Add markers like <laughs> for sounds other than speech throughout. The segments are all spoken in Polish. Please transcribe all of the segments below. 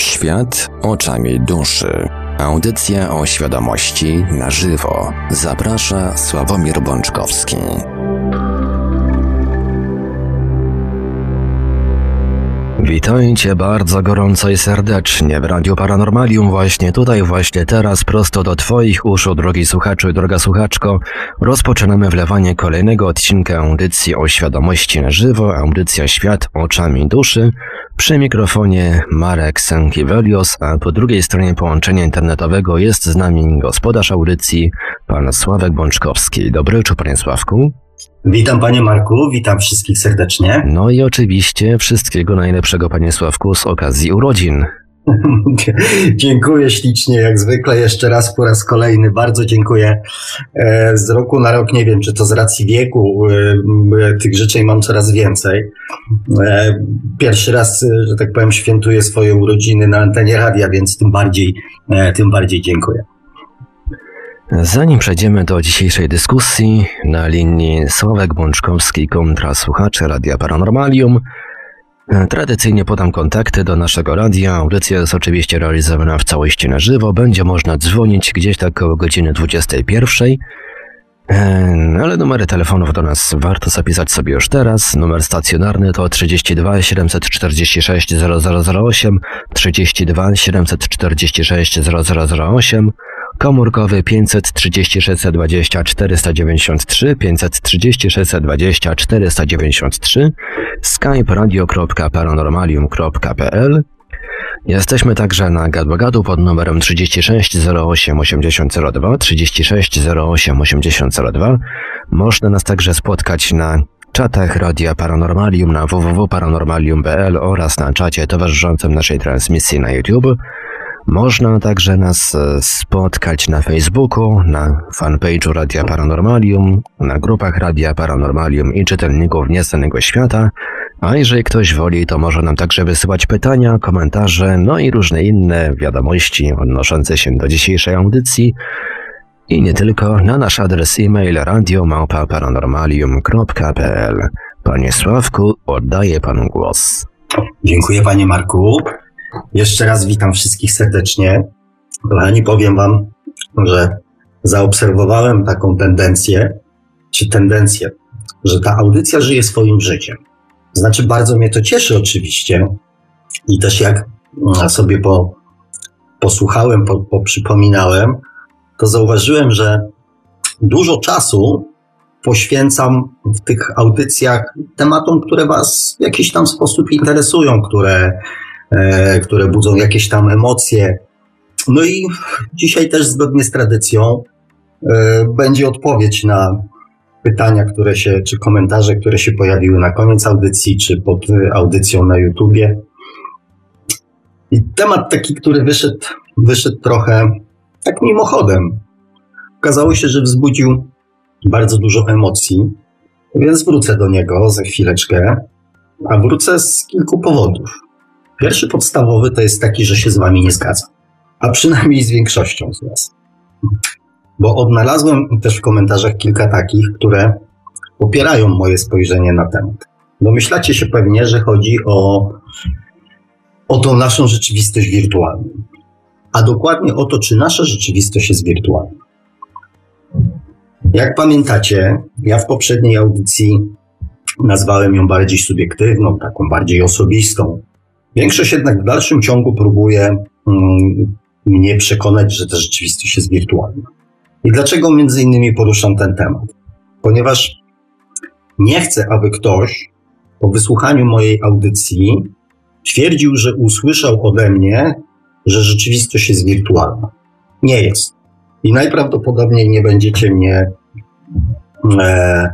Świat oczami duszy. Audycja o świadomości na żywo. Zaprasza Sławomir Bączkowski. Witajcie bardzo gorąco i serdecznie w Radiu Paranormalium właśnie tutaj, właśnie teraz, prosto do Twoich uszu, drogi słuchaczu i droga słuchaczko. Rozpoczynamy wlewanie kolejnego odcinka audycji o świadomości na żywo, audycja Świat oczami duszy. Przy mikrofonie Marek Sankiewelios, a po drugiej stronie połączenia internetowego jest z nami gospodarz audycji, pan Sławek Bączkowski. Dobry wieczór, panie Sławku. Witam panie Marku, witam wszystkich serdecznie. No i oczywiście wszystkiego najlepszego panie Sławku z okazji urodzin. <laughs> dziękuję ślicznie, jak zwykle jeszcze raz po raz kolejny. Bardzo dziękuję. E, z roku na rok nie wiem, czy to z racji wieku, e, tych życzeń mam coraz więcej. E, pierwszy raz, że tak powiem, świętuję swoje urodziny na antenie radia, więc tym bardziej, tym bardziej dziękuję. Zanim przejdziemy do dzisiejszej dyskusji, na linii Sławek Bączkowski kontra słuchacze Radia Paranormalium, tradycyjnie podam kontakty do naszego radia. Audycja jest oczywiście realizowana w całości na żywo. Będzie można dzwonić gdzieś tak około godziny 21. Ale numery telefonów do nas warto zapisać sobie już teraz. Numer stacjonarny to 32 746 0008, 32 746 0008, komórkowy 536 20 493, 536 20 493, skype radio.paranormalium.pl Jesteśmy także na Gadogadu pod numerem 36 08 8002, 36 08 8002. Można nas także spotkać na czatach Radia Paranormalium na www.paranormalium.pl oraz na czacie towarzyszącym naszej transmisji na YouTube. Można także nas e, spotkać na Facebooku, na fanpage'u Radia Paranormalium, na grupach Radia Paranormalium i czytelników Nieznanego Świata, a jeżeli ktoś woli, to może nam także wysyłać pytania, komentarze, no i różne inne wiadomości odnoszące się do dzisiejszej audycji i nie tylko na nasz adres e-mail radiomałpa-paranormalium.pl. Panie Sławku, oddaję panu głos. Dziękuję panie Marku. Jeszcze raz witam wszystkich serdecznie. Kochani, powiem Wam, że zaobserwowałem taką tendencję, czy tendencję, że ta audycja żyje swoim życiem. Znaczy, bardzo mnie to cieszy oczywiście. I też jak sobie po, posłuchałem, po, poprzypominałem, to zauważyłem, że dużo czasu poświęcam w tych audycjach tematom, które Was w jakiś tam sposób interesują, które które budzą jakieś tam emocje. No i dzisiaj też zgodnie z tradycją e, będzie odpowiedź na pytania, które się, czy komentarze, które się pojawiły na koniec audycji, czy pod audycją na YouTubie. I temat taki, który wyszedł, wyszedł trochę tak mimochodem. Okazało się, że wzbudził bardzo dużo emocji, więc wrócę do niego za chwileczkę, a wrócę z kilku powodów. Pierwszy podstawowy to jest taki, że się z wami nie zgadzam. A przynajmniej z większością z was. Bo odnalazłem też w komentarzach kilka takich, które popierają moje spojrzenie na temat. Domyślacie się pewnie, że chodzi o, o tą naszą rzeczywistość wirtualną. A dokładnie o to, czy nasza rzeczywistość jest wirtualna. Jak pamiętacie, ja w poprzedniej audycji nazwałem ją bardziej subiektywną, taką bardziej osobistą, Większość jednak w dalszym ciągu próbuje mm, mnie przekonać, że ta rzeczywistość jest wirtualna. I dlaczego między innymi poruszam ten temat? Ponieważ nie chcę, aby ktoś po wysłuchaniu mojej audycji twierdził, że usłyszał ode mnie, że rzeczywistość jest wirtualna. Nie jest. I najprawdopodobniej nie będziecie mnie, e,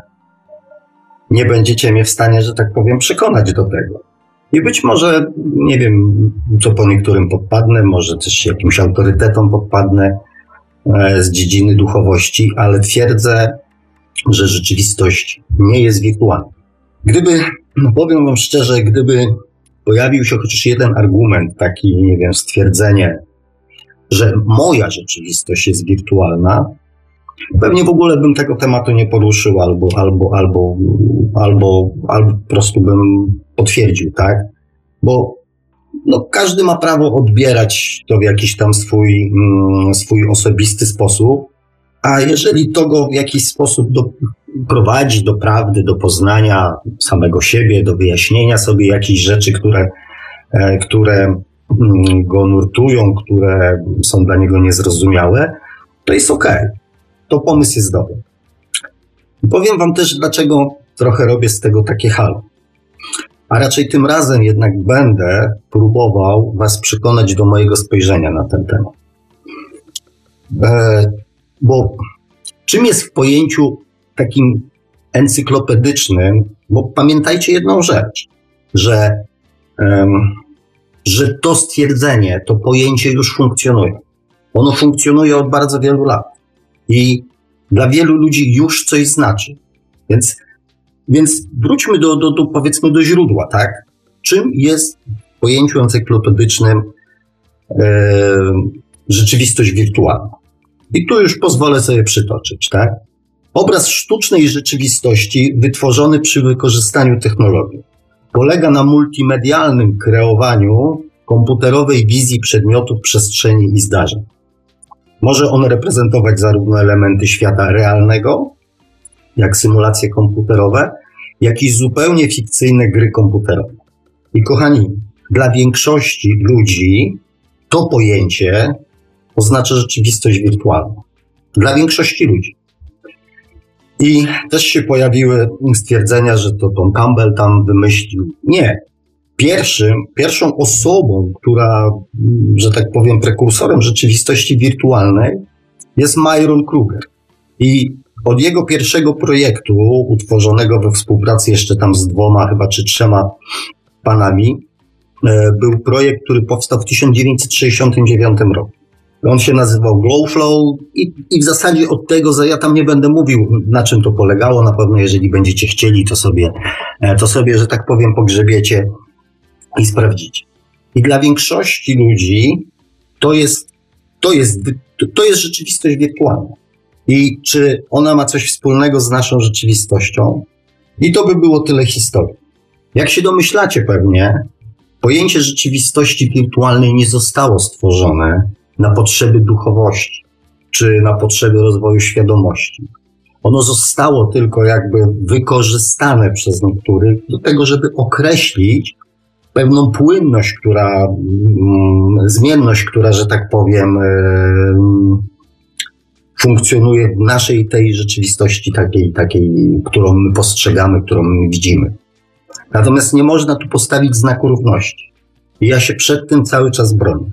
nie będziecie mnie w stanie, że tak powiem, przekonać do tego. I być może, nie wiem, co po niektórym podpadnę, może też jakimś autorytetom podpadnę e, z dziedziny duchowości, ale twierdzę, że rzeczywistość nie jest wirtualna. Gdyby, no powiem Wam szczerze, gdyby pojawił się chociaż jeden argument, taki, nie wiem, stwierdzenie, że moja rzeczywistość jest wirtualna, pewnie w ogóle bym tego tematu nie poruszył, albo, albo, albo, albo, albo po prostu bym potwierdził, tak? Bo no, każdy ma prawo odbierać to w jakiś tam swój, mm, swój osobisty sposób, a jeżeli to go w jakiś sposób do, prowadzi do prawdy, do poznania samego siebie, do wyjaśnienia sobie jakichś rzeczy, które, e, które mm, go nurtują, które są dla niego niezrozumiałe, to jest ok. To pomysł jest dobry. Powiem Wam też, dlaczego trochę robię z tego takie halo. A raczej tym razem jednak będę próbował Was przekonać do mojego spojrzenia na ten temat. E, bo czym jest w pojęciu takim encyklopedycznym, bo pamiętajcie jedną rzecz, że, um, że to stwierdzenie, to pojęcie już funkcjonuje. Ono funkcjonuje od bardzo wielu lat i dla wielu ludzi już coś znaczy. Więc, więc wróćmy do, do, do, powiedzmy do źródła, tak? Czym jest w pojęciu encyklopedycznym e, rzeczywistość wirtualna? I tu już pozwolę sobie przytoczyć, tak? Obraz sztucznej rzeczywistości wytworzony przy wykorzystaniu technologii polega na multimedialnym kreowaniu komputerowej wizji przedmiotów, przestrzeni i zdarzeń. Może on reprezentować zarówno elementy świata realnego, jak symulacje komputerowe, jak i zupełnie fikcyjne gry komputerowe. I kochani, dla większości ludzi to pojęcie oznacza rzeczywistość wirtualną. Dla większości ludzi. I też się pojawiły stwierdzenia, że to Tom Campbell tam wymyślił. Nie. Pierwszym, pierwszą osobą, która, że tak powiem, prekursorem rzeczywistości wirtualnej jest Myron Kruger. I od jego pierwszego projektu, utworzonego we współpracy jeszcze tam z dwoma, chyba czy trzema panami, e, był projekt, który powstał w 1969 roku. On się nazywał Glowflow i, i w zasadzie od tego, ja tam nie będę mówił, na czym to polegało. Na pewno, jeżeli będziecie chcieli, to sobie, e, to sobie, że tak powiem, pogrzebiecie i sprawdzicie. I dla większości ludzi to jest, to jest, to jest rzeczywistość wirtualna. I czy ona ma coś wspólnego z naszą rzeczywistością? I to by było tyle historii. Jak się domyślacie pewnie, pojęcie rzeczywistości wirtualnej nie zostało stworzone na potrzeby duchowości czy na potrzeby rozwoju świadomości. Ono zostało tylko jakby wykorzystane przez niektórych do tego, żeby określić pewną płynność, która, mm, zmienność, która, że tak powiem, funkcjonuje w naszej tej rzeczywistości takiej, takiej, którą my postrzegamy, którą my widzimy. Natomiast nie można tu postawić znaku równości. I ja się przed tym cały czas bronię.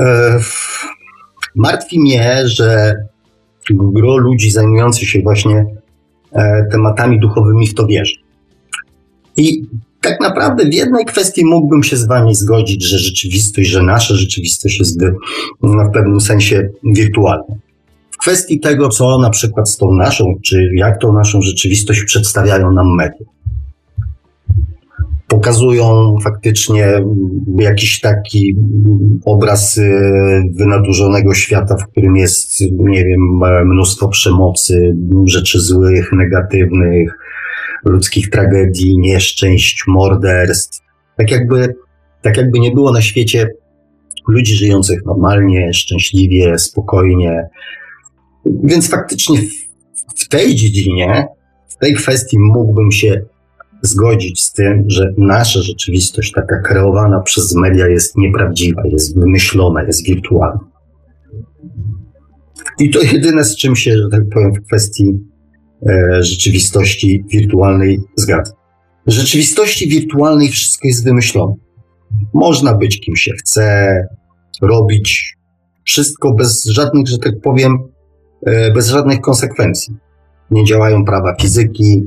E, martwi mnie, że gro ludzi zajmujących się właśnie e, tematami duchowymi w to wierzy. I tak naprawdę w jednej kwestii mógłbym się z Wami zgodzić, że rzeczywistość, że nasza rzeczywistość jest w pewnym sensie wirtualna. W kwestii tego, co na przykład z tą naszą, czy jak tą naszą rzeczywistość przedstawiają nam media pokazują faktycznie jakiś taki obraz y, wynadurzonego świata, w którym jest, nie wiem, mnóstwo przemocy, rzeczy złych, negatywnych, ludzkich tragedii, nieszczęść, morderstw. Tak jakby, tak jakby nie było na świecie ludzi żyjących normalnie, szczęśliwie, spokojnie. Więc faktycznie w, w tej dziedzinie, w tej kwestii mógłbym się zgodzić z tym, że nasza rzeczywistość, taka kreowana przez media, jest nieprawdziwa, jest wymyślona, jest wirtualna. I to jedyne, z czym się, że tak powiem, w kwestii rzeczywistości wirtualnej zgadzam. W rzeczywistości wirtualnej wszystko jest wymyślone. Można być kim się chce, robić wszystko bez żadnych, że tak powiem, e, bez żadnych konsekwencji. Nie działają prawa fizyki,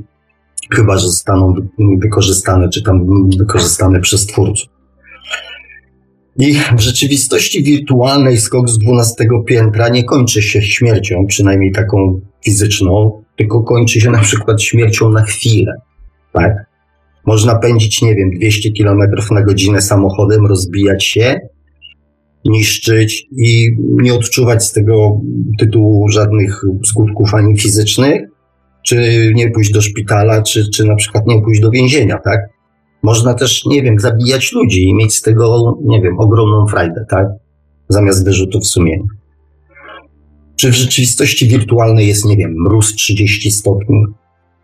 chyba że zostaną wykorzystane, czy tam wykorzystane przez twórców. I w rzeczywistości wirtualnej skok z 12 piętra nie kończy się śmiercią, przynajmniej taką fizyczną, tylko kończy się na przykład śmiercią na chwilę. Tak? Można pędzić, nie wiem, 200 km na godzinę samochodem, rozbijać się, niszczyć i nie odczuwać z tego tytułu żadnych skutków ani fizycznych, czy nie pójść do szpitala, czy, czy na przykład nie pójść do więzienia, tak? Można też, nie wiem, zabijać ludzi i mieć z tego, nie wiem, ogromną frajdę, tak? Zamiast wyrzutów sumienia. Czy w rzeczywistości wirtualnej jest, nie wiem, mróz 30 stopni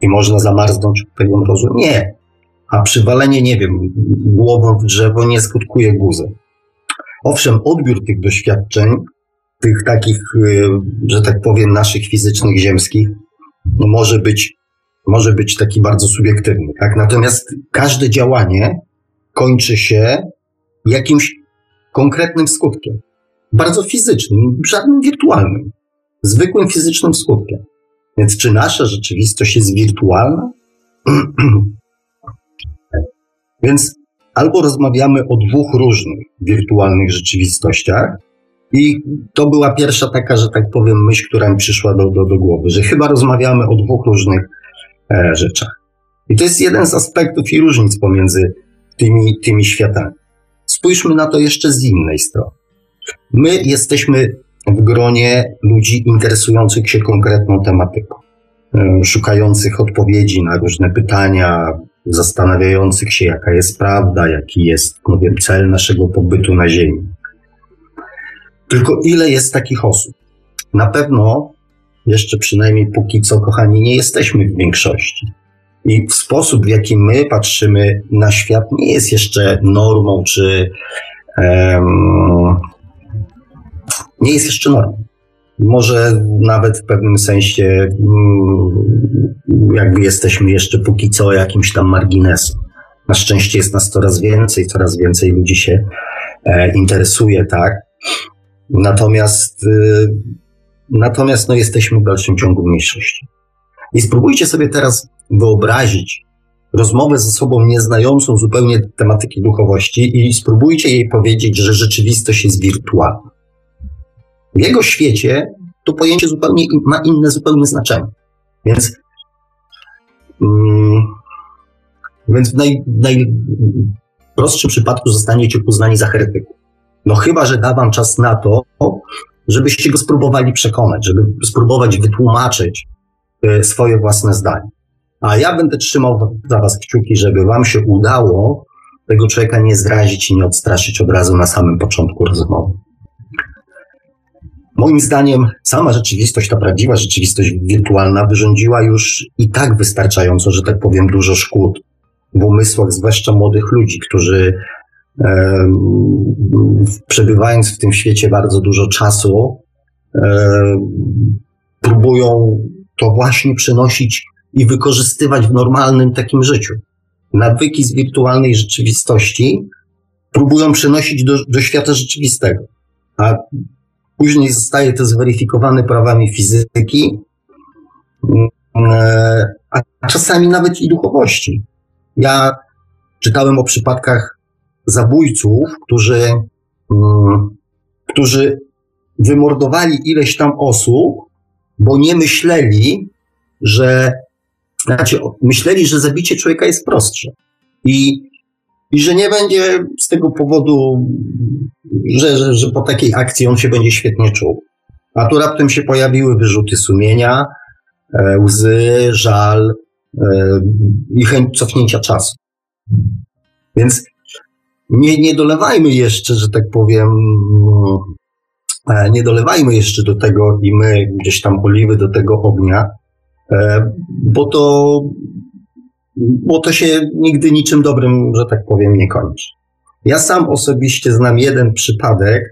i można zamarznąć od tego mrozu? Nie. A przywalenie, nie wiem, głową w drzewo nie skutkuje guzem. Owszem, odbiór tych doświadczeń, tych takich, y, że tak powiem, naszych fizycznych, ziemskich, może być, może być taki bardzo subiektywny. Tak? Natomiast każde działanie kończy się jakimś konkretnym skutkiem. Bardzo fizycznym, żadnym wirtualnym. Zwykłym fizycznym skutkiem. Więc czy nasza rzeczywistość jest wirtualna? <clears throat> Więc albo rozmawiamy o dwóch różnych wirtualnych rzeczywistościach, i to była pierwsza taka, że tak powiem, myśl, która mi przyszła do, do, do głowy, że chyba rozmawiamy o dwóch różnych e, rzeczach. I to jest jeden z aspektów i różnic pomiędzy tymi, tymi światami. Spójrzmy na to jeszcze z innej strony. My jesteśmy w gronie ludzi interesujących się konkretną tematyką, szukających odpowiedzi na różne pytania, zastanawiających się, jaka jest prawda, jaki jest, no wiem, cel naszego pobytu na Ziemi. Tylko ile jest takich osób? Na pewno jeszcze przynajmniej póki co, kochani, nie jesteśmy w większości. I sposób, w jaki my patrzymy na świat, nie jest jeszcze normą, czy um, nie jest jeszcze normą. Może nawet w pewnym sensie, um, jakby jesteśmy jeszcze póki co jakimś tam marginesem. Na szczęście jest nas coraz więcej, coraz więcej ludzi się e, interesuje, tak? Natomiast, y, natomiast no, jesteśmy w dalszym ciągu mniejszości. I spróbujcie sobie teraz wyobrazić rozmowę ze sobą nieznającą zupełnie tematyki duchowości i spróbujcie jej powiedzieć, że rzeczywistość jest wirtualna. W jego świecie to pojęcie zupełnie ma inne zupełnie znaczenie. Więc, mm, więc w, naj, najprostszym przypadku zostaniecie uznani za heretyków. No chyba, że da wam czas na to, żebyście go spróbowali przekonać, żeby spróbować wytłumaczyć e, swoje własne zdanie. A ja będę trzymał za was kciuki, żeby wam się udało tego człowieka nie zrazić i nie odstraszyć od razu na samym początku rozmowy. Moim zdaniem sama rzeczywistość, ta prawdziwa rzeczywistość wirtualna wyrządziła już i tak wystarczająco, że tak powiem, dużo szkód w umysłach zwłaszcza młodych ludzi, którzy przebywając w tym świecie bardzo dużo czasu, próbują to właśnie przynosić i wykorzystywać w normalnym takim życiu. Nawyki z wirtualnej rzeczywistości próbują przenosić do, do świata rzeczywistego, a później zostaje to zweryfikowane prawami fizyki, a czasami nawet i duchowości. Ja czytałem o przypadkach zabójców, którzy, mm, którzy wymordowali ileś tam osób, bo nie myśleli, że znaczy, myśleli, że zabicie człowieka jest prostsze. I, i że nie będzie z tego powodu, że, że, że po takiej akcji on się będzie świetnie czuł. A tu raptem się pojawiły wyrzuty sumienia, e, łzy, żal e, i chęć cofnięcia czasu. Więc nie, nie dolewajmy jeszcze, że tak powiem, e, nie dolewajmy jeszcze do tego i my gdzieś tam oliwy do tego ognia, bo to, bo to się nigdy niczym dobrym, że tak powiem, nie kończy. Ja sam osobiście znam jeden przypadek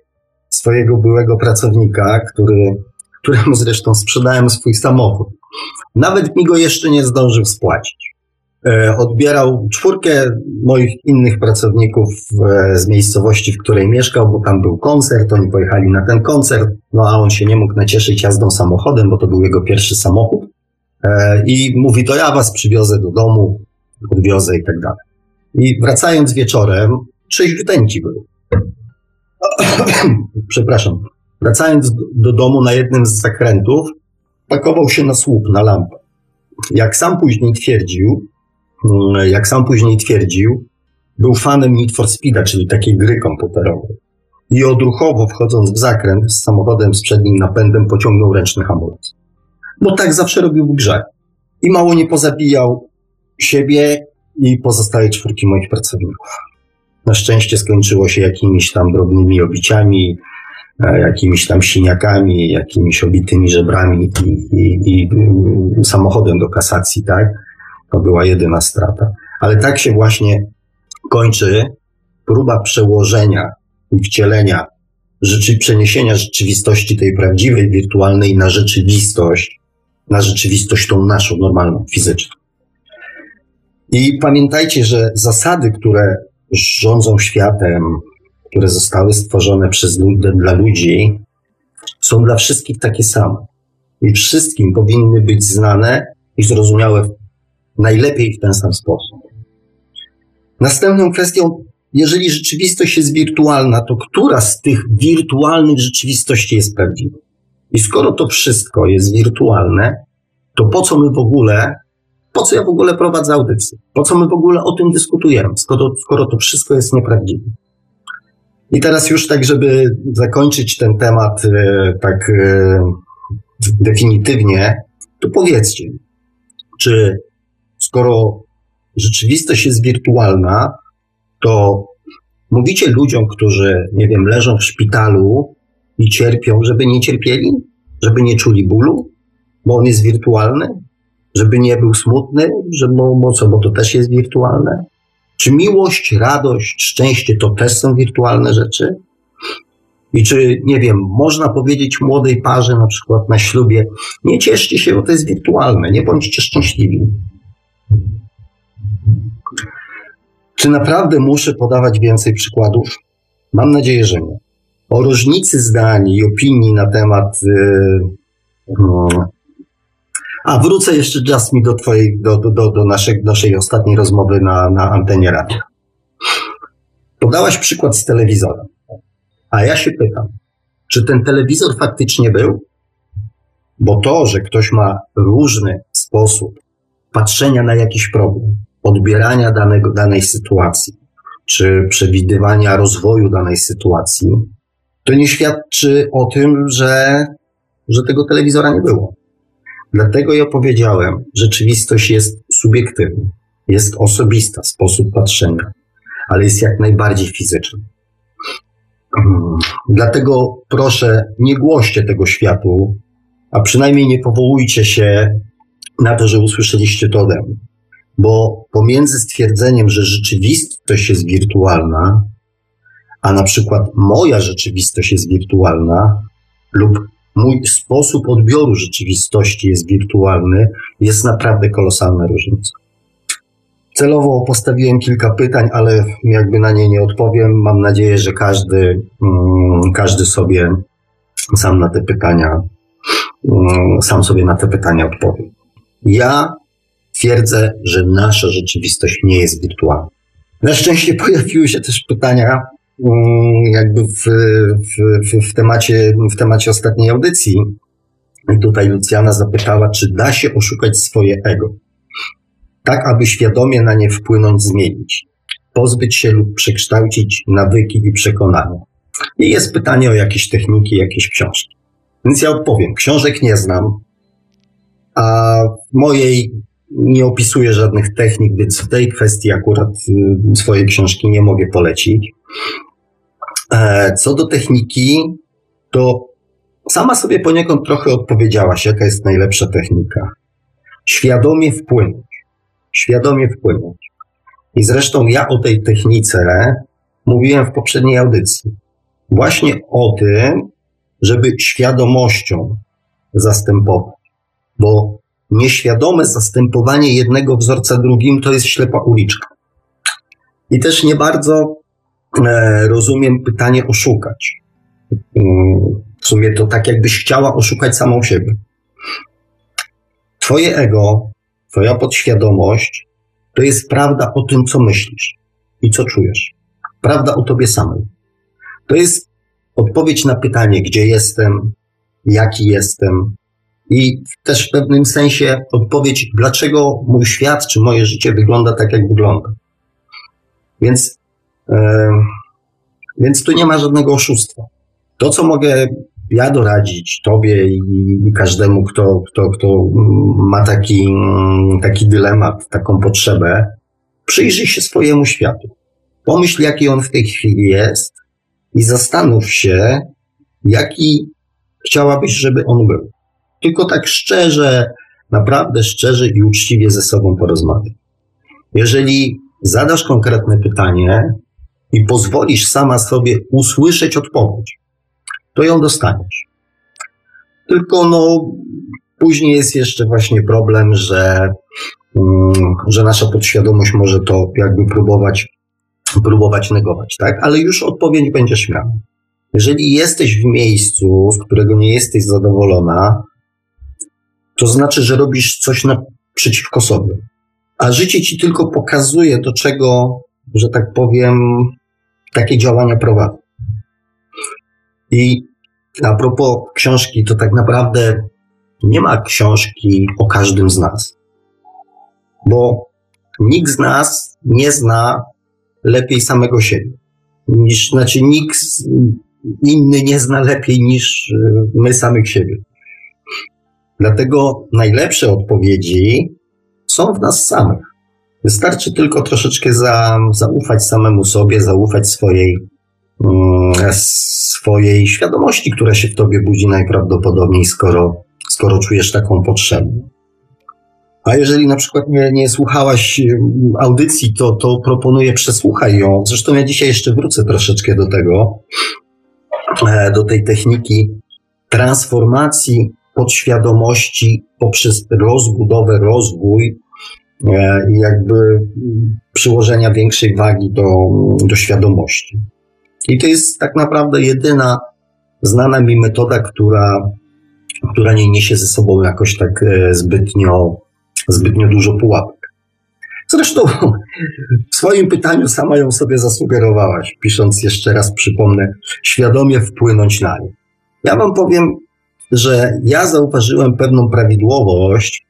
swojego byłego pracownika, który, któremu zresztą sprzedałem swój samochód. Nawet mi go jeszcze nie zdążył spłacić. E, odbierał czwórkę moich innych pracowników z miejscowości, w której mieszkał, bo tam był koncert, oni pojechali na ten koncert, no a on się nie mógł nacieszyć jazdą samochodem, bo to był jego pierwszy samochód. E, I mówi, to ja was przywiozę do domu, odwiozę i tak dalej. I wracając wieczorem, trzeźwiuteńki były. <coughs> Przepraszam. Wracając do domu na jednym z zakrętów, pakował się na słup, na lampę. Jak sam później twierdził, Mm, jak sam później twierdził, był fanem Need for Speeda, czyli takiej gry komputerowej. I odruchowo wchodząc w zakręt z samochodem z przednim napędem pociągnął ręczny hamulec. Bo tak zawsze robił grze. I mało nie pozabijał siebie i pozostałej czwórki moich pracowników. Na szczęście skończyło się jakimiś tam drobnymi obiciami, e, jakimiś tam siniakami, jakimiś obitymi żebrami i, i, i samochodem do kasacji, tak? To była jedyna strata. Ale tak się właśnie kończy próba przełożenia i wcielenia, rzeczy, przeniesienia rzeczywistości tej prawdziwej, wirtualnej na rzeczywistość, na rzeczywistość tą naszą, normalną, fizyczną. I pamiętajcie, że zasady, które rządzą światem, które zostały stworzone przez dla ludzi, są dla wszystkich takie same. I wszystkim powinny być znane i zrozumiałe najlepiej w ten sam sposób. Następną kwestią, jeżeli rzeczywistość jest wirtualna, to która z tych wirtualnych rzeczywistości jest prawdziwa? I skoro to wszystko jest wirtualne, to po co my w ogóle, po co ja w ogóle prowadzę audycję? Po co my w ogóle o tym dyskutujemy, skoro, skoro to wszystko jest nieprawdziwe? I teraz już tak, żeby zakończyć ten temat e, tak e, definitywnie, to powiedzcie, czy skoro rzeczywistość jest wirtualna, to mówicie ludziom, którzy, nie wiem, leżą w szpitalu i cierpią, żeby nie cierpieli, żeby nie czuli bólu, bo on jest wirtualny, żeby nie był smutny, że bo, co, bo to też jest wirtualne. Czy miłość, radość, szczęście to też są wirtualne rzeczy? I czy, nie wiem, można powiedzieć młodej parze, na przykład na ślubie, nie cieszcie się, bo to jest wirtualne, nie bądźcie szczęśliwi. Czy naprawdę muszę podawać więcej przykładów? Mam nadzieję, że nie. O różnicy zdań i opinii na temat. Yy, yy. A wrócę jeszcze, Jasmine, do twojej, do, do, do naszej, naszej ostatniej rozmowy na, na antenie radia. Podałaś przykład z telewizorem. A ja się pytam, czy ten telewizor faktycznie był? Bo to, że ktoś ma różny sposób patrzenia na jakiś problem, odbierania danego, danej sytuacji, czy przewidywania rozwoju danej sytuacji, to nie świadczy o tym, że, że tego telewizora nie było. Dlatego ja powiedziałem, rzeczywistość jest subiektywna, jest osobista, sposób patrzenia, ale jest jak najbardziej fizyczna. Dlatego proszę, nie głoście tego światu, a przynajmniej nie powołujcie się na to, że usłyszeliście to ode mnie. Bo pomiędzy stwierdzeniem, że rzeczywistość jest wirtualna, a na przykład moja rzeczywistość jest wirtualna, lub mój sposób odbioru rzeczywistości jest wirtualny, jest naprawdę kolosalna różnica. Celowo postawiłem kilka pytań, ale jakby na nie nie odpowiem. Mam nadzieję, że każdy, mm, każdy sobie sam na te pytania, mm, sam sobie na te pytania odpowie. Ja twierdzę, że nasza rzeczywistość nie jest wirtualna. Na szczęście pojawiły się też pytania, jakby w, w, w, temacie, w temacie ostatniej audycji. Tutaj Lucjana zapytała, czy da się oszukać swoje ego, tak aby świadomie na nie wpłynąć, zmienić, pozbyć się lub przekształcić nawyki i przekonania. I jest pytanie o jakieś techniki, jakieś książki. Więc ja odpowiem. Książek nie znam, a mojej nie opisuję żadnych technik, więc w tej kwestii akurat y, swojej książki nie mogę polecić. E, co do techniki, to sama sobie poniekąd trochę odpowiedziałaś, jaka jest najlepsza technika. Świadomie wpłynąć. Świadomie wpłynąć. I zresztą ja o tej technice mówiłem w poprzedniej audycji. Właśnie o tym, żeby świadomością zastępować bo nieświadome zastępowanie jednego wzorca drugim to jest ślepa uliczka. I też nie bardzo rozumiem pytanie oszukać. Mm, w sumie to tak, jakbyś chciała oszukać samą siebie. Twoje ego, Twoja podświadomość to jest prawda o tym, co myślisz i co czujesz. Prawda o Tobie samej. To jest odpowiedź na pytanie, gdzie jestem, jaki jestem, i też w pewnym sensie odpowiedź, dlaczego mój świat czy moje życie wygląda tak, jak wygląda. Więc, e, więc tu nie ma żadnego oszustwa. To, co mogę ja doradzić Tobie i, każdemu, kto, kto, kto ma taki, taki dylemat, taką potrzebę, przyjrzyj się swojemu światu. Pomyśl, jaki on w tej chwili jest i zastanów się, jaki chciałabyś, żeby on był. Tylko tak szczerze, naprawdę szczerze i uczciwie ze sobą porozmawiaj. Jeżeli zadasz konkretne pytanie i pozwolisz sama sobie usłyszeć odpowiedź, to ją dostaniesz. Tylko no, później jest jeszcze właśnie problem, że, mm, że nasza podświadomość może to jakby próbować, próbować negować, tak? Ale już odpowiedź będziesz miała. Jeżeli jesteś w miejscu, z którego nie jesteś zadowolona, to znaczy, że robisz coś na, przeciwko sobie. A życie ci tylko pokazuje, do czego, że tak powiem, takie działania prowadzą. I a propos książki, to tak naprawdę nie ma książki o każdym z nas. Bo nikt z nas nie zna lepiej samego siebie. Niż, znaczy nikt inny nie zna lepiej niż my samych siebie. Dlatego najlepsze odpowiedzi są w nas samych. Wystarczy tylko troszeczkę za, zaufać samemu sobie, zaufać swojej, mm, swojej świadomości, która się w tobie budzi najprawdopodobniej, skoro, skoro czujesz taką potrzebę. A jeżeli na przykład nie, nie słuchałaś mm, audycji, to, to proponuję przesłuchaj ją. Zresztą ja dzisiaj jeszcze wrócę troszeczkę do tego, e, do tej techniki transformacji podświadomości poprzez rozbudowę, rozwój i jakby przyłożenia większej wagi do, do świadomości. I to jest tak naprawdę jedyna znana mi metoda, która, która nie niesie ze sobą jakoś tak e, zbytnio, zbytnio dużo pułapek. Zresztą w swoim pytaniu sama ją sobie zasugerowałaś, pisząc jeszcze raz, przypomnę, świadomie wpłynąć na nie. Ja Wam powiem, że ja zauważyłem pewną prawidłowość.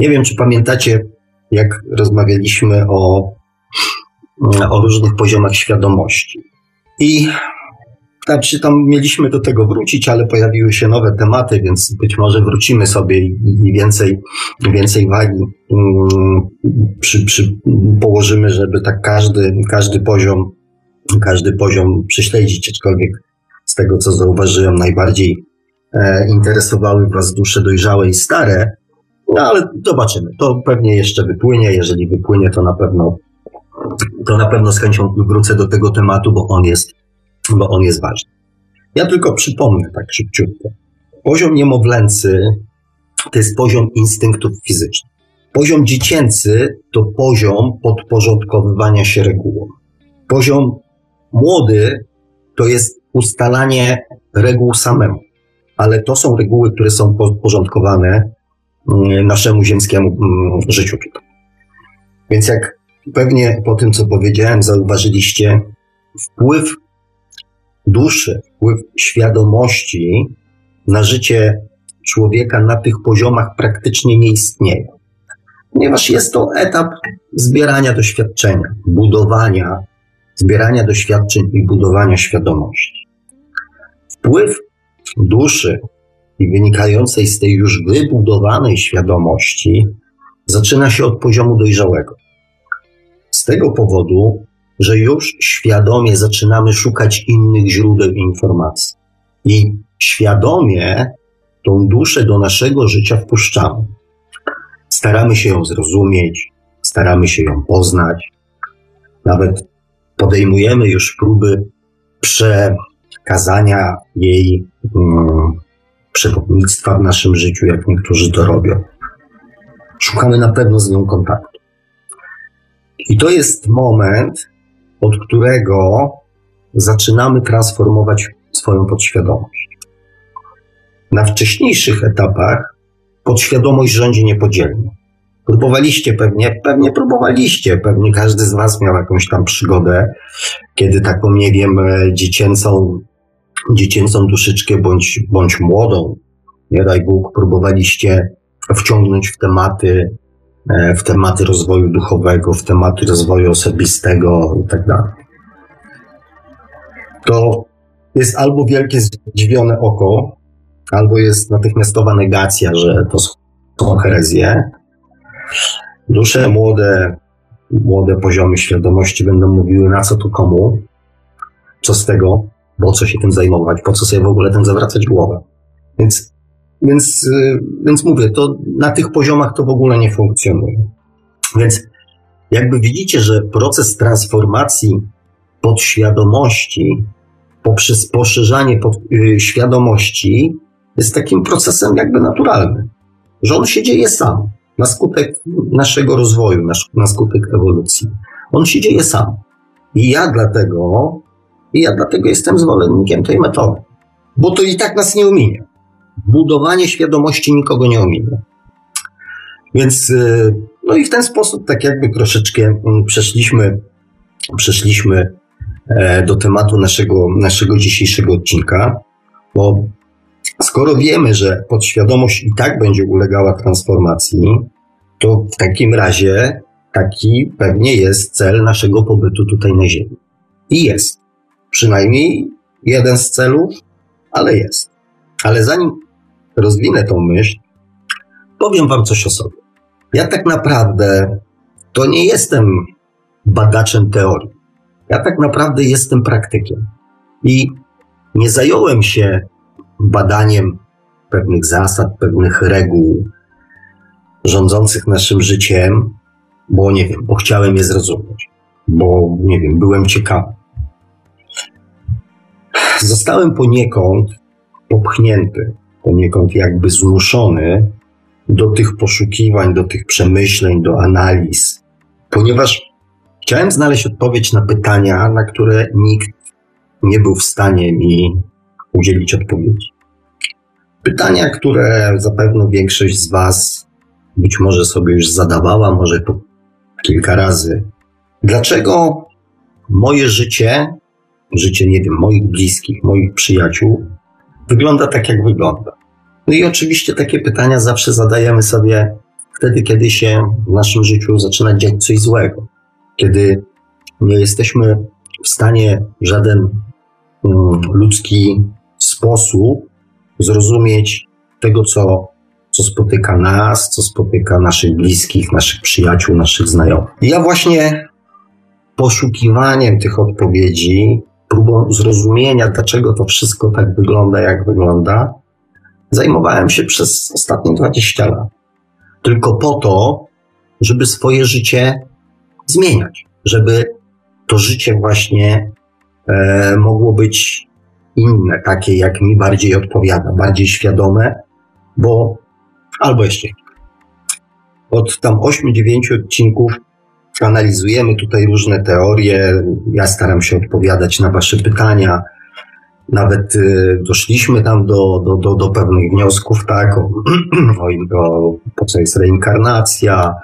Nie wiem, czy pamiętacie, jak rozmawialiśmy o, o różnych poziomach świadomości. I znaczy tam mieliśmy do tego wrócić, ale pojawiły się nowe tematy, więc być może wrócimy sobie i, więcej, więcej wagi mm, przy, przy, położymy, żeby tak każdy, każdy poziom, każdy poziom prześledzić, aczkolwiek z tego co zauważyłem, najbardziej e, interesowały Was dusze dojrzałe i stare. No ale zobaczymy. To pewnie jeszcze wypłynie. Jeżeli wypłynie, to na pewno, to na pewno z chęcią wrócę do tego tematu, bo on jest, bo on jest ważny. Ja tylko przypomnę tak szybciutko. Poziom niemowlęcy to jest poziom instynktów fizycznych. Poziom dziecięcy to poziom podporządkowywania się regułom. Poziom młody to jest ustalanie reguł samemu. Ale to są reguły, które są podporządkowane naszemu ziemskiemu mm, życiu. Więc jak pewnie po tym, co powiedziałem, zauważyliście, wpływ duszy, wpływ świadomości na życie człowieka na tych poziomach praktycznie nie istnieje. Ponieważ jest to etap zbierania doświadczenia, budowania, zbierania doświadczeń i budowania świadomości. Wpływ duszy i wynikającej z tej już wybudowanej świadomości zaczyna się od poziomu dojrzałego. Z tego powodu, że już świadomie zaczynamy szukać innych źródeł informacji. I świadomie tą duszę do naszego życia wpuszczamy. Staramy się ją zrozumieć, staramy się ją poznać, nawet podejmujemy już próby prze, kazania jej um, przewodnictwa w naszym życiu, jak niektórzy to robią. Szukamy na pewno z nią kontaktu. I to jest moment, od którego zaczynamy transformować swoją podświadomość. Na wcześniejszych etapach podświadomość rządzi niepodzielnie. Próbowaliście pewnie, pewnie próbowaliście, pewnie każdy z Was miał jakąś tam przygodę, kiedy taką, nie wiem, e, dziecięcą dziecięcą duszyczkę bądź, bądź młodą, nie daj Bóg, próbowaliście wciągnąć w tematy, e, w tematy rozwoju duchowego, w tematy rozwoju osobistego i tak. To jest albo wielkie zdziwione oko, albo jest natychmiastowa negacja, że to są herezje. Dusze młode, młode poziomy świadomości będą mówiły, na co to komu, co z tego, po co się tym zajmować, po co sobie w ogóle tym zawracać głowę. Więc, więc, y, więc mówię, to na tych poziomach to w ogóle nie funkcjonuje. Więc jakby widzicie, że proces transformacji podświadomości poprzez poszerzanie pod, y, świadomości jest takim procesem jakby naturalnym, że on się dzieje sam na skutek naszego rozwoju, na, na skutek ewolucji. On się dzieje sam. I ja dlatego, i ja dlatego jestem zwolennikiem tej metody, bo to i tak nas nie ominie. Budowanie świadomości nikogo nie ominie. Więc, y, no i w ten sposób, tak jakby troszeczkę mm, przeszliśmy, przeszliśmy e, do tematu naszego, naszego dzisiejszego odcinka, bo skoro wiemy, że podświadomość i tak będzie ulegała transformacji, to w takim razie taki pewnie jest cel naszego pobytu tutaj na Ziemi. I jest. Przynajmniej jeden z celów, ale jest. Ale zanim rozwinę tą myśl, powiem Wam coś o sobie. Ja tak naprawdę to nie jestem badaczem teorii. Ja tak naprawdę jestem praktykiem. I nie zająłem się badaniem pewnych zasad, pewnych reguł rządzących naszym życiem, bo nie wiem, bo chciałem je zrozumieć, bo nie wiem, byłem ciekawy. Zostałem poniekąd popchnięty, poniekąd jakby zmuszony do tych poszukiwań, do tych przemyśleń, do analiz, ponieważ chciałem znaleźć odpowiedź na pytania, na które nikt nie był w stanie mi udzielić odpowiedzi. Pytania, które zapewne większość z Was być może sobie już zadawała, może po kilka razy. Dlaczego moje życie, życie, nie wiem, moich bliskich, moich przyjaciół, wygląda tak, jak wygląda? No i oczywiście takie pytania zawsze zadajemy sobie wtedy, kiedy się w naszym życiu zaczyna dziać coś złego. Kiedy nie jesteśmy w stanie w żaden um, ludzki sposób zrozumieć tego, co, co spotyka nas, co spotyka naszych bliskich, naszych przyjaciół, naszych znajomych. I ja właśnie poszukiwaniem tych odpowiedzi, próbą zrozumienia, dlaczego to wszystko tak wygląda, jak wygląda, zajmowałem się przez ostatnie 20 lat. Tylko po to, żeby swoje życie zmieniać, żeby to życie właśnie e, mogło być inne, takie jak mi bardziej odpowiada, bardziej świadome, bo albo jeszcze od tam 8-9 odcinków analizujemy tutaj różne teorie. Ja staram się odpowiadać na Wasze pytania. Nawet y, doszliśmy tam do, do, do, do pewnych wniosków, tak, o, <clears throat> o, po co jest reinkarnacja,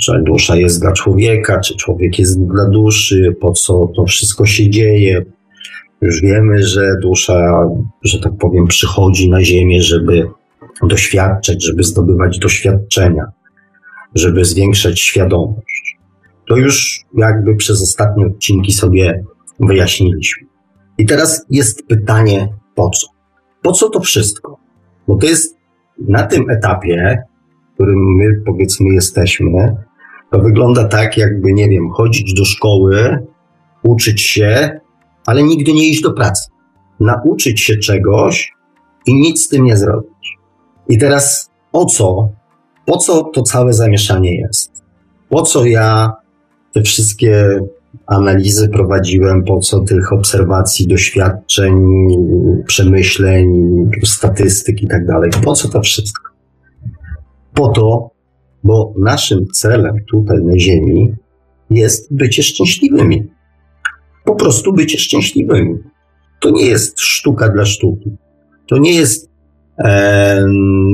czy dusza jest dla człowieka, czy człowiek jest dla duszy, po co to wszystko się dzieje, już wiemy, że dusza, że tak powiem, przychodzi na Ziemię, żeby doświadczać, żeby zdobywać doświadczenia, żeby zwiększać świadomość. To już jakby przez ostatnie odcinki sobie wyjaśniliśmy. I teraz jest pytanie, po co? Po co to wszystko? Bo to jest na tym etapie, w którym my powiedzmy jesteśmy, to wygląda tak, jakby, nie wiem, chodzić do szkoły, uczyć się, ale nigdy nie iść do pracy. Nauczyć się czegoś i nic z tym nie zrobić. I teraz o co, po co to całe zamieszanie jest? Po co ja te wszystkie analizy prowadziłem, po co tych obserwacji, doświadczeń, przemyśleń, statystyk i tak dalej? Po co to wszystko? Po to, bo naszym celem tutaj na Ziemi jest bycie szczęśliwymi po prostu bycie szczęśliwymi. To nie jest sztuka dla sztuki. To nie jest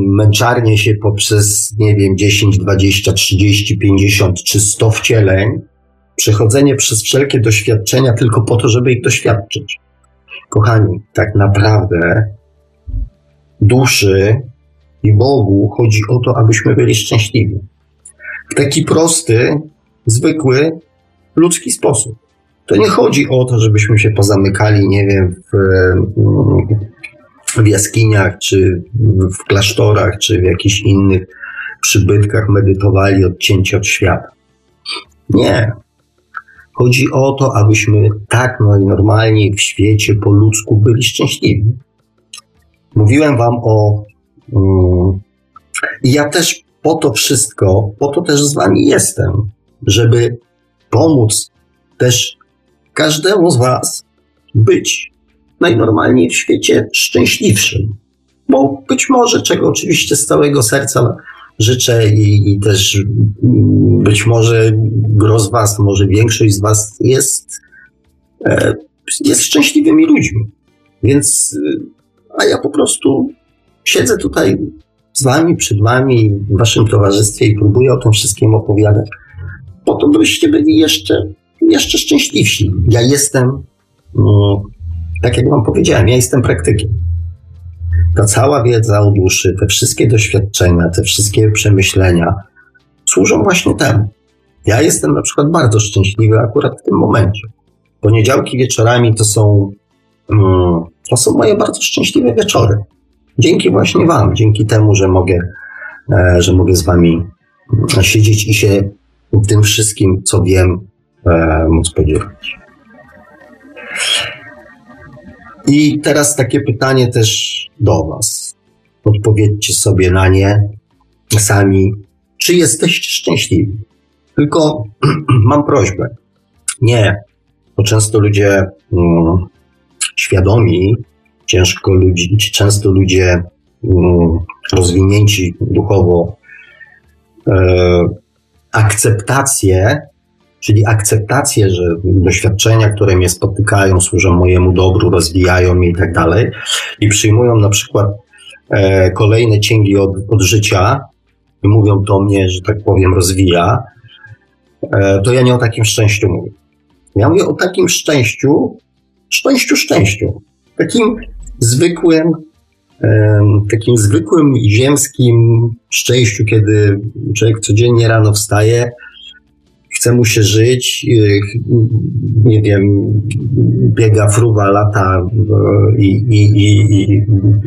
męczarnie się poprzez, nie wiem, 10, 20, 30, 50 czy 100 wcieleń, przechodzenie przez wszelkie doświadczenia tylko po to, żeby ich doświadczyć. Kochani, tak naprawdę duszy i Bogu chodzi o to, abyśmy byli szczęśliwi. W taki prosty, zwykły, ludzki sposób. To nie chodzi o to, żebyśmy się pozamykali, nie wiem, w, w jaskiniach, czy w klasztorach, czy w jakichś innych przybytkach medytowali odcięci od świata. Nie. Chodzi o to, abyśmy tak normalnie w świecie po ludzku byli szczęśliwi. Mówiłem wam o. Um, ja też po to wszystko, po to też z wami jestem, żeby pomóc też każdemu z was być najnormalniej w świecie szczęśliwszym. Bo być może, czego oczywiście z całego serca życzę i, i też być może gro z was, może większość z was jest, e, jest szczęśliwymi ludźmi. Więc, a ja po prostu siedzę tutaj z wami, przed wami, w waszym towarzystwie i próbuję o tym wszystkim opowiadać, po to, byście byli jeszcze, jeszcze szczęśliwsi. Ja jestem, no, tak jak wam powiedziałem, ja jestem praktykiem. Ta cała wiedza o duszy, te wszystkie doświadczenia, te wszystkie przemyślenia służą właśnie temu. Ja jestem na przykład bardzo szczęśliwy akurat w tym momencie. Poniedziałki wieczorami to są, mm, to są moje bardzo szczęśliwe wieczory. Dzięki właśnie Wam, dzięki temu, że mogę, e, że mogę z Wami siedzieć i się tym wszystkim, co wiem, e, móc podzielić. I teraz takie pytanie też do Was. Odpowiedzcie sobie na nie sami. Czy jesteście szczęśliwi? Tylko <clears throat> mam prośbę. Nie, bo często ludzie mm, świadomi, ciężko ludzi, często ludzie mm, rozwinięci duchowo, e, akceptację czyli akceptację, że doświadczenia, które mnie spotykają, służą mojemu dobru, rozwijają mnie i tak dalej, i przyjmują na przykład e, kolejne cięgi od, od życia i mówią to mnie, że tak powiem, rozwija, e, to ja nie o takim szczęściu mówię. Ja mówię o takim szczęściu, szczęściu, szczęściu. Takim zwykłym, e, takim zwykłym ziemskim szczęściu, kiedy człowiek codziennie rano wstaje, chce mu się żyć, y, nie wiem, biega fruwa lata y, i, i, i,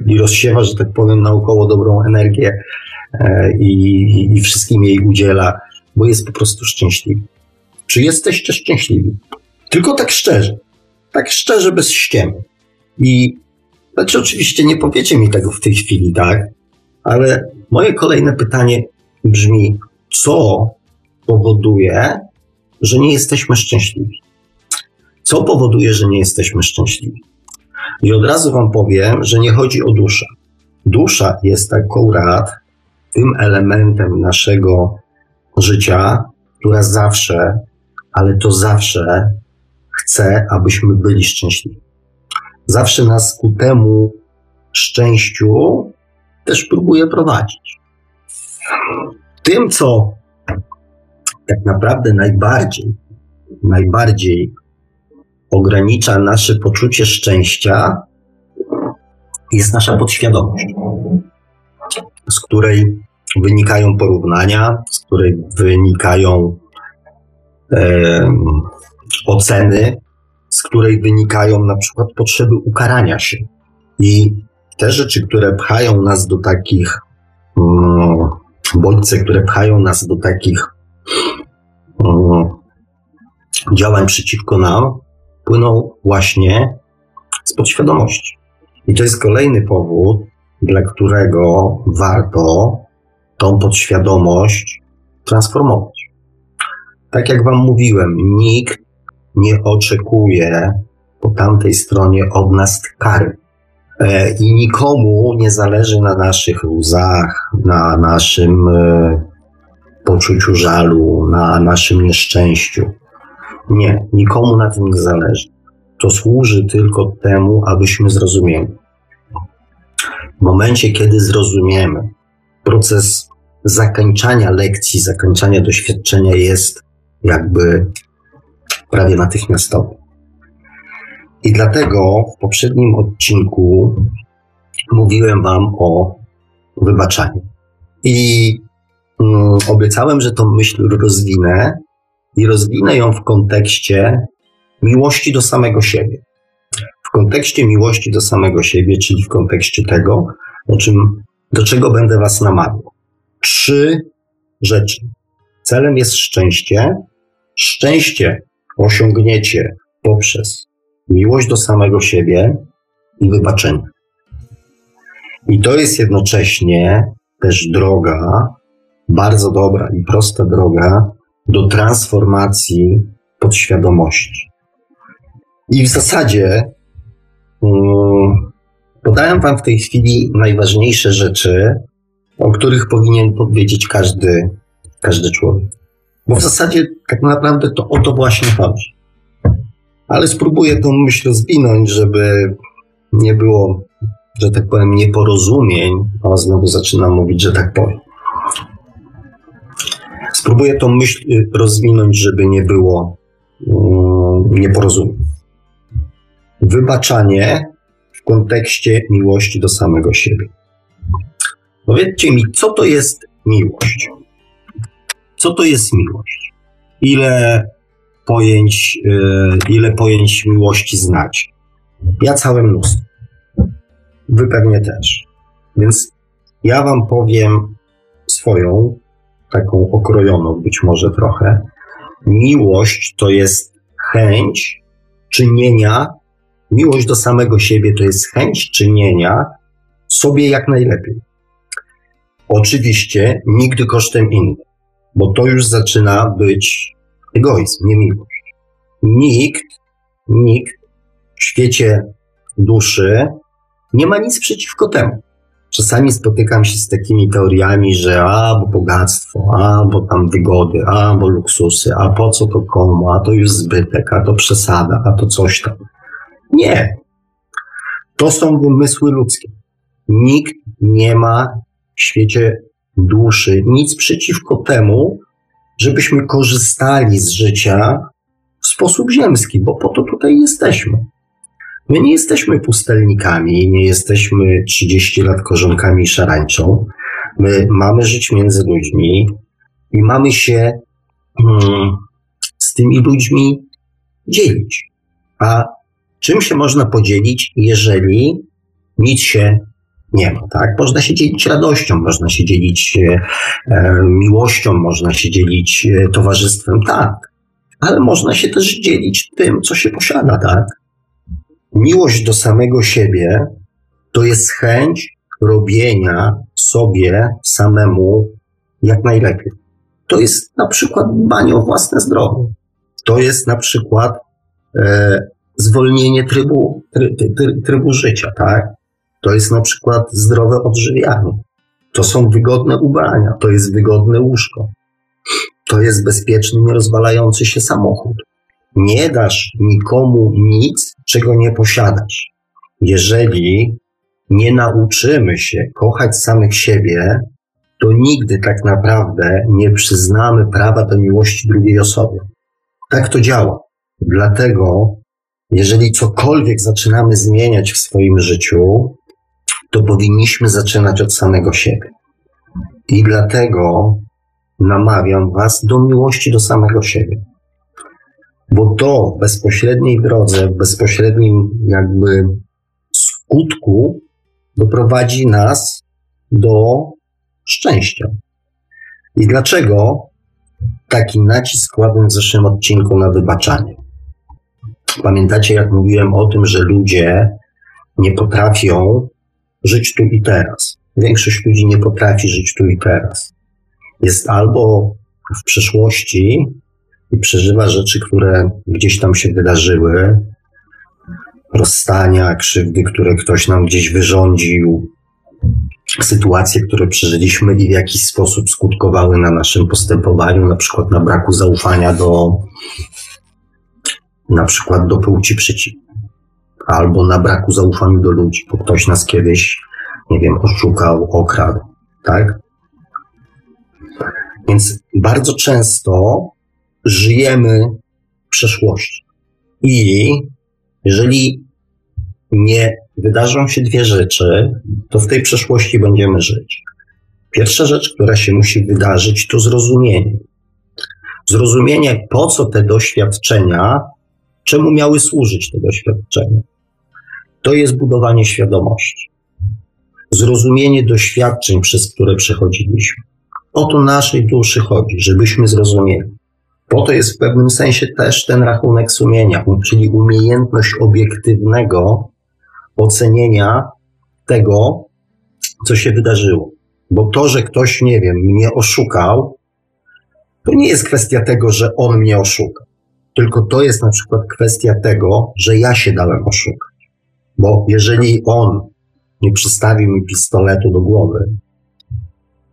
i rozsiewa, że tak powiem, naokoło dobrą energię e, i, i wszystkim jej udziela, bo jest po prostu szczęśliwy. Czy jesteście szczęśliwi? Tylko tak szczerze. Tak szczerze, bez ściemy. I znaczy, oczywiście nie powiecie mi tego w tej chwili, tak? Ale moje kolejne pytanie brzmi: co powoduje, że nie jesteśmy szczęśliwi. Co powoduje, że nie jesteśmy szczęśliwi? I od razu Wam powiem, że nie chodzi o duszę. Dusza jest akurat tym elementem naszego życia, która zawsze, ale to zawsze chce, abyśmy byli szczęśliwi. Zawsze nas ku temu szczęściu też próbuje prowadzić. Tym, co tak naprawdę najbardziej, najbardziej ogranicza nasze poczucie szczęścia, jest nasza podświadomość, z której wynikają porównania, z której wynikają e, oceny, z której wynikają na przykład potrzeby ukarania się. I te rzeczy, które pchają nas do takich mm, bodźce, które pchają nas do takich działań przeciwko nam płyną właśnie z podświadomości. I to jest kolejny powód, dla którego warto tą podświadomość transformować. Tak jak Wam mówiłem, nikt nie oczekuje po tamtej stronie od nas kary. E, I nikomu nie zależy na naszych łzach, na naszym e, poczuciu żalu, na naszym nieszczęściu. Nie, nikomu na tym nie zależy. To służy tylko temu, abyśmy zrozumieli. W momencie, kiedy zrozumiemy, proces zakończania lekcji, zakończania doświadczenia jest jakby prawie natychmiastowy. I dlatego w poprzednim odcinku mówiłem Wam o wybaczaniu. I obiecałem, że tą myśl rozwinę i rozwinę ją w kontekście miłości do samego siebie. W kontekście miłości do samego siebie, czyli w kontekście tego, o czym, do czego będę Was namawiał. trzy rzeczy. Celem jest szczęście. Szczęście osiągniecie poprzez miłość do samego siebie i wybaczenie. I to jest jednocześnie też droga, bardzo dobra i prosta droga do transformacji podświadomości. I w zasadzie um, podałem Wam w tej chwili najważniejsze rzeczy, o których powinien powiedzieć każdy, każdy człowiek. Bo w zasadzie tak naprawdę to o to właśnie chodzi. Ale spróbuję tą myśl rozwinąć, żeby nie było, że tak powiem, nieporozumień, a znowu zaczynam mówić, że tak powiem. Spróbuję tą myśl rozwinąć, żeby nie było um, nieporozumień. Wybaczanie w kontekście miłości do samego siebie. Powiedzcie mi, co to jest miłość? Co to jest miłość? Ile pojęć, yy, ile pojęć miłości znacie? Ja całe mnóstwo. Wy pewnie też. Więc ja Wam powiem swoją, taką okrojoną być może trochę. Miłość to jest chęć czynienia, miłość do samego siebie to jest chęć czynienia sobie jak najlepiej. Oczywiście nigdy kosztem innych, bo to już zaczyna być egoizm, nie miłość. Nikt, nikt w świecie duszy nie ma nic przeciwko temu. Czasami spotykam się z takimi teoriami, że a, bo bogactwo, a, bo tam wygody, a, bo luksusy, a po co to komu, a to już zbytek, a to przesada, a to coś tam. Nie. To są wymysły ludzkie. Nikt nie ma w świecie duszy nic przeciwko temu, żebyśmy korzystali z życia w sposób ziemski, bo po to tutaj jesteśmy. My nie jesteśmy pustelnikami, nie jesteśmy 30 lat korzonkami szarańczą. My mamy żyć między ludźmi i mamy się hmm, z tymi ludźmi dzielić. A czym się można podzielić, jeżeli nic się nie ma, tak? Można się dzielić radością, można się dzielić e, miłością, można się dzielić e, towarzystwem, tak. Ale można się też dzielić tym, co się posiada, tak? Miłość do samego siebie to jest chęć robienia sobie samemu jak najlepiej. To jest na przykład dbanie o własne zdrowie. To jest na przykład e, zwolnienie trybu, try, try, trybu życia, tak? To jest na przykład zdrowe odżywianie. To są wygodne ubrania, to jest wygodne łóżko. To jest bezpieczny, nierozwalający się samochód. Nie dasz nikomu nic, czego nie posiadasz. Jeżeli nie nauczymy się kochać samych siebie, to nigdy tak naprawdę nie przyznamy prawa do miłości drugiej osobie. Tak to działa. Dlatego, jeżeli cokolwiek zaczynamy zmieniać w swoim życiu, to powinniśmy zaczynać od samego siebie. I dlatego namawiam Was do miłości do samego siebie. Bo to w bezpośredniej drodze, w bezpośrednim jakby skutku doprowadzi nas do szczęścia. I dlaczego taki nacisk kładłem w zeszłym odcinku na wybaczanie? Pamiętacie, jak mówiłem o tym, że ludzie nie potrafią żyć tu i teraz. Większość ludzi nie potrafi żyć tu i teraz. Jest albo w przeszłości i przeżywa rzeczy, które gdzieś tam się wydarzyły, rozstania, krzywdy, które ktoś nam gdzieś wyrządził, sytuacje, które przeżyliśmy i w jakiś sposób skutkowały na naszym postępowaniu, na przykład na braku zaufania do na przykład do płci przeciwnej albo na braku zaufania do ludzi, bo ktoś nas kiedyś, nie wiem, oszukał, okradł, tak? Więc bardzo często żyjemy w przeszłości. I jeżeli nie wydarzą się dwie rzeczy, to w tej przeszłości będziemy żyć. Pierwsza rzecz, która się musi wydarzyć, to zrozumienie. Zrozumienie, po co te doświadczenia, czemu miały służyć te doświadczenia to jest budowanie świadomości. Zrozumienie doświadczeń, przez które przechodziliśmy. O to naszej duszy chodzi, żebyśmy zrozumieli. Po to jest w pewnym sensie też ten rachunek sumienia, czyli umiejętność obiektywnego ocenienia tego, co się wydarzyło. Bo to, że ktoś, nie wiem, mnie oszukał, to nie jest kwestia tego, że on mnie oszukał. Tylko to jest na przykład kwestia tego, że ja się dałem oszukać. Bo jeżeli on nie przystawił mi pistoletu do głowy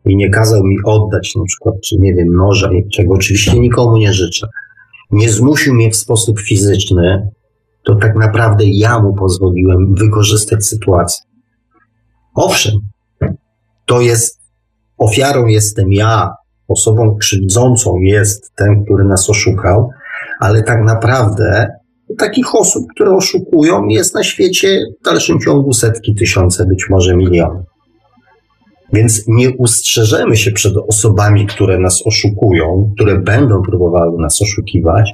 i nie kazał mi oddać na przykład, czy nie wiem, noża, czego oczywiście nikomu nie życzę, nie zmusił mnie w sposób fizyczny, to tak naprawdę ja mu pozwoliłem wykorzystać sytuację. Owszem, to jest, ofiarą jestem ja, osobą krzywdzącą jest ten, który nas oszukał, ale tak naprawdę takich osób, które oszukują, jest na świecie w dalszym ciągu setki, tysiące, być może miliony. Więc nie ustrzeżemy się przed osobami, które nas oszukują, które będą próbowały nas oszukiwać,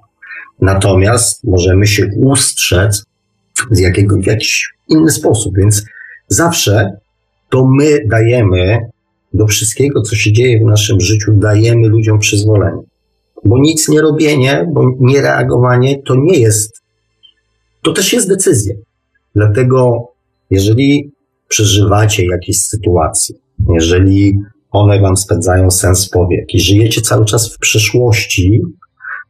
natomiast możemy się ustrzec z jakiego, w jakiś inny sposób. Więc zawsze to my dajemy do wszystkiego, co się dzieje w naszym życiu, dajemy ludziom przyzwolenie. Bo nic nie robienie, bo nie reagowanie to nie jest, to też jest decyzja. Dlatego, jeżeli przeżywacie jakieś sytuacje, jeżeli one wam spędzają sens powiek i żyjecie cały czas w przeszłości,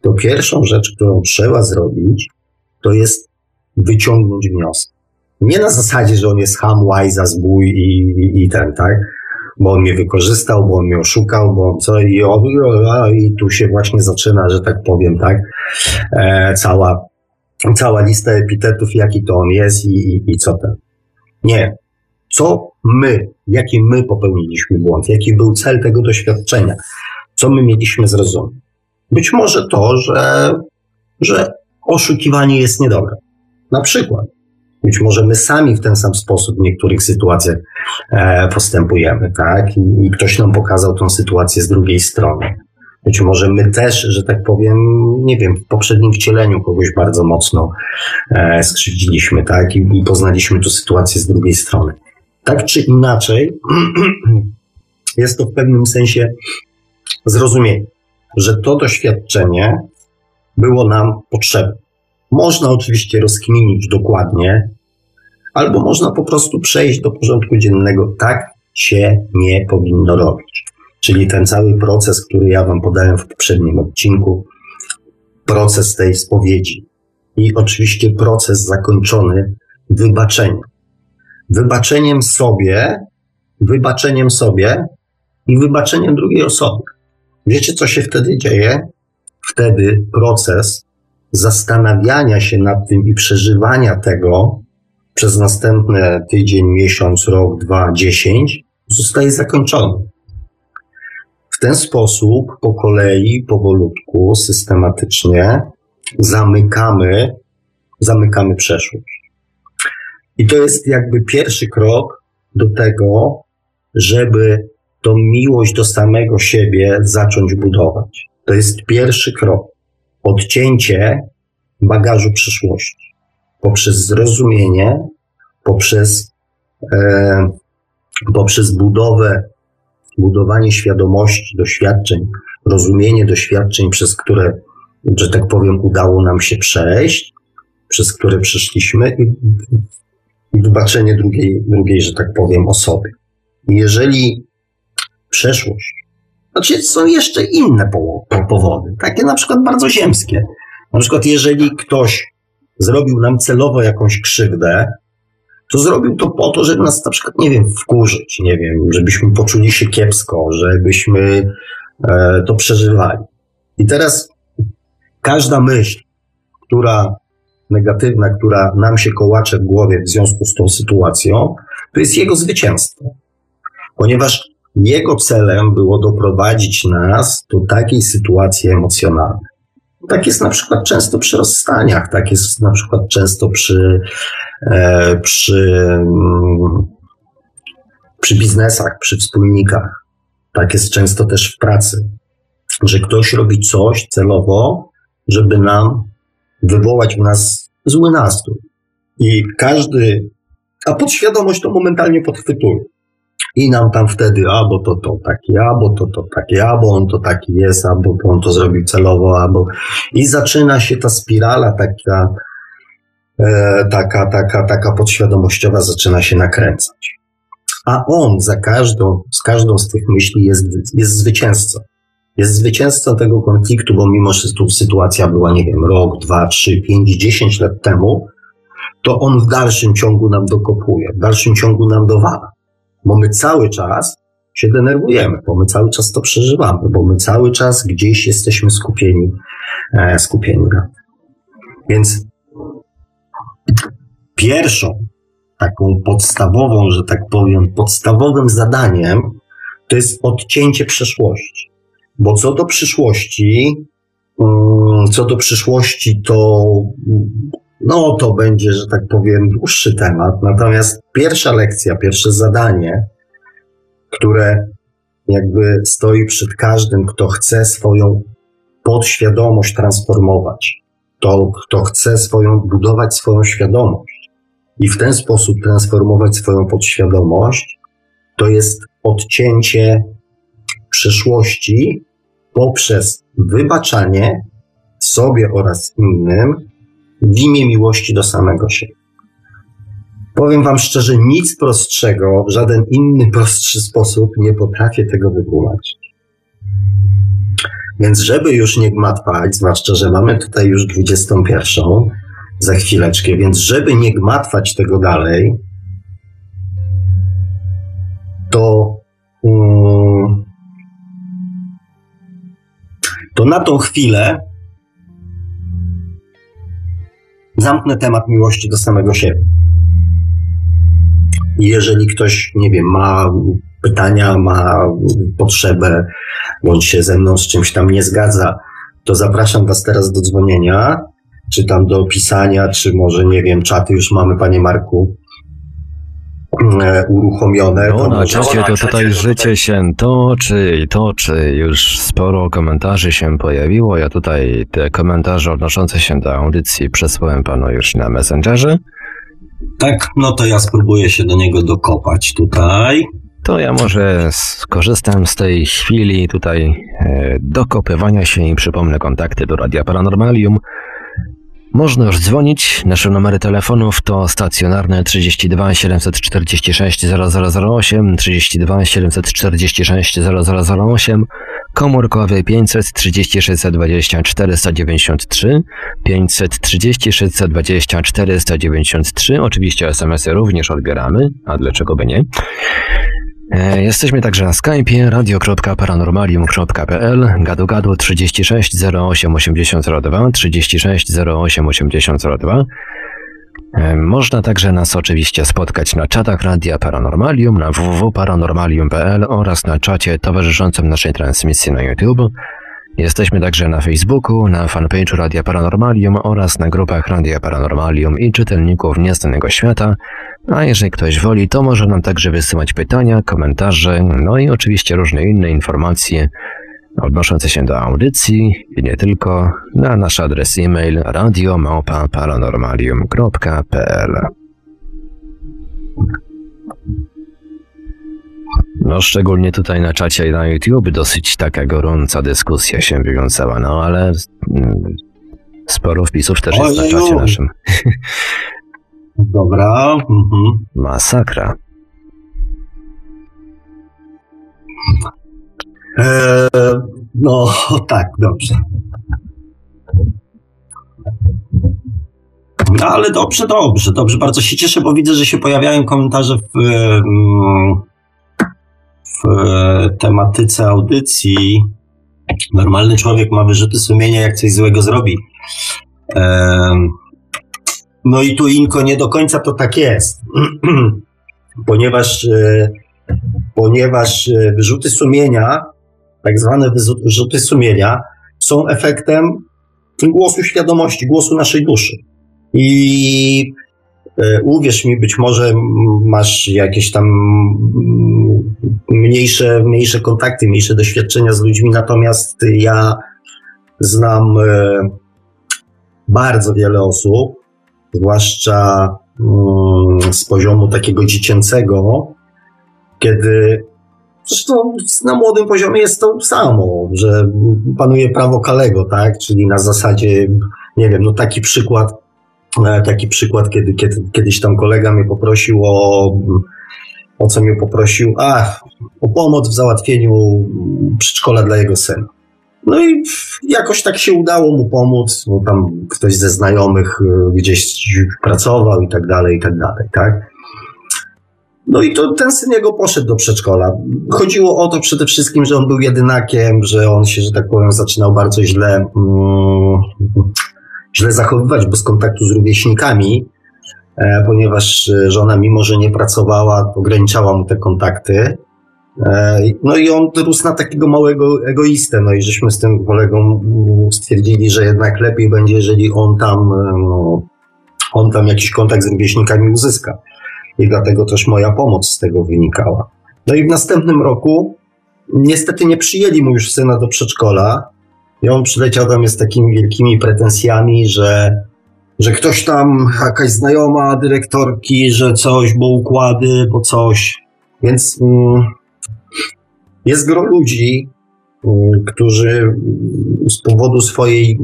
to pierwszą rzecz, którą trzeba zrobić, to jest wyciągnąć wniosek. Nie na zasadzie, że on jest ham, łajza, zbój i, i, i ten, tak? Bo on mnie wykorzystał, bo on mnie oszukał, bo co i, o, i tu się właśnie zaczyna, że tak powiem, tak? E, cała, cała lista epitetów, jaki to on jest i, i, i co ten. Nie. Co my, jaki my popełniliśmy błąd, jaki był cel tego doświadczenia, co my mieliśmy zrozumieć. Być może to, że, że oszukiwanie jest niedobre. Na przykład, być może my sami w ten sam sposób w niektórych sytuacjach e, postępujemy, tak? I, I, ktoś nam pokazał tą sytuację z drugiej strony. Być może my też, że tak powiem, nie wiem, w poprzednim wcieleniu kogoś bardzo mocno e, skrzywdziliśmy, tak? I, I poznaliśmy tę sytuację z drugiej strony. Tak czy inaczej, <clears throat> jest to w pewnym sensie zrozumienie, że to doświadczenie było nam potrzebne. Można oczywiście rozkminić dokładnie, albo można po prostu przejść do porządku dziennego. Tak się nie powinno robić. Czyli ten cały proces, który ja Wam podałem w poprzednim odcinku, proces tej spowiedzi i oczywiście proces zakończony wybaczeniem. Wybaczeniem sobie, wybaczeniem sobie i wybaczeniem drugiej osoby. Wiecie, co się wtedy dzieje? Wtedy proces zastanawiania się nad tym i przeżywania tego przez następny tydzień, miesiąc, rok, dwa, dziesięć zostaje zakończony. W ten sposób po kolei, powolutku, systematycznie zamykamy, zamykamy przeszłość. I to jest jakby pierwszy krok do tego, żeby tą miłość do samego siebie zacząć budować. To jest pierwszy krok odcięcie bagażu przyszłości poprzez zrozumienie, poprzez, e, poprzez budowę, budowanie świadomości, doświadczeń, rozumienie doświadczeń, przez które, że tak powiem, udało nam się przejść, przez które przeszliśmy i, wybaczenie drugiej, drugiej, że tak powiem, osoby. Jeżeli przeszłość znaczy są jeszcze inne powody, takie na przykład bardzo ziemskie. Na przykład jeżeli ktoś zrobił nam celowo jakąś krzywdę, to zrobił to po to, żeby nas na przykład, nie wiem, wkurzyć, nie wiem, żebyśmy poczuli się kiepsko, żebyśmy e, to przeżywali. I teraz każda myśl, która negatywna, która nam się kołacze w głowie w związku z tą sytuacją, to jest jego zwycięstwo. Ponieważ jego celem było doprowadzić nas do takiej sytuacji emocjonalnej. Tak jest na przykład często przy rozstaniach, tak jest na przykład często przy, e, przy, mm, przy biznesach, przy wspólnikach. Tak jest często też w pracy, że ktoś robi coś celowo, żeby nam wywołać w nas zły nastrój. I każdy, a podświadomość to momentalnie podchwytuje. I nam tam wtedy, albo to to taki, albo to to taki, albo on to taki jest, albo on to zrobił celowo, albo... I zaczyna się ta spirala taka, e, taka, taka, taka podświadomościowa zaczyna się nakręcać. A on za każdą, z każdą z tych myśli jest, jest zwycięzcą. Jest zwycięzcą tego konfliktu, bo mimo, że tu sytuacja była, nie wiem, rok, dwa, trzy, pięć, dziesięć lat temu, to on w dalszym ciągu nam dokopuje, w dalszym ciągu nam dowala. Bo my cały czas się denerwujemy, bo my cały czas to przeżywamy, bo my cały czas gdzieś jesteśmy skupieni, e, skupieni na tym. Więc pierwszą taką podstawową, że tak powiem, podstawowym zadaniem to jest odcięcie przeszłości. Bo co do przyszłości, mm, co do przyszłości, to no to będzie, że tak powiem, dłuższy temat. Natomiast pierwsza lekcja, pierwsze zadanie, które jakby stoi przed każdym, kto chce swoją podświadomość transformować, to kto chce swoją, budować swoją świadomość i w ten sposób transformować swoją podświadomość, to jest odcięcie przeszłości poprzez wybaczanie sobie oraz innym w imię miłości do samego siebie. Powiem Wam szczerze, nic prostszego, żaden inny prostszy sposób nie potrafię tego wytłumaczyć. Więc żeby już nie gmatwać, zwłaszcza, że mamy tutaj już 21 za chwileczkę, więc żeby nie gmatwać tego dalej, to um, to na tą chwilę zamknę temat miłości do samego siebie. Jeżeli ktoś, nie wiem, ma pytania, ma potrzebę, bądź się ze mną z czymś tam nie zgadza, to zapraszam Was teraz do dzwonienia, czy tam do pisania, czy może, nie wiem, czaty już mamy, Panie Marku, uruchomione. No, na czacie to tutaj życie się toczy i toczy. Już sporo komentarzy się pojawiło. Ja tutaj te komentarze odnoszące się do audycji przesłałem panu już na Messengerze. Tak, no to ja spróbuję się do niego dokopać tutaj. To ja może skorzystam z tej chwili tutaj e, dokopywania się i przypomnę kontakty do Radia Paranormalium można już dzwonić. Nasze numery telefonów to stacjonarne 32 746 0008, 32 746 0008, komórkowy 530 620 493, 530 620 493. Oczywiście SMS-y również odbieramy, a dlaczego by nie? E, jesteśmy także na Skype'ie radio.paranormalium.pl gadu gadu 36 08 8002 36 08 8002 można także nas oczywiście spotkać na czatach Radia Paranormalium na www.paranormalium.pl oraz na czacie towarzyszącym naszej transmisji na YouTube. Jesteśmy także na Facebooku, na fanpage'u Radia Paranormalium oraz na grupach Radia Paranormalium i czytelników Nieznanego Świata, a jeżeli ktoś woli, to może nam także wysyłać pytania, komentarze, no i oczywiście różne inne informacje odnoszące się do audycji i nie tylko na nasz adres e-mail radiomałpa-paranormalium.pl No, szczególnie tutaj na czacie i na YouTube dosyć taka gorąca dyskusja się wywiązała, no ale mm, sporo wpisów też jest na czacie naszym. <laughs> Dobra. Mhm. Masakra. Eee, no <laughs> tak, dobrze. No ale dobrze, dobrze, dobrze. Bardzo się cieszę, bo widzę, że się pojawiają komentarze w, w tematyce audycji. Normalny człowiek ma wyrzuty sumienia, jak coś złego zrobi. No i tu Inko nie do końca to tak jest, <clears throat> ponieważ, e, ponieważ e, wyrzuty sumienia, tak zwane wyrzuty sumienia, są efektem głosu świadomości, głosu naszej duszy. I e, uwierz mi, być może masz jakieś tam mniejsze, mniejsze kontakty, mniejsze doświadczenia z ludźmi, natomiast ja znam bardzo wiele osób, zwłaszcza mm, z poziomu takiego dziecięcego, kiedy zresztą na młodym poziomie jest to samo, że panuje prawo Kalego, tak? Czyli na zasadzie, nie wiem, no taki przykład, e, taki przykład, kiedy, kiedy kiedyś tam kolega mnie poprosił o, o co mnie poprosił, a, o pomoc w załatwieniu przedszkola dla jego syna. No i jakoś tak się udało mu pomóc, bo tam ktoś ze znajomych e, gdzieś pracował i tak dalej, i tak dalej, tak? No i to ten syn jego poszedł do przedszkola. Chodziło o to przede wszystkim, że on był jedynakiem, że on się, że tak powiem, zaczynał bardzo źle, mm, źle zachowywać bez kontaktu z rówieśnikami, e, ponieważ żona, mimo że nie pracowała, ograniczała mu te kontakty. E, no i on rósł na takiego małego egoistę, no i żeśmy z tym kolegą stwierdzili, że jednak lepiej będzie, jeżeli on tam, e, no, on tam jakiś kontakt z rówieśnikami uzyska i dlatego też moja pomoc z tego wynikała. No i w następnym roku niestety nie przyjęli mu już syna do przedszkola i on przyleciał tam z takimi wielkimi pretensjami, że, że ktoś tam, jakaś znajoma dyrektorki, że coś, bo układy, bo coś. Więc mm, jest gro ludzi, mm, którzy z powodu swojej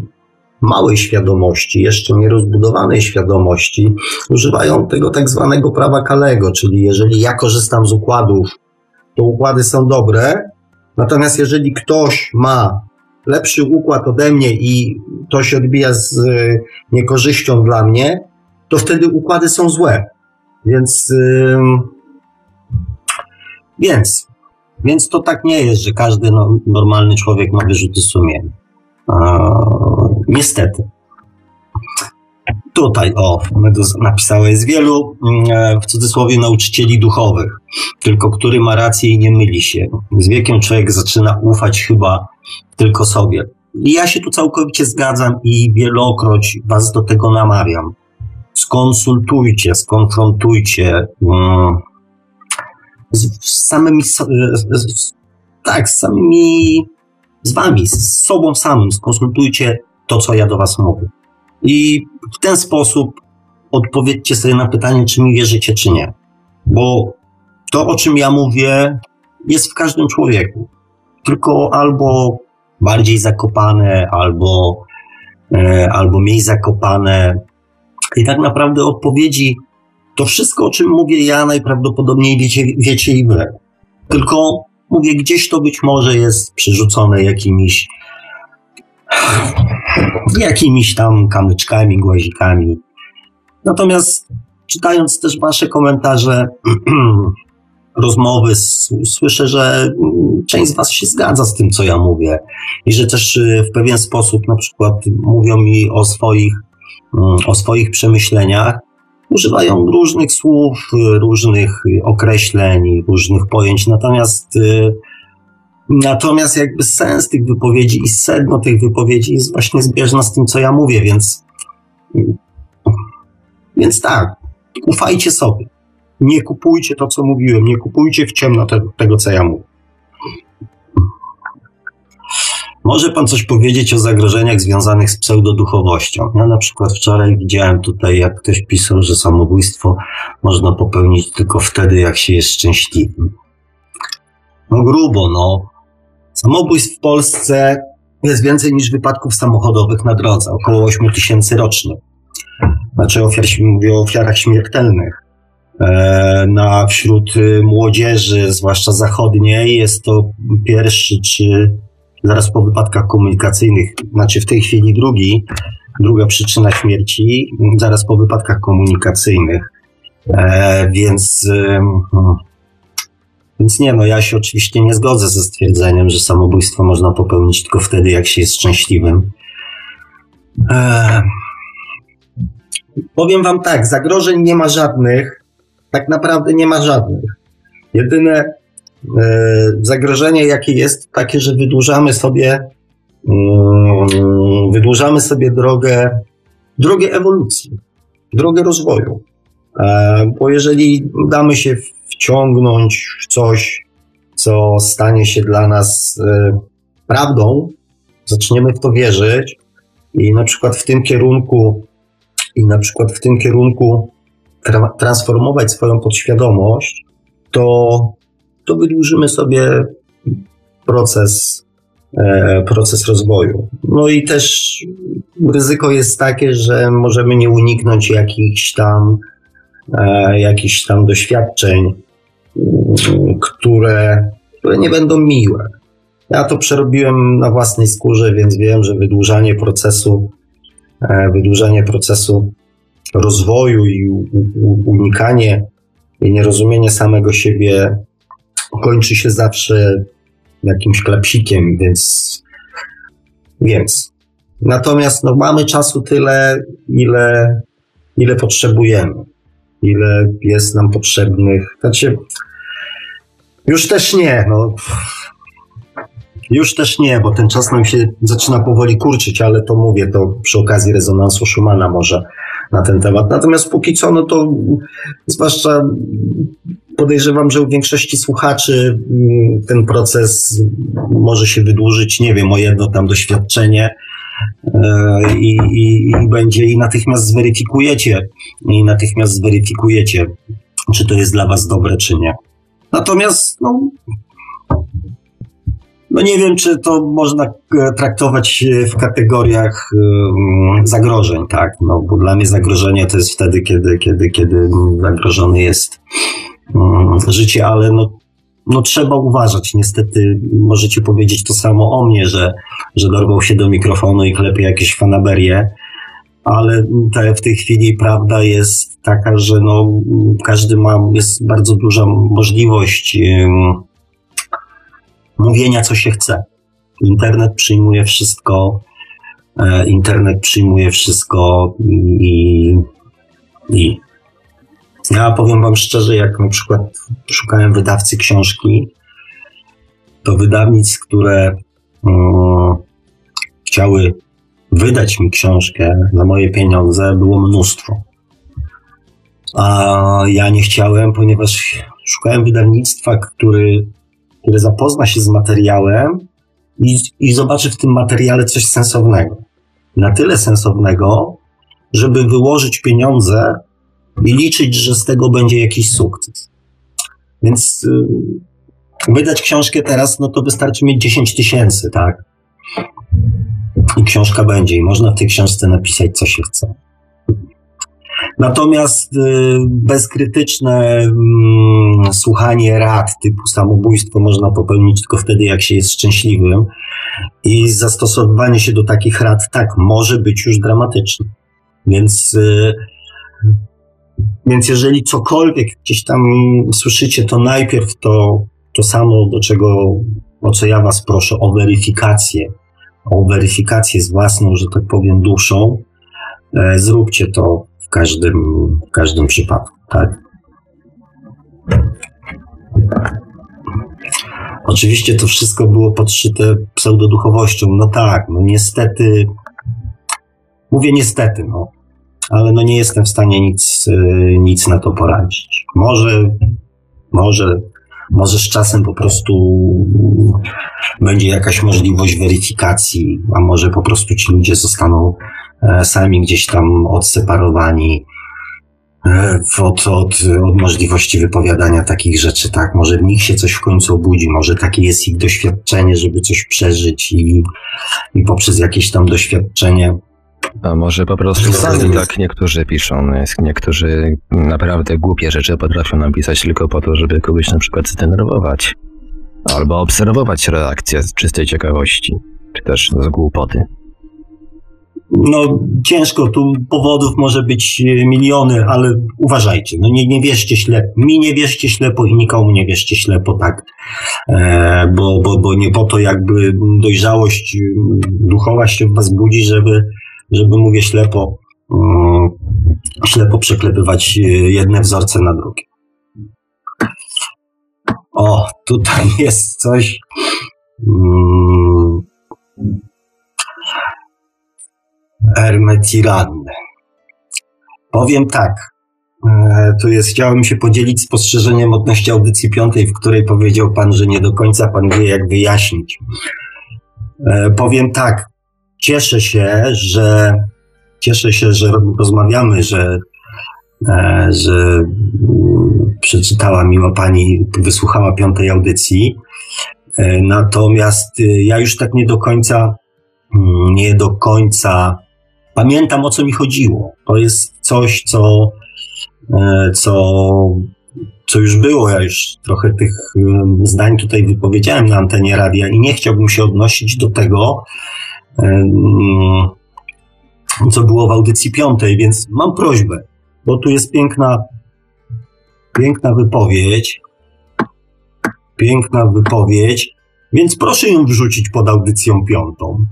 małej świadomości, jeszcze nierozbudowanej świadomości, używają tego tak zwanego prawa Kalego, czyli jeżeli ja korzystam z układów, to układy są dobre, natomiast jeżeli ktoś ma lepszy układ ode mnie i to się odbija z y, niekorzyścią dla mnie, to wtedy układy są złe. Więc, więc, więc to tak nie jest, że każdy no, normalny człowiek ma wyrzuty sumienia. Niestety. Tutaj, o, napisało jest wielu, mm, w cudzysłowie, nauczycieli duchowych, tylko który ma rację i nie myli się. Z wiekiem człowiek zaczyna ufać chyba tylko sobie. I ja się tu całkowicie zgadzam i wielokroć Was do tego namawiam. Skonsultujcie, skonfrontujcie um, z, z samymi, z, z, tak, z samymi z wami, z sobą samym, skonsultujcie to, co ja do was mówię. I w ten sposób odpowiedzcie sobie na pytanie, czy mi wierzycie, czy nie. Bo to, o czym ja mówię, jest w każdym człowieku. Tylko albo bardziej zakopane, albo, e, albo mniej zakopane. I tak naprawdę odpowiedzi, to wszystko, o czym mówię ja, najprawdopodobniej wiecie, wiecie i wy. Tylko Mówię, gdzieś to być może jest przerzucone jakimiś jakimiś tam kamyczkami, głazikami. Natomiast czytając też wasze komentarze, <clears throat> rozmowy, słyszę, że część z was się zgadza z tym, co ja mówię. I że też y, w pewien sposób na przykład mówią mi o swoich, mm, o swoich przemyśleniach, używają różnych słów, różnych określeń, różnych pojęć, natomiast y, natomiast jakby sens tych wypowiedzi i sedno tych wypowiedzi jest właśnie zbieżna z tym, co ja mówię, więc więc tak, ufajcie sobie. Nie kupujcie to, co mówiłem, nie kupujcie w ciemno te, tego, co ja mówię. Może pan coś powiedzieć o zagrożeniach związanych z pseudoduchowością? Ja na przykład wczoraj widziałem tutaj, jak ktoś pisał, że samobójstwo można popełnić tylko wtedy, jak się jest szczęśliwym. No grubo, no. Samobójstw w Polsce jest więcej niż wypadków samochodowych na drodze, około 8 tysięcy rocznie. Znaczy ofiar, mówię o ofiarach śmiertelnych. E, na wśród młodzieży, zwłaszcza zachodniej, jest to pierwszy czy zaraz po wypadkach komunikacyjnych, znaczy w tej chwili drugi, druga przyczyna śmierci, zaraz po wypadkach komunikacyjnych. E, więc, e, więc nie, no ja się oczywiście nie zgodzę ze stwierdzeniem, że samobójstwo można popełnić tylko wtedy, jak się jest szczęśliwym. E, powiem wam tak, zagrożeń nie ma żadnych, tak naprawdę nie ma żadnych. Jedyne, E, zagrożenie, jakie jest, takie, że wydłużamy sobie, mm, wydłużamy sobie drogę, drogę ewolucji, drogę rozwoju. E, bo jeżeli damy się wciągnąć w coś, co stanie się dla nas e, prawdą, zaczniemy w to wierzyć i na przykład w tym kierunku, i na przykład w tym kierunku transformować swoją podświadomość, to to wydłużymy sobie proces, e, proces rozwoju. No i też ryzyko jest takie, że możemy nie uniknąć jakichś tam, e, jakichś tam doświadczeń, które, które nie będą miłe. Ja to przerobiłem na własnej skórze, więc wiem, że wydłużanie procesu, e, wydłużanie procesu rozwoju i unikanie i nierozumienie samego siebie kończy się zawsze jakimś klepsikiem, więc więc. Natomiast no, mamy czasu tyle, ile, ile potrzebujemy, ile jest nam potrzebnych. Znaczy, już też nie, no. Już też nie, bo ten czas nam się zaczyna powoli kurczyć, ale to mówię, to przy okazji rezonansu Schumana może na ten temat. Natomiast póki co, no to zwłaszcza podejrzewam, że u większości słuchaczy mm, ten proces może się wydłużyć, nie wiem, o jedno tam doświadczenie e, i, i, i będzie i natychmiast zweryfikujecie i natychmiast zweryfikujecie, czy to jest dla was dobre, czy nie. Natomiast no, no nie wiem, czy to można e, traktować w kategoriach zagrożeń, tak? No, bo dla mnie zagrożenie to jest wtedy, kiedy, kiedy, kiedy zagrożony jest życie, ale no, no trzeba uważać. Niestety możecie powiedzieć to samo o mnie, że, że dorwał się do mikrofonu i klepie jakieś fanaberie, ale te, w tej chwili prawda jest taka, że no, każdy ma, jest bardzo duża możliwość mówienia, co się chce. Internet przyjmuje wszystko, e, internet przyjmuje wszystko i, i ja powiem Wam szczerze, jak na przykład szukałem wydawcy książki, to wydawnictw, które um, chciały wydać mi książkę za moje pieniądze, było mnóstwo. A ja nie chciałem, ponieważ szukałem wydawnictwa, który który zapozna się z materiałem i, i zobaczy w tym materiale coś sensownego. Na tyle sensownego, żeby wyłożyć pieniądze i liczyć, że z tego będzie jakiś sukces. Więc y, wydać książkę teraz, no to wystarczy mieć 10 tysięcy, tak? I książka będzie, i można w tej książce napisać, co się chce. Natomiast y, bezkrytyczne mm, słuchanie rad typu samobójstwo można popełnić tylko wtedy, jak się jest szczęśliwym. I zastosowanie się do takich rad, tak, może być już dramatyczne. Więc, y, więc jeżeli cokolwiek gdzieś tam słyszycie, to najpierw to, to samo, do czego, o co ja Was proszę, o weryfikację, o weryfikację z własną, że tak powiem, duszą. E, zróbcie to w każdym, w każdym przypadku, tak? Oczywiście to wszystko było podszyte pseudoduchowością. No tak, no niestety, mówię niestety, no, ale no nie jestem w stanie nic, y, nic na to poradzić. Może, może, może z czasem po prostu będzie jakaś możliwość weryfikacji, a może po prostu ci ludzie zostaną E, sami gdzieś tam odseparowani e, od, od, od możliwości wypowiadania takich rzeczy, tak? Może w nich się coś w końcu obudzi, może takie jest ich doświadczenie, żeby coś przeżyć i, i poprzez jakieś tam doświadczenie a może po prostu sami tak niektórzy piszą, niektórzy naprawdę głupie rzeczy potrafią napisać tylko po to, żeby kogoś na przykład zdenerwować. Albo obserwować reakcję z czystej ciekawości, czy też z głupoty no ciężko, tu powodów może być e, miliony, ale uważajcie, no nie, nie wierzcie ślepo, mi nie wierzcie ślepo i nikomu nie wierzcie ślepo, tak, e, bo, bo, bo nie po to jakby dojrzałość duchowa się w was budzi, żeby, żeby mówię ślepo, um, ślepo przeklepywać e, jedne wzorce na drugie. O, tutaj <laughs> jest coś. Um. Powiem tak. E, tu jest, chciałem się podzielić spostrzeżeniem odnośnie audycji piątej, w której powiedział Pan, że nie do końca Pan wie, jak wyjaśnić. E, powiem tak. Cieszę się, że cieszę się, że rozmawiamy, że e, że mm, przeczytała miła pani, wysłuchała piątej audycji. E, natomiast y, ja już tak nie do końca, mm, nie do końca pamiętam o co mi chodziło. To jest coś, co, e, co, co już było. Ja już trochę tych y, zdań tutaj wypowiedziałem na antenie radia i nie chciałbym się odnosić do tego, mm, co było w audycji piątej, więc mam prośbę, bo tu jest piękna, piękna wypowiedź, piękna wypowiedź, więc proszę ją wrzucić pod audycją piątą.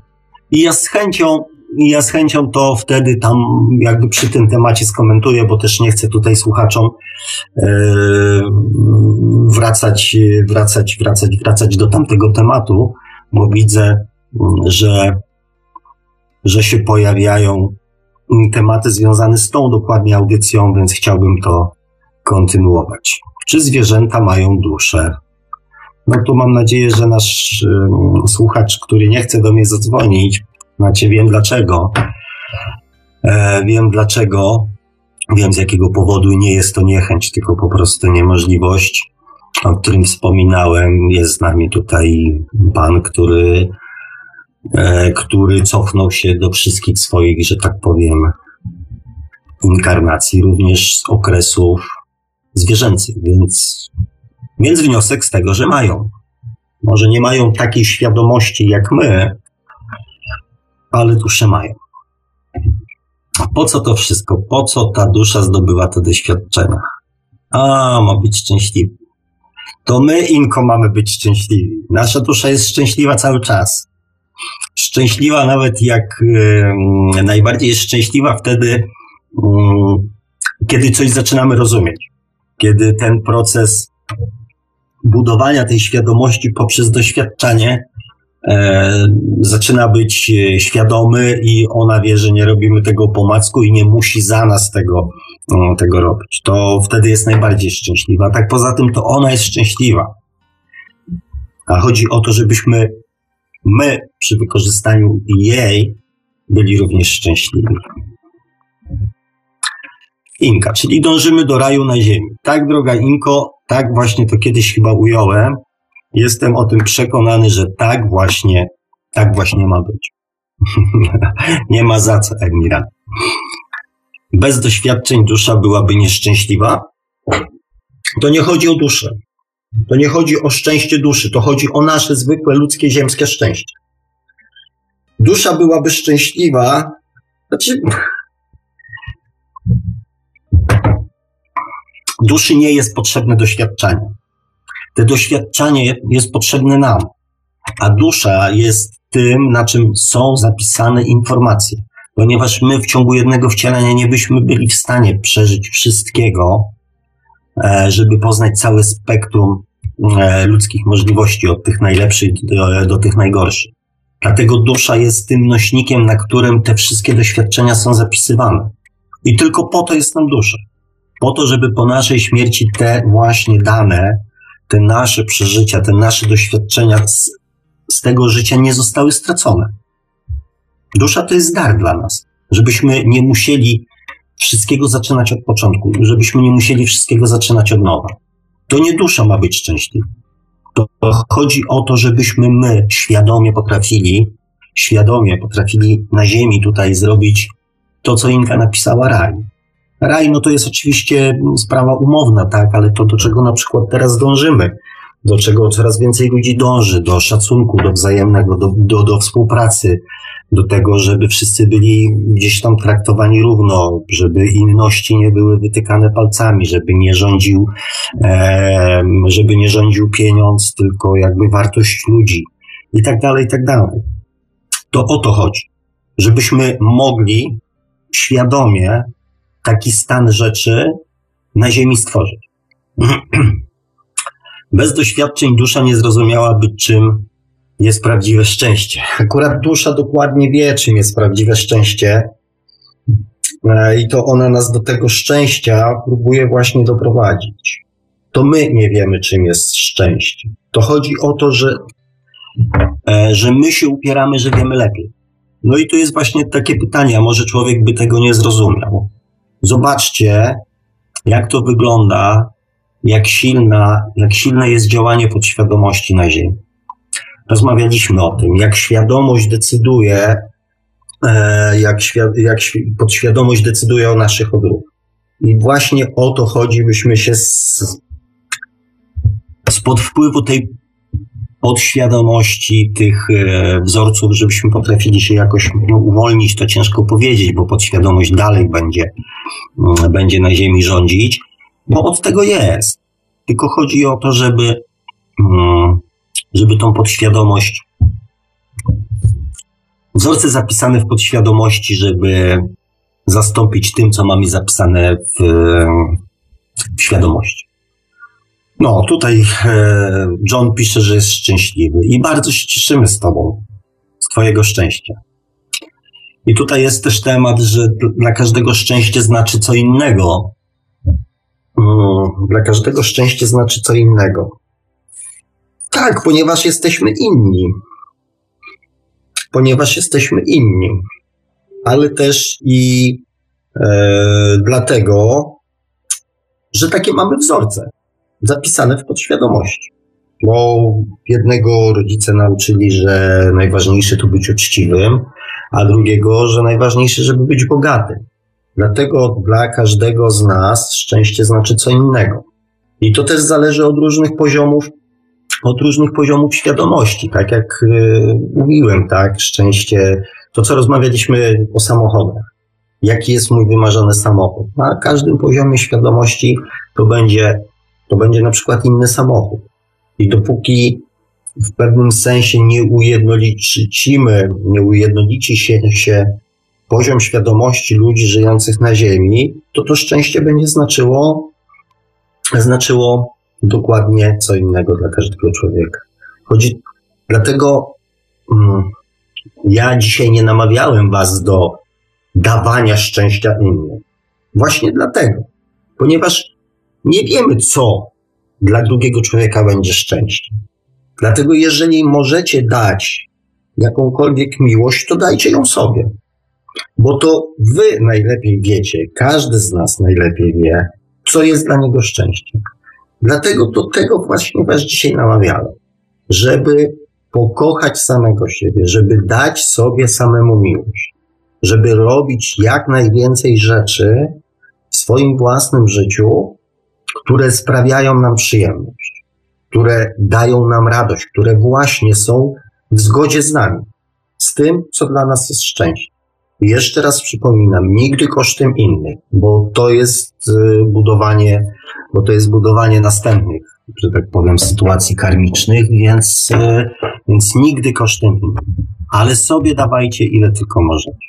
I ja z chęcią, ja z chęcią to wtedy tam jakby przy tym temacie skomentuję, bo też nie chcę tutaj słuchaczom yy, wracać, wracać, wracać, wracać do tamtego tematu, bo widzę, że że się pojawiają tematy związane z tą dokładnie audycją, więc chciałbym to kontynuować. Czy zwierzęta mają duszę? No tu mam nadzieję, że nasz y, słuchacz, który nie chce do mnie zadzwonić, znaczy wiem dlaczego. E, wiem dlaczego, wiem z jakiego powodu nie jest to niechęć, tylko po prostu niemożliwość, o którym wspominałem. Jest z nami tutaj pan, który który cofnął się do wszystkich swoich, że tak powiem, inkarnacji, również z okresów zwierzęcych, więc, więc wniosek z tego, że mają. Może nie mają takiej świadomości jak my, ale dusze mają. Po co to wszystko? Po co ta dusza zdobywa te doświadczenia? A, ma być szczęśliwy. To my, Inko, mamy być szczęśliwi. Nasza dusza jest szczęśliwa cały czas szczęśliwa nawet jak najbardziej jest szczęśliwa wtedy, kiedy coś zaczynamy rozumieć. Kiedy ten proces budowania tej świadomości poprzez doświadczanie e, zaczyna być e, świadomy i ona wie, że nie robimy tego po macku i nie musi za nas tego, tego robić. To wtedy jest najbardziej szczęśliwa. Tak poza tym to ona jest szczęśliwa. A chodzi o to, żebyśmy my przy wykorzystaniu jej byli również szczęśliwi. Inka, czyli dążymy do raju na ziemi. Tak, droga Inko, tak właśnie to kiedyś chyba ująłem. Jestem o tym przekonany, że tak właśnie, tak właśnie ma być. <laughs> Nie ma za co, Emira. Bez doświadczeń dusza byłaby nieszczęśliwa. To nie chodzi o duszę. To nie chodzi o szczęście duszy, to chodzi o nasze zwykłe ludzkie ziemskie szczęście. Dusza byłaby szczęśliwa, znaczy. Duszy nie jest potrzebne doświadczenie. Te doświadczenie jest potrzebne nam, a dusza jest tym, na czym są zapisane informacje. Ponieważ my w ciągu jednego wcielenia nie byśmy byli w stanie przeżyć wszystkiego, żeby poznać całe spektrum e, ludzkich możliwości, od tych najlepszych do, do tych najgorszych. Dlatego dusza jest tym nośnikiem, na którym te wszystkie doświadczenia są zapisywane. I tylko po to jest nam dusza. Po to, żeby po naszej śmierci te właśnie dane, te nasze przeżycia, te nasze doświadczenia z, z tego życia nie zostały stracone. Dusza to jest dar dla nas, żebyśmy nie musieli wszystkiego zaczynać od początku, żebyśmy nie musieli wszystkiego zaczynać od nowa. To nie dusza ma być szczęśliwa. To chodzi o to, żebyśmy my świadomie potrafili, świadomie potrafili na ziemi tutaj zrobić to, co Inka napisała raj. Raj, no to jest oczywiście sprawa umowna, tak, ale to, do czego na przykład teraz dążymy, do czego coraz więcej ludzi dąży, do szacunku, do wzajemnego, do, do, do współpracy, do tego, żeby wszyscy byli gdzieś tam traktowani równo, żeby inności nie były wytykane palcami, żeby nie rządził, żeby nie rządził pieniądz, tylko jakby wartość ludzi i tak dalej, i tak dalej. To o to chodzi, żebyśmy mogli świadomie taki stan rzeczy na Ziemi stworzyć. <clears throat> Bez doświadczeń dusza nie zrozumiałaby, czym jest prawdziwe szczęście. Akurat dusza dokładnie wie, czym jest prawdziwe szczęście. E, I to ona nas do tego szczęścia próbuje właśnie doprowadzić. To my nie wiemy, czym jest szczęście. To chodzi o to, że, e, że my się upieramy, że wiemy lepiej. No i tu jest właśnie takie pytanie, a może człowiek by tego nie zrozumiał. Zobaczcie, jak to wygląda, jak, silna, jak silne jest działanie podświadomości na Ziemi. Rozmawialiśmy o tym, jak świadomość decyduje, e, jak, jak podświadomość decyduje o naszych odruchach. I właśnie o to chodzi, byśmy się z, spod wpływu tej podświadomości tych e, wzorców, żebyśmy potrafili się jakoś no, uwolnić, to ciężko powiedzieć, bo podświadomość dalej będzie, mm, będzie na Ziemi rządzić, bo od tego jest. Tylko chodzi o to, żeby, żeby tą podświadomość, wzorce zapisane w podświadomości, żeby zastąpić tym, co mamy zapisane w, w świadomości. No, tutaj e, John pisze, że jest szczęśliwy i bardzo się cieszymy z Tobą, z Twojego szczęścia. I tutaj jest też temat, że dla każdego szczęście znaczy co innego. Mm, dla każdego szczęście znaczy co innego. Tak, ponieważ jesteśmy inni. Ponieważ jesteśmy inni. Ale też i e, dlatego, że takie mamy wzorce zapisane w podświadomości. Bo jednego rodzice nauczyli, że najważniejsze to być uczciwym, a drugiego, że najważniejsze, żeby być bogatym. Dlatego dla każdego z nas szczęście znaczy co innego. I to też zależy od różnych poziomów, od różnych poziomów świadomości. Tak jak yy, mówiłem, tak, szczęście, to co rozmawialiśmy o samochodach. Jaki jest mój wymarzony samochód? Na każdym poziomie świadomości to będzie to będzie na przykład inny samochód. I dopóki w pewnym sensie nie ujednolicimy, nie ujednolici się, się poziom świadomości ludzi żyjących na Ziemi, to to szczęście będzie znaczyło, znaczyło dokładnie co innego dla każdego człowieka. Chodzi, dlatego mm, ja dzisiaj nie namawiałem Was do dawania szczęścia innym. Właśnie dlatego, ponieważ nie wiemy, co dla drugiego człowieka będzie szczęście. Dlatego, jeżeli możecie dać jakąkolwiek miłość, to dajcie ją sobie. Bo to wy najlepiej wiecie, każdy z nas najlepiej wie, co jest dla niego szczęście. Dlatego do tego właśnie Was dzisiaj namawiałem, żeby pokochać samego siebie, żeby dać sobie samemu miłość, żeby robić jak najwięcej rzeczy w swoim własnym życiu, które sprawiają nam przyjemność, które dają nam radość, które właśnie są w zgodzie z nami, z tym, co dla nas jest szczęście. Jeszcze raz przypominam, nigdy kosztem innych, bo to jest y, budowanie, bo to jest budowanie następnych, że tak powiem, sytuacji karmicznych, więc, y, więc nigdy kosztem innych. Ale sobie dawajcie ile tylko możecie.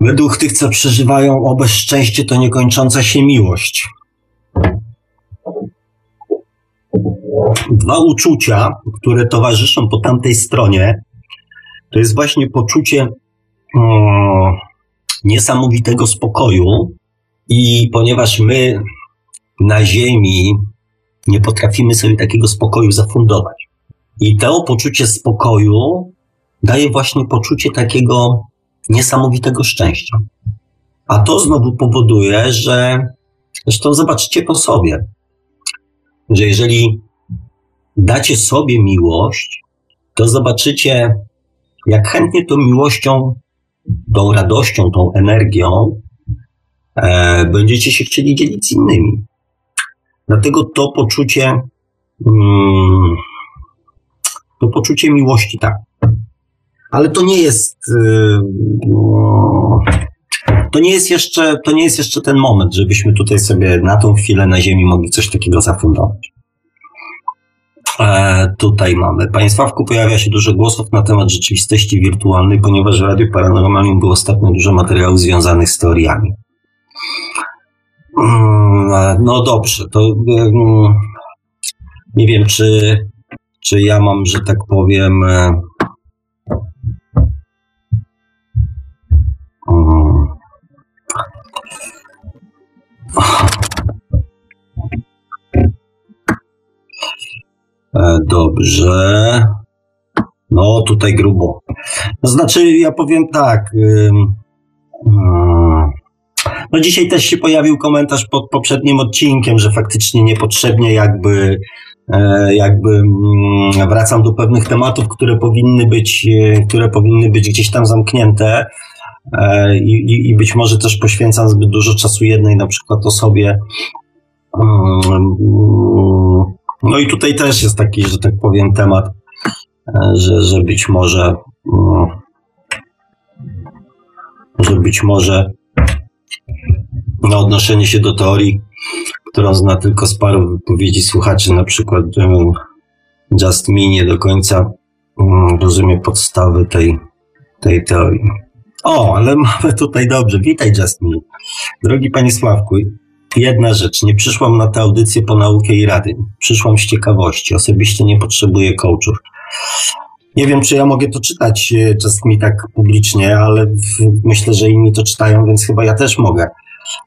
Według tych, co przeżywają obe szczęście, to niekończąca się miłość. Dwa uczucia, które towarzyszą po tamtej stronie, to jest właśnie poczucie niesamowitego spokoju. I ponieważ my na Ziemi nie potrafimy sobie takiego spokoju zafundować. I to poczucie spokoju daje właśnie poczucie takiego niesamowitego szczęścia. A to znowu powoduje, że zresztą zobaczcie po sobie, że jeżeli dacie sobie miłość, to zobaczycie, jak chętnie tą miłością, tą radością, tą energią e, będziecie się chcieli dzielić z innymi. Dlatego to poczucie, mm, to poczucie miłości, tak, ale to nie jest. Y, to nie jest jeszcze, to nie jest jeszcze ten moment, żebyśmy tutaj sobie na tą chwilę na Ziemi mogli coś takiego zafundować. E, tutaj mamy. Panie Sławku, pojawia się dużo głosów na temat rzeczywistości wirtualnej, ponieważ w Radiu Paranormalnym było ostatnio dużo materiałów związanych z teoriami. Mm, e, no dobrze, to mm, nie wiem, czy, czy ja mam, że tak powiem, dobrze. No, tutaj grubo. To znaczy, ja powiem tak. No dzisiaj też się pojawił komentarz pod poprzednim odcinkiem, że faktycznie niepotrzebnie jakby e, jakby mm, wracam do pewnych tematów, które powinny być, e, które powinny być gdzieś tam zamknięte e, i, i być może też poświęcam zbyt dużo czasu jednej na przykład osobie. Mm, no i tutaj też jest taki, że tak powiem, temat, że, że być może mm, że być może na odnoszenie się do teorii, którą zna tylko z paru wypowiedzi słuchaczy, na przykład um, Just Me nie do końca um, rozumie podstawy tej, tej teorii. O, ale <laughs> mamy tutaj dobrze. Witaj, Just Me. Drogi panie Sławku, jedna rzecz. Nie przyszłam na tę audycję po naukę i rady. Przyszłam z ciekawości. Osobiście nie potrzebuję coachów. Nie wiem, czy ja mogę to czytać e, czasami tak publicznie, ale myślę, że inni to czytają, więc chyba ja też mogę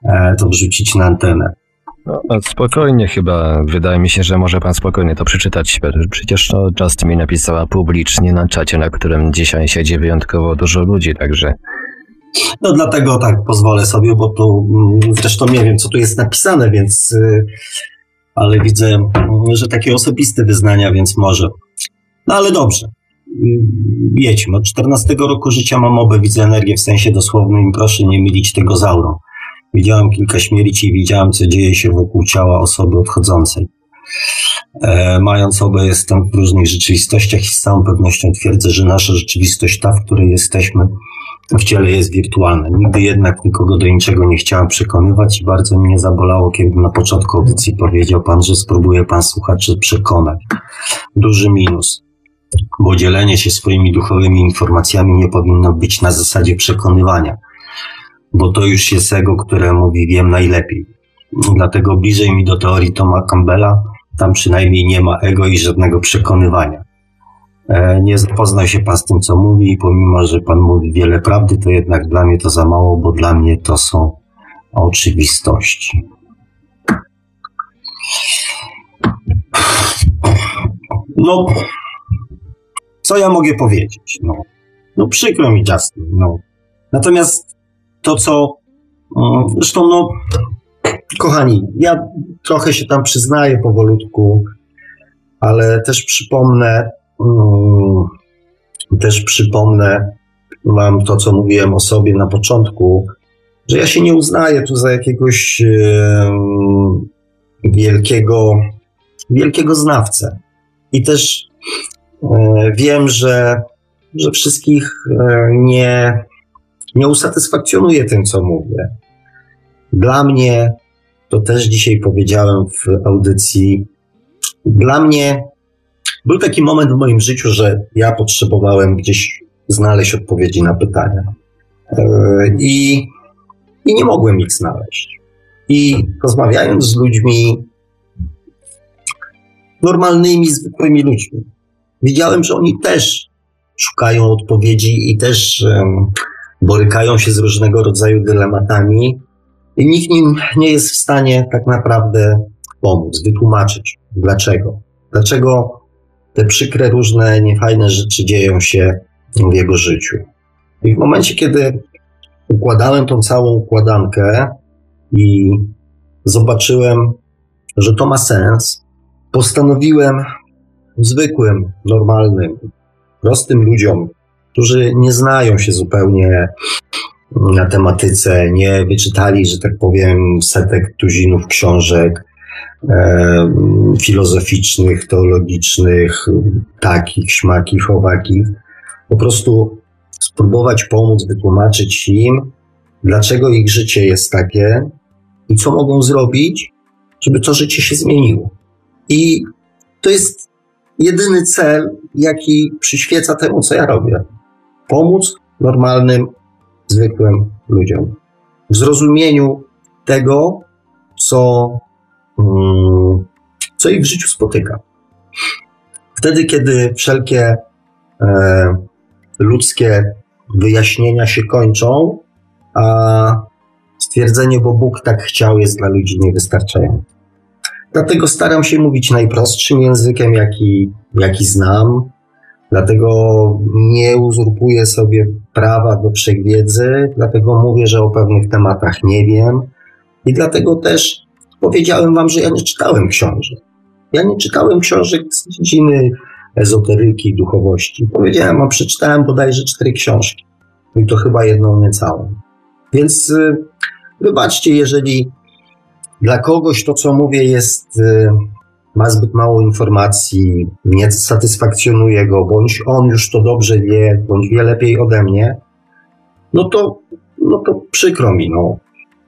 e, to wrzucić na antenę. No, spokojnie chyba. Wydaje mi się, że może pan spokojnie to przeczytać. Przecież to Just mi napisała publicznie na czacie, na którym dzisiaj siedzi wyjątkowo dużo ludzi, także... No dlatego tak pozwolę sobie, bo to mm, zresztą nie wiem, co tu jest napisane, więc... Y, ale widzę, mm, że takie osobiste wyznania, więc może. No ale dobrze jedźmy. Od 14 roku życia mam obę, widzę energię w sensie dosłownym proszę nie mylić tego z aurą. Widziałem kilka śmierci i widziałem, co dzieje się wokół ciała osoby odchodzącej. E, mając obę, jestem w różnych rzeczywistościach i z całą pewnością twierdzę, że nasza rzeczywistość, ta, w której jesteśmy, w ciele jest wirtualna. Nigdy jednak nikogo do niczego nie chciałem przekonywać i bardzo mnie zabolało, kiedy na początku audycji powiedział pan, że spróbuje pan słuchaczy przekonać. Duży minus bo dzielenie się swoimi duchowymi informacjami nie powinno być na zasadzie przekonywania, bo to już jest ego, które mówi wiem najlepiej. Dlatego bliżej mi do teorii Toma Campbella, tam przynajmniej nie ma ego i żadnego przekonywania. E, nie zapoznał się pan z tym, co mówi, i pomimo, że pan mówi wiele prawdy, to jednak dla mnie to za mało, bo dla mnie to są oczywistości. No, co ja mogę powiedzieć? No, no przykro mi Justin, no. Natomiast to, co no, zresztą, no, kochani, ja trochę się tam przyznaję powolutku, ale też przypomnę, też przypomnę wam to, co mówiłem o sobie na początku, że ja się nie uznaję tu za jakiegoś wielkiego, wielkiego znawcę. I też E, wiem, że, że wszystkich e, nie, nie usatysfakcjonuje tym, co mówię. Dla mnie, to też dzisiaj powiedziałem w audycji, dla mnie był taki moment w moim życiu, że ja potrzebowałem gdzieś znaleźć odpowiedzi na pytania. E, I, i nie mogłem ich znaleźć. I rozmawiając z ludźmi, normalnymi, zwykłymi ludźmi, widziałem, że oni też szukają odpowiedzi i też um, borykają się z różnego rodzaju dylematami i nikt im nie jest w stanie tak naprawdę pomóc, wytłumaczyć dlaczego. Dlaczego te przykre, różne, niefajne rzeczy dzieją się w jego życiu. I w momencie, kiedy układałem tą całą układankę i zobaczyłem, że to ma sens, postanowiłem zwykłym, normalnym, prostym ludziom, którzy nie znają się zupełnie na tematyce, nie wyczytali, że tak powiem, setek tuzinów książek filozoficznych, teologicznych, takich, śmakich, owakich. Po prostu spróbować pomóc, wytłumaczyć im, dlaczego ich życie jest takie i co mogą zrobić, żeby to życie się zmieniło. I to jest jedyny cel, jaki przyświeca temu, co ja robię. Pomóc normalnym, zwykłym ludziom. W zrozumieniu tego, co, co ich w życiu spotyka. Wtedy, kiedy wszelkie e, ludzkie wyjaśnienia się kończą, a stwierdzenie, bo Bóg tak chciał, jest dla ludzi niewystarczające. Dlatego staram się mówić najprostszym językiem, jaki, jaki znam. Dlatego nie uzurpuję sobie prawa do wszechwiedzy, dlatego mówię, że o pewnych tematach nie wiem i dlatego też powiedziałem wam, że ja nie czytałem książek. Ja nie czytałem książek z dziedziny ezoteryki, duchowości. Powiedziałem, a przeczytałem bodajże cztery książki. I to chyba jedną niecałą. Więc y, wybaczcie, jeżeli dla kogoś to, co mówię, jest, y, ma zbyt mało informacji, nie satysfakcjonuje go, bądź on już to dobrze wie, bądź wie lepiej ode mnie, no to, no to przykro mi, no.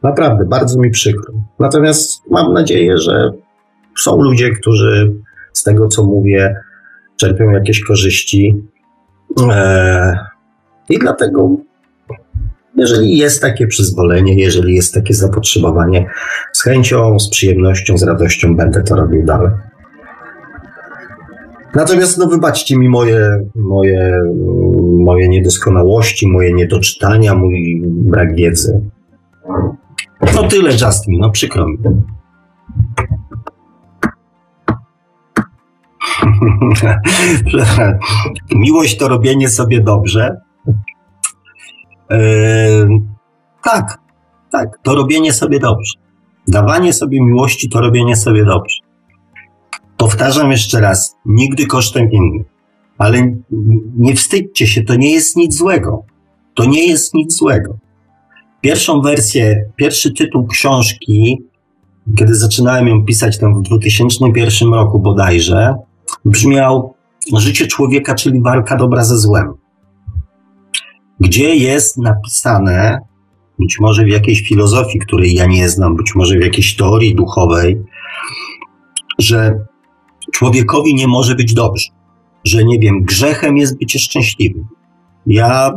Naprawdę, bardzo mi przykro. Natomiast mam nadzieję, że są ludzie, którzy z tego, co mówię, czerpią jakieś korzyści. E, I dlatego, jeżeli jest takie przyzwolenie, jeżeli jest takie zapotrzebowanie, z chęcią, z przyjemnością, z radością będę to robił dalej. Natomiast, no wybaczcie mi moje, moje, moje niedoskonałości, moje niedoczytania, mój brak wiedzy. No tyle, Justin, no przykro mi. <laughs> Miłość to robienie sobie dobrze. Yy, tak, tak, to robienie sobie dobrze. Dawanie sobie miłości to robienie sobie dobrze. Powtarzam jeszcze raz, nigdy kosztem innych. Ale nie wstydźcie się, to nie jest nic złego. To nie jest nic złego. Pierwszą wersję, pierwszy tytuł książki, kiedy zaczynałem ją pisać tam w 2001 roku bodajże, brzmiał Życie człowieka, czyli walka dobra ze złem. Gdzie jest napisane, być może w jakiejś filozofii, której ja nie znam, być może w jakiejś teorii duchowej, że człowiekowi nie może być dobrze, że nie wiem, grzechem jest bycie szczęśliwym. Ja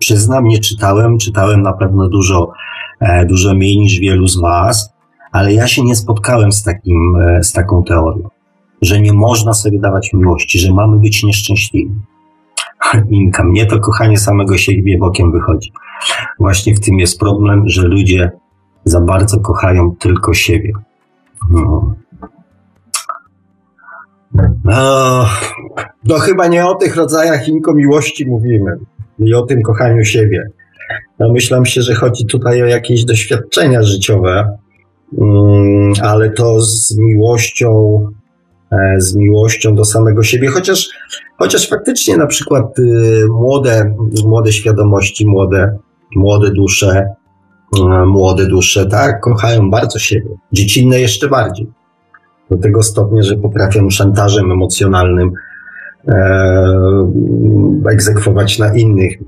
przyznam, nie czytałem, czytałem na pewno dużo, e, dużo mniej niż wielu z Was, ale ja się nie spotkałem z, takim, e, z taką teorią że nie można sobie dawać miłości, że mamy być nieszczęśliwi. <laughs> Inka, mnie to kochanie samego siebie bokiem wychodzi. Właśnie w tym jest problem, że ludzie za bardzo kochają tylko siebie. No. No, no chyba nie o tych rodzajach inko miłości mówimy i o tym kochaniu siebie. No myślę się, że chodzi tutaj o jakieś doświadczenia życiowe, mm, ale to z miłością E, z miłością do samego siebie, chociaż, chociaż faktycznie na przykład y, młode, młode świadomości, młode, młode dusze, y, młode dusze, tak, kochają bardzo siebie, dziecinne jeszcze bardziej. Do tego stopnia, że potrafią szantażem emocjonalnym egzekwować na innych,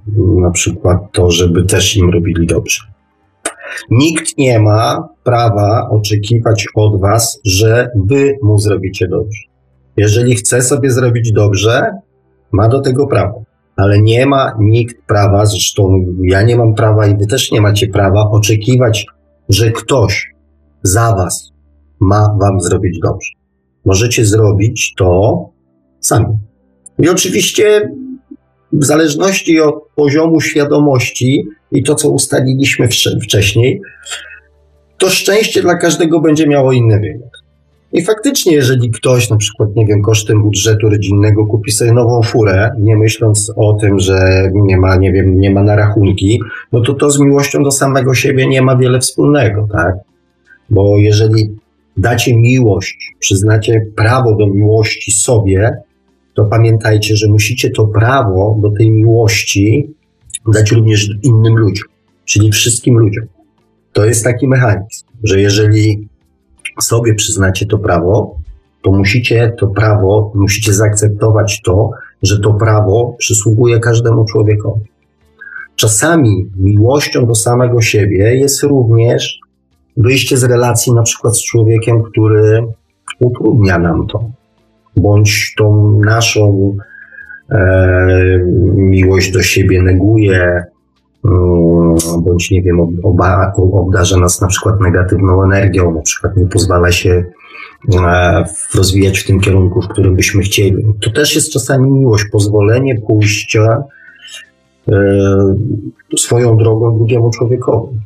na przykład to, żeby też im robili dobrze. Nikt nie ma prawa oczekiwać od was, że wy mu zrobicie dobrze. Jeżeli chce sobie zrobić dobrze, ma do tego prawo. Ale nie ma nikt prawa, zresztą ja nie mam prawa i wy też nie macie prawa oczekiwać, że ktoś za was ma wam zrobić dobrze. Możecie zrobić to sami. I oczywiście w zależności od poziomu świadomości i to, co ustaliliśmy wcześniej, to szczęście dla każdego będzie miało inny wymiar. I faktycznie, jeżeli ktoś na przykład, nie wiem, kosztem budżetu rodzinnego kupi sobie nową furę, nie myśląc o tym, że nie ma, nie wiem, nie ma na rachunki, no to to z miłością do samego siebie nie ma wiele wspólnego, tak? Bo jeżeli dacie miłość, przyznacie prawo do miłości sobie, to pamiętajcie, że musicie to prawo do tej miłości dać również innym ludziom, czyli wszystkim ludziom. To jest taki mechanizm, że jeżeli sobie przyznacie to prawo, to musicie to prawo, musicie zaakceptować to, że to prawo przysługuje każdemu człowiekowi. Czasami miłością do samego siebie jest również wyjście z relacji na przykład z człowiekiem, który utrudnia nam to, bądź tą naszą e, miłość do siebie neguje, mm, bądź nie wiem, oba, obdarza nas na przykład negatywną energią, na przykład nie pozwala się e, rozwijać w tym kierunku, w którym byśmy chcieli. To też jest czasami miłość, pozwolenie pójścia e, swoją drogą drugiemu człowiekowi.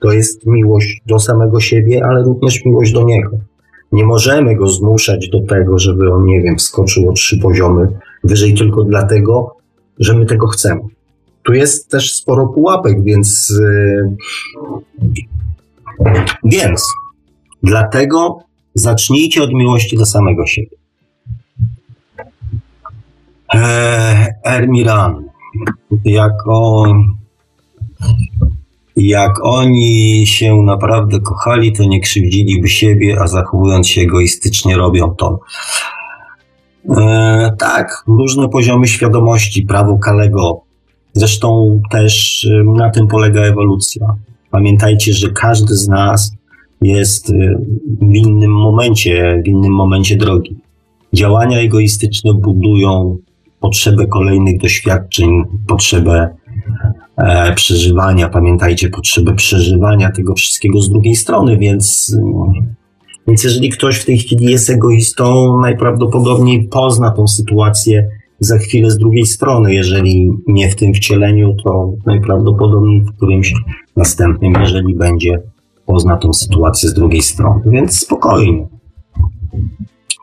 To jest miłość do samego siebie, ale również miłość do niego. Nie możemy go zmuszać do tego, żeby on, nie wiem, wskoczył o trzy poziomy wyżej tylko dlatego, że my tego chcemy. Tu jest też sporo pułapek, więc. Yy, więc dlatego zacznijcie od miłości do samego siebie. Eee, Ermiran, jako jak oni się naprawdę kochali, to nie krzywdziliby siebie, a zachowując się egoistycznie robią to. E, tak, różne poziomy świadomości, prawo Kalego. Zresztą też e, na tym polega ewolucja. Pamiętajcie, że każdy z nas jest e, w innym momencie, w innym momencie drogi. Działania egoistyczne budują potrzebę kolejnych doświadczeń, potrzebę przeżywania. Pamiętajcie, potrzebę przeżywania tego wszystkiego z drugiej strony, więc, więc jeżeli ktoś w tej chwili jest egoistą, najprawdopodobniej pozna tą sytuację za chwilę z drugiej strony. Jeżeli nie w tym wcieleniu, to najprawdopodobniej w którymś następnym, jeżeli będzie, pozna tą sytuację z drugiej strony. Więc spokojnie.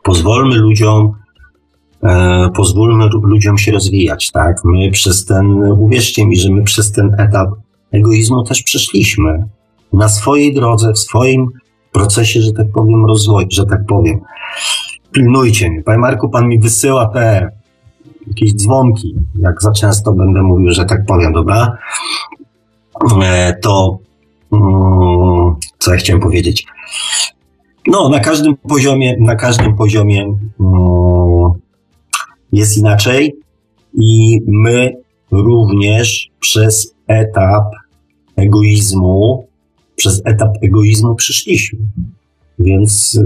Pozwólmy ludziom E, pozwólmy ludziom się rozwijać, tak? My przez ten, uwierzcie mi, że my przez ten etap egoizmu też przeszliśmy. Na swojej drodze, w swoim procesie, że tak powiem, rozwoju, że tak powiem. Pilnujcie mnie. Panie Marku, pan mi wysyła te jakieś dzwonki, jak za często będę mówił, że tak powiem, dobra? E, to mm, co ja chciałem powiedzieć? No, na każdym poziomie, na każdym poziomie mm, jest inaczej i my również przez etap egoizmu, przez etap egoizmu przyszliśmy. Więc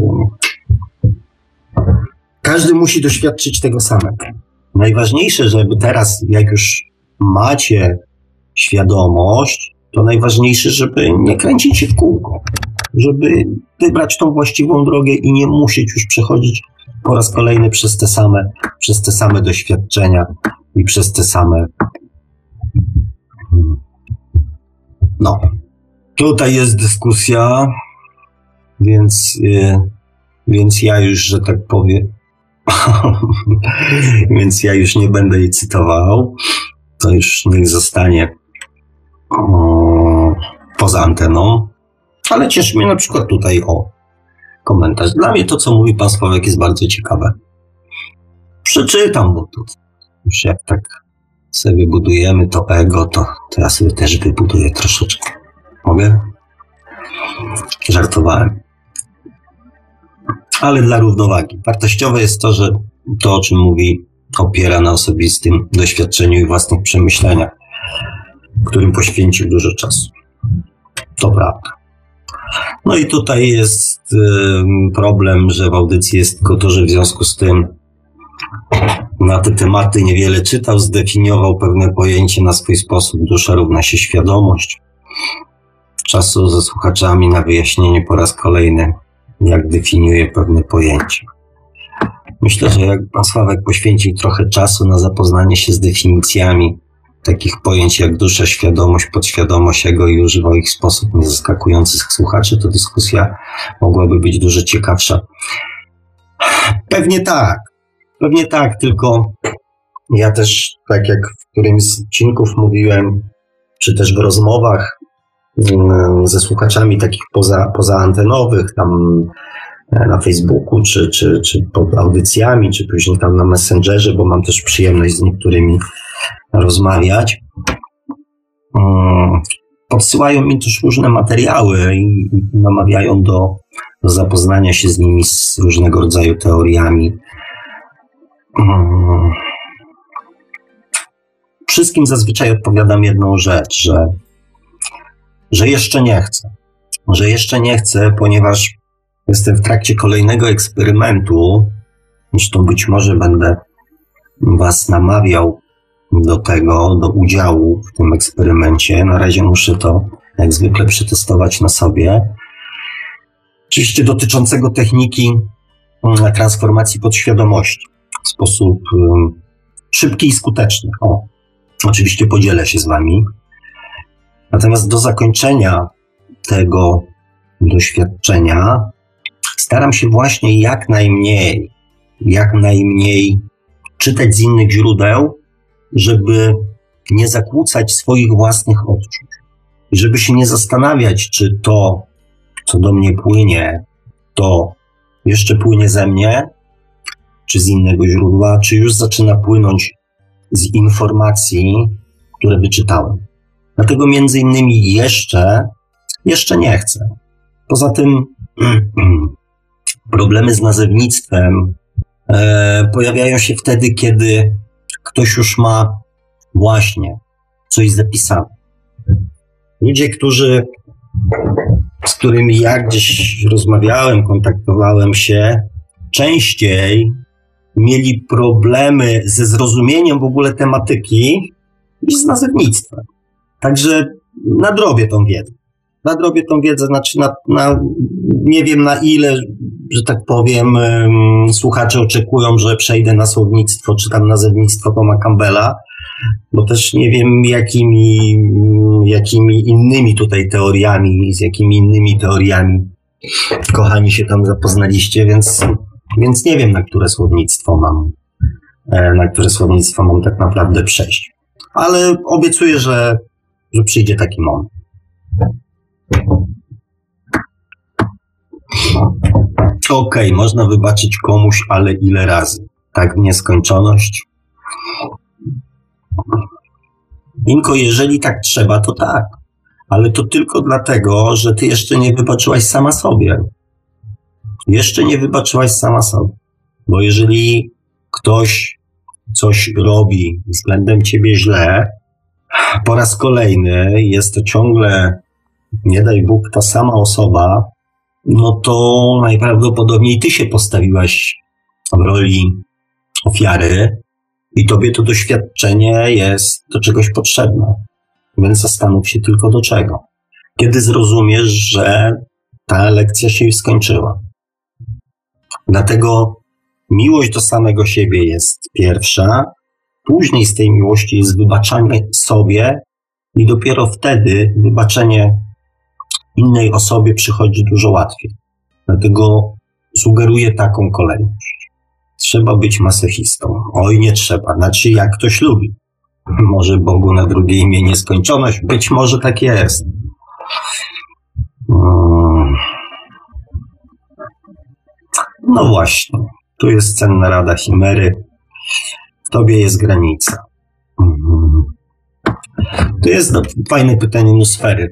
każdy musi doświadczyć tego samego. Najważniejsze, żeby teraz, jak już macie świadomość, to najważniejsze, żeby nie kręcić się w kółko, żeby wybrać tą właściwą drogę i nie musieć już przechodzić po raz kolejny przez te same, przez te same doświadczenia i przez te same. No. Tutaj jest dyskusja, więc, yy, więc ja już, że tak powiem, <laughs> więc ja już nie będę jej cytował. To już niech zostanie poza anteną. Ale cieszy mnie na przykład tutaj o komentarz. Dla mnie to, co mówi pan Sławek, jest bardzo ciekawe. Przeczytam, bo to już jak tak sobie wybudujemy to ego, to, to ja sobie też wybuduję troszeczkę. Mogę? Żartowałem. Ale dla równowagi. Wartościowe jest to, że to, o czym mówi, opiera na osobistym doświadczeniu i własnych przemyśleniach, którym poświęcił dużo czasu. To prawda. No i tutaj jest problem, że w audycji jest tylko to, że w związku z tym na te tematy niewiele czytał, zdefiniował pewne pojęcie na swój sposób. Dusza równa się świadomość. Czasu ze słuchaczami na wyjaśnienie po raz kolejny, jak definiuje pewne pojęcie. Myślę, że jak pan Sławek poświęcił trochę czasu na zapoznanie się z definicjami takich pojęć jak dusza, świadomość, podświadomość, ego i używał ich w sposób niezaskakujący słuchaczy, to dyskusja mogłaby być dużo ciekawsza. Pewnie tak, pewnie tak, tylko ja też, tak jak w którymś z odcinków mówiłem, czy też w rozmowach mm, ze słuchaczami takich poza, pozaantenowych, tam e, na Facebooku, czy, czy, czy pod audycjami, czy później tam na Messengerze, bo mam też przyjemność z niektórymi rozmawiać. Mm, podsyłają mi też różne materiały i namawiają do, zapoznania się z nimi, z różnego rodzaju teoriami. Mm. Wszystkim zazwyczaj odpowiadam jedną rzecz, że, że jeszcze nie chcę. Że jeszcze nie chcę, ponieważ jestem w trakcie kolejnego eksperymentu. Zresztą być może będę Was namawiał do tego, do udziału w tym eksperymencie. Na razie muszę to jak zwykle przetestować na sobie. Oczywiście dotyczącego techniki mm, transformacji podświadomości w sposób szybki i skuteczny. O, oczywiście podzielę się z Wami. Natomiast do zakończenia tego doświadczenia staram się właśnie jak najmniej, jak najmniej czytać z innych źródeł, żeby nie zakłócać swoich własnych odczuć. Żeby się nie zastanawiać, czy to, co do mnie płynie, to jeszcze płynie ze mnie, czy z innego źródła, czy już zaczyna płynąć z informacji, które wyczytałem. Dlatego między innymi jeszcze, jeszcze nie chcę. Poza tym <clears throat> problemy z nazewnictwem e, pojawiają się wtedy, kiedy ktoś już ma właśnie coś zapisane. Ludzie, którzy, z którymi ja gdzieś rozmawiałem, kontaktowałem się, częściej mieli problemy ze zrozumieniem w ogóle tematyki niż z nazewnictwem. Także nadrobię tą wiedzę. Nadrobię tą wiedzę, znaczy na, na, nie wiem na ile, że tak powiem, słuchacze oczekują, że przejdę na słownictwo, czy tam nazewnictwo Toma Campbella, bo też nie wiem jakimi, jakimi innymi tutaj teoriami, z jakimi innymi teoriami kochani się tam zapoznaliście, więc, więc nie wiem na które słownictwo mam, e, na które słownictwo mam tak naprawdę przejść. Ale obiecuję, że że przyjdzie taki moment. Okej, okay, można wybaczyć komuś, ale ile razy? Tak w nieskończoność? Inko, jeżeli tak trzeba, to tak. Ale to tylko dlatego, że ty jeszcze nie wybaczyłaś sama sobie. Jeszcze nie wybaczyłaś sama sobie. Bo jeżeli ktoś coś robi względem ciebie źle, po raz kolejny jest to ciągle, nie daj Bóg, ta sama osoba, no to najprawdopodobniej ty się postawiłaś w roli ofiary i tobie to doświadczenie jest do czegoś potrzebne. Więc zastanów się tylko do czego. Kiedy zrozumiesz, że ta lekcja się już skończyła. Dlatego miłość do samego siebie jest pierwsza, Później z tej miłości jest wybaczanie sobie i dopiero wtedy wybaczenie innej osobie przychodzi dużo łatwiej. Dlatego sugeruję taką kolejność. Trzeba być masochistą. Oj, nie trzeba. Znaczy, jak ktoś lubi. <laughs> Może Bogu na drugie imię nieskończoność. Być może tak jest. Hmm. No właśnie. Tu jest cenna rada Chimery. W tobie jest granica. Mhm. To jest fajne pytanie nosfery.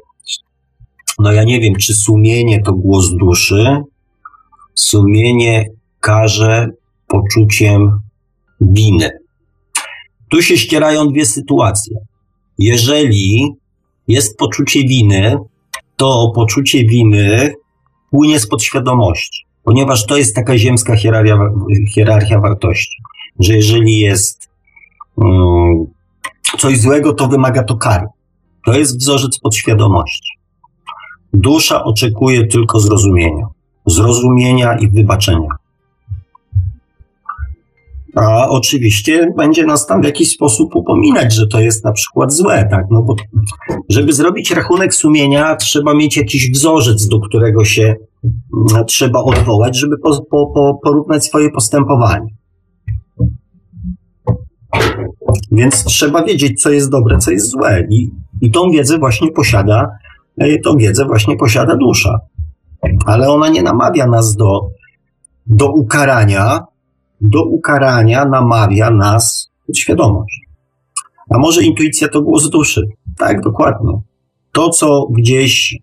No ja nie wiem, czy sumienie to głos duszy. Sumienie każe poczuciem winy. Tu się ścierają dwie sytuacje. Jeżeli jest poczucie winy, to poczucie winy płynie z podświadomości, ponieważ to jest taka ziemska hierarchia, hierarchia wartości że jeżeli jest um, coś złego, to wymaga to kary. To jest wzorzec podświadomości. Dusza oczekuje tylko zrozumienia. Zrozumienia i wybaczenia. A oczywiście będzie nas tam w jakiś sposób upominać, że to jest na przykład złe, tak? No bo żeby zrobić rachunek sumienia, trzeba mieć jakiś wzorzec, do którego się no, trzeba odwołać, żeby po, po, po, porównać swoje postępowanie. Więc trzeba wiedzieć, co jest dobre, co jest złe. I, i tą wiedzę właśnie posiada, tą wiedzę właśnie posiada dusza. Ale ona nie namawia nas do, do ukarania, do ukarania namawia nas świadomość. A może intuicja to głos duszy? Tak, dokładnie. To, co gdzieś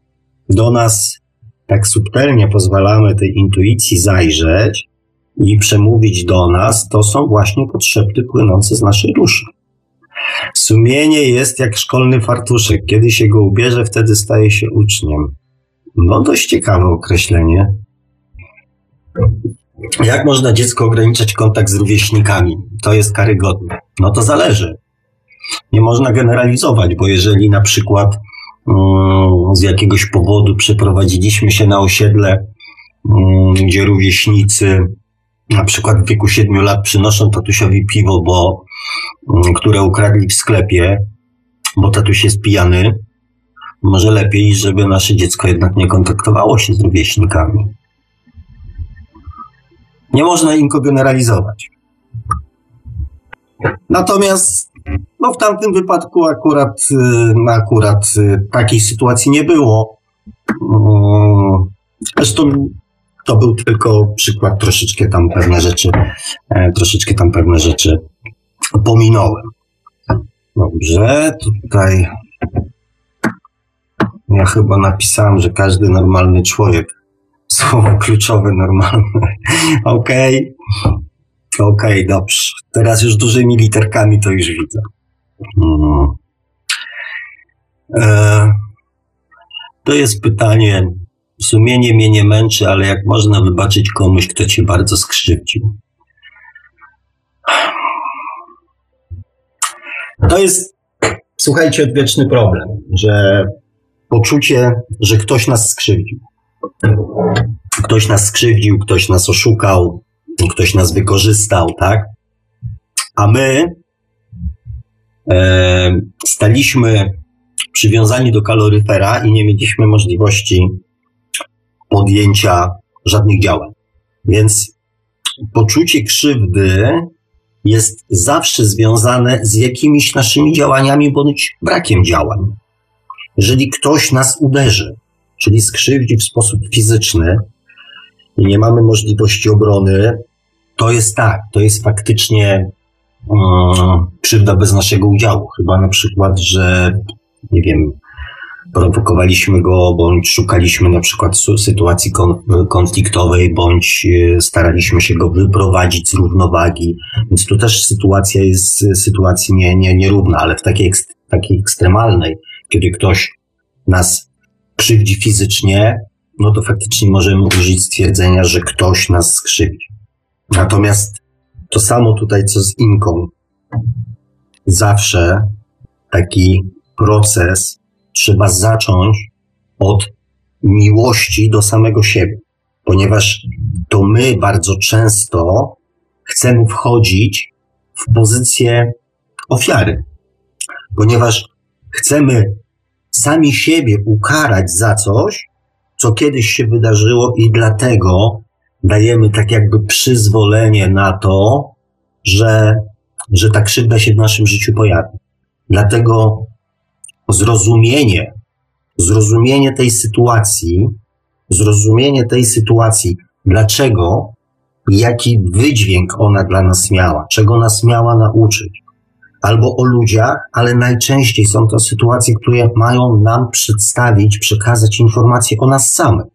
do nas tak subtelnie pozwalamy tej intuicji zajrzeć, i przemówić do nas, to są właśnie potrzeby płynące z naszej duszy. Sumienie jest jak szkolny fartuszek. Kiedy się go ubierze, wtedy staje się uczniem. No, dość ciekawe określenie. Jak można dziecko ograniczać kontakt z rówieśnikami? To jest karygodne. No to zależy. Nie można generalizować, bo jeżeli na przykład um, z jakiegoś powodu przeprowadziliśmy się na osiedle, um, gdzie rówieśnicy na przykład w wieku 7 lat przynoszą tatusiowi piwo, bo, mm, które ukradli w sklepie, bo tatuś jest pijany, może lepiej, żeby nasze dziecko jednak nie kontaktowało się z rówieśnikami. Nie można im generalizować. Natomiast no, w tamtym wypadku akurat, y, akurat y, takiej sytuacji nie było. Mm, zresztą to był tylko przykład, troszeczkę tam pewne rzeczy, e, troszeczkę tam pewne rzeczy pominąłem. Dobrze, tutaj ja chyba napisałem, że każdy normalny człowiek. <laughs> Słowo kluczowe normalne. <laughs> Okej. Okay. Okej, okay, dobrze. Teraz już dużymi literkami to już widzę. Hmm. E, to jest pytanie. Sumienie mnie nie męczy, ale jak można wybaczyć komuś, kto cię bardzo skrzywdził? To jest, słuchajcie, odwieczny problem, że poczucie, że ktoś nas skrzywdził. Ktoś nas skrzywdził, ktoś nas oszukał, ktoś nas wykorzystał, tak? A my e, staliśmy przywiązani do kaloryfera i nie mieliśmy możliwości podjęcia żadnych działań. Więc poczucie krzywdy jest zawsze związane z jakimiś naszymi działaniami bądź brakiem działań. Jeżeli ktoś nas uderzy, czyli skrzywdzi w sposób fizyczny i nie mamy możliwości obrony, to jest tak, to jest faktycznie um, krzywda bez naszego udziału. Chyba na przykład, że nie wiem, prowokowaliśmy go, bądź szukaliśmy na przykład sytuacji konfliktowej, bądź e, staraliśmy się go wyprowadzić z równowagi. Więc tu też sytuacja jest sytuacji nie, nie, nierówna, ale w takiej, takiej ekstremalnej, kiedy ktoś nas krzywdzi fizycznie, no to faktycznie możemy użyć stwierdzenia, że ktoś nas skrzywdzi. Natomiast to samo tutaj, co z Inką. Zawsze taki proces trzeba zacząć od miłości do samego siebie, ponieważ to my bardzo często chcemy wchodzić w pozycję ofiary, ponieważ chcemy sami siebie ukarać za coś, co kiedyś się wydarzyło i dlatego dajemy tak jakby przyzwolenie na to, że, że ta krzywda się w naszym życiu pojawi. Dlatego zrozumienie, zrozumienie tej sytuacji, zrozumienie tej sytuacji, dlaczego, jaki wydźwięk ona dla nas miała, czego nas miała nauczyć, albo o ludziach, ale najczęściej są to sytuacje, które mają nam przedstawić, przekazać informacje o nas samych.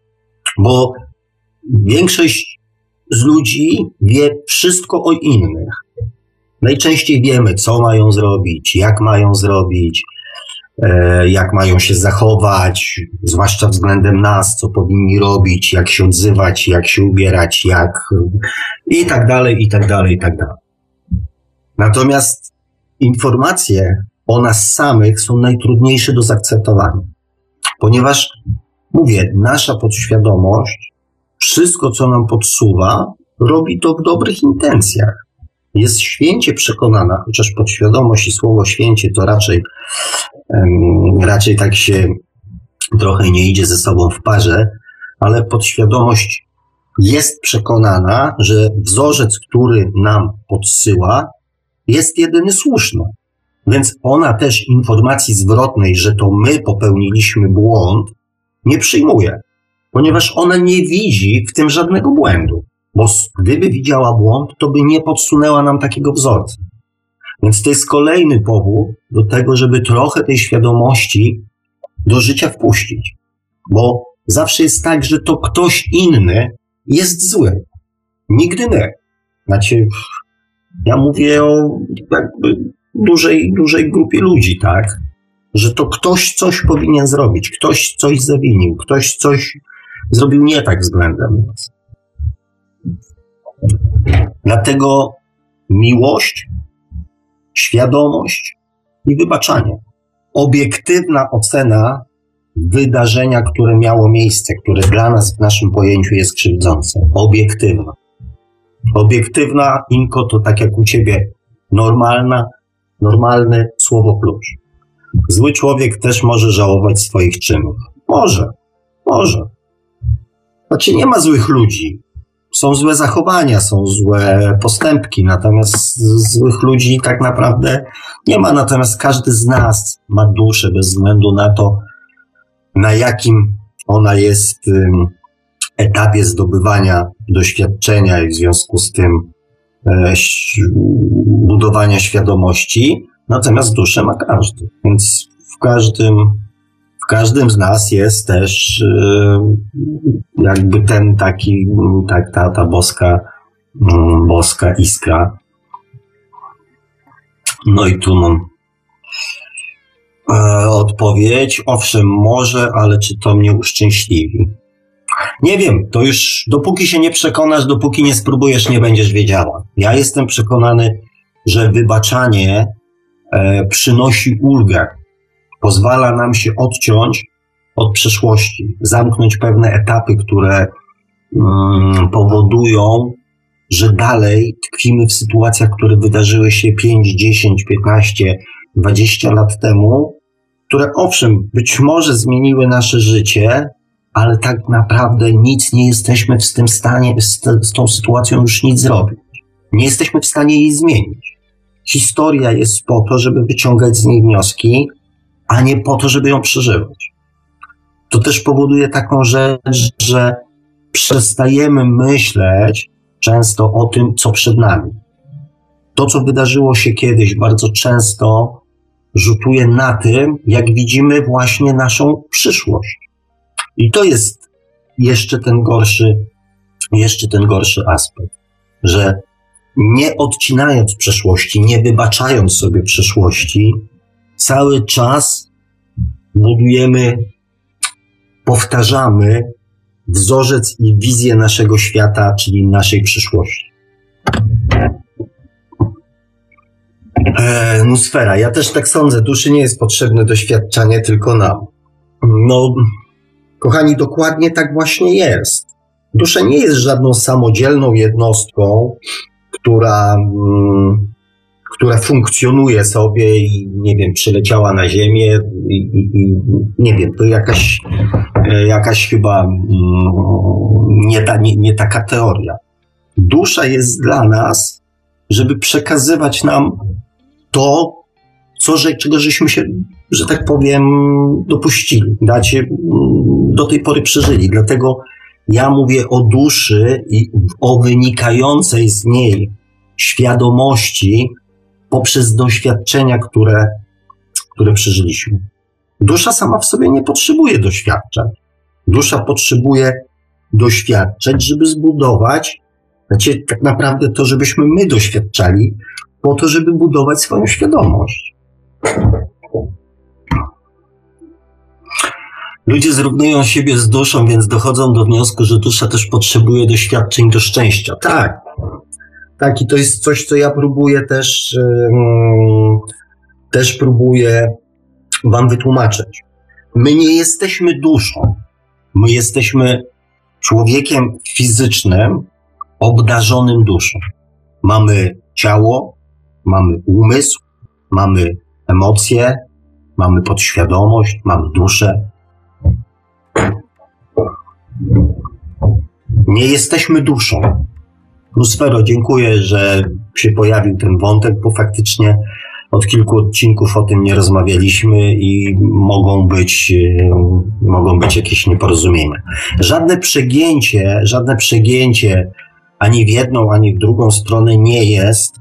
Bo większość z ludzi wie wszystko o innych. Najczęściej wiemy, co mają zrobić, jak mają zrobić, jak mają się zachować, zwłaszcza względem nas, co powinni robić, jak się odzywać, jak się ubierać, jak i tak dalej, i tak dalej, i tak dalej. Natomiast informacje o nas samych są najtrudniejsze do zaakceptowania, ponieważ mówię, nasza podświadomość wszystko, co nam podsuwa, robi to w dobrych intencjach. Jest święcie przekonana, chociaż podświadomość i słowo święcie to raczej, raczej tak się trochę nie idzie ze sobą w parze, ale podświadomość jest przekonana, że wzorzec, który nam podsyła, jest jedyny słuszny. Więc ona też informacji zwrotnej, że to my popełniliśmy błąd, nie przyjmuje ponieważ ona nie widzi w tym żadnego błędu. Bo gdyby widziała błąd, to by nie podsunęła nam takiego wzorca. Więc to jest kolejny powód do tego, żeby trochę tej świadomości do życia wpuścić. Bo zawsze jest tak, że to ktoś inny jest zły. Nigdy my. Znaczy, ja mówię o jakby dużej, dużej grupie ludzi, tak? Że to ktoś coś powinien zrobić, ktoś coś zawinił, ktoś coś zrobił nie tak względem nas. Dlatego miłość, świadomość i wybaczanie. Obiektywna ocena wydarzenia, które miało miejsce, które dla nas w naszym pojęciu jest krzywdzące. Obiektywna. Obiektywna, Inko, to tak jak u ciebie, normalna, normalne słowo klucz. Zły człowiek też może żałować swoich czynów. Może, może. Znaczy nie ma złych ludzi. Są złe zachowania, są złe postępki, natomiast złych ludzi tak naprawdę nie ma. Natomiast każdy z nas ma duszę bez względu na to, na jakim ona jest etapie zdobywania doświadczenia i w związku z tym e, budowania świadomości, natomiast duszę ma każdy. Więc w każdym, każdym z nas jest też e, jakby ten taki, tak, ta, ta boska, mm, boska iskra. No i tu mam e, odpowiedź. Owszem, może, ale czy to mnie uszczęśliwi? Nie wiem, to już dopóki się nie przekonasz, dopóki nie spróbujesz, nie będziesz wiedziała. Ja jestem przekonany, że wybaczanie e, przynosi ulgę, pozwala nam się odciąć od przeszłości, zamknąć pewne etapy, które mm, powodują, że dalej tkwimy w sytuacjach, które wydarzyły się 5, 10, 15, 20 lat temu, które owszem, być może zmieniły nasze życie, ale tak naprawdę nic nie jesteśmy w tym stanie, z, z tą sytuacją już nic zrobić. Nie jesteśmy w stanie jej zmienić. Historia jest po to, żeby wyciągać z niej wnioski, a nie po to, żeby ją przeżywać. To też powoduje taką rzecz, że przestajemy myśleć często o tym, co przed nami. To, co wydarzyło się kiedyś, bardzo często rzutuje na tym, jak widzimy właśnie naszą przyszłość. I to jest jeszcze ten gorszy, jeszcze ten gorszy aspekt, że nie odcinając przeszłości, nie wybaczając sobie przeszłości, cały czas budujemy, powtarzamy wzorzec i wizję naszego świata, czyli naszej przyszłości. E, nusfera. Ja też tak sądzę. Duszy nie jest potrzebne doświadczanie tylko nam. No, Kochani, dokładnie tak właśnie jest. Dusza nie jest żadną samodzielną jednostką, która, mm, która funkcjonuje sobie i nie wiem, przyleciała na Ziemię i, i, i nie wiem, to jakaś, e, jakaś chyba mm, nie, ta, nie, nie taka teoria. Dusza jest dla nas, żeby przekazywać nam to, co, że, czego żeśmy się, że tak powiem, dopuścili, dacie, do tej pory przeżyli. Dlatego ja mówię o duszy i o wynikającej z niej świadomości poprzez doświadczenia, które, które przeżyliśmy. Dusza sama w sobie nie potrzebuje doświadczeń. Dusza potrzebuje doświadczeń, żeby zbudować, znaczy tak naprawdę to, żebyśmy my doświadczali, po to, żeby budować swoją świadomość. Ludzie zrównują siebie z duszą, więc dochodzą do wniosku, że dusza też potrzebuje doświadczeń do szczęścia. Tak. Tak, i to jest coś, co ja próbuję też, też próbuję Wam wytłumaczyć. My nie jesteśmy duszą. My jesteśmy człowiekiem fizycznym, obdarzonym duszą. Mamy ciało, mamy umysł, mamy emocje, mamy podświadomość, mamy duszę. Nie jesteśmy duszą. Lusfero, dziękuję, że się pojawił ten wątek, bo faktycznie od kilku odcinków o tym nie rozmawialiśmy i mogą być, e, mogą być jakieś nieporozumienia. Żadne przegięcie, żadne przegięcie ani w jedną, ani w drugą stronę nie jest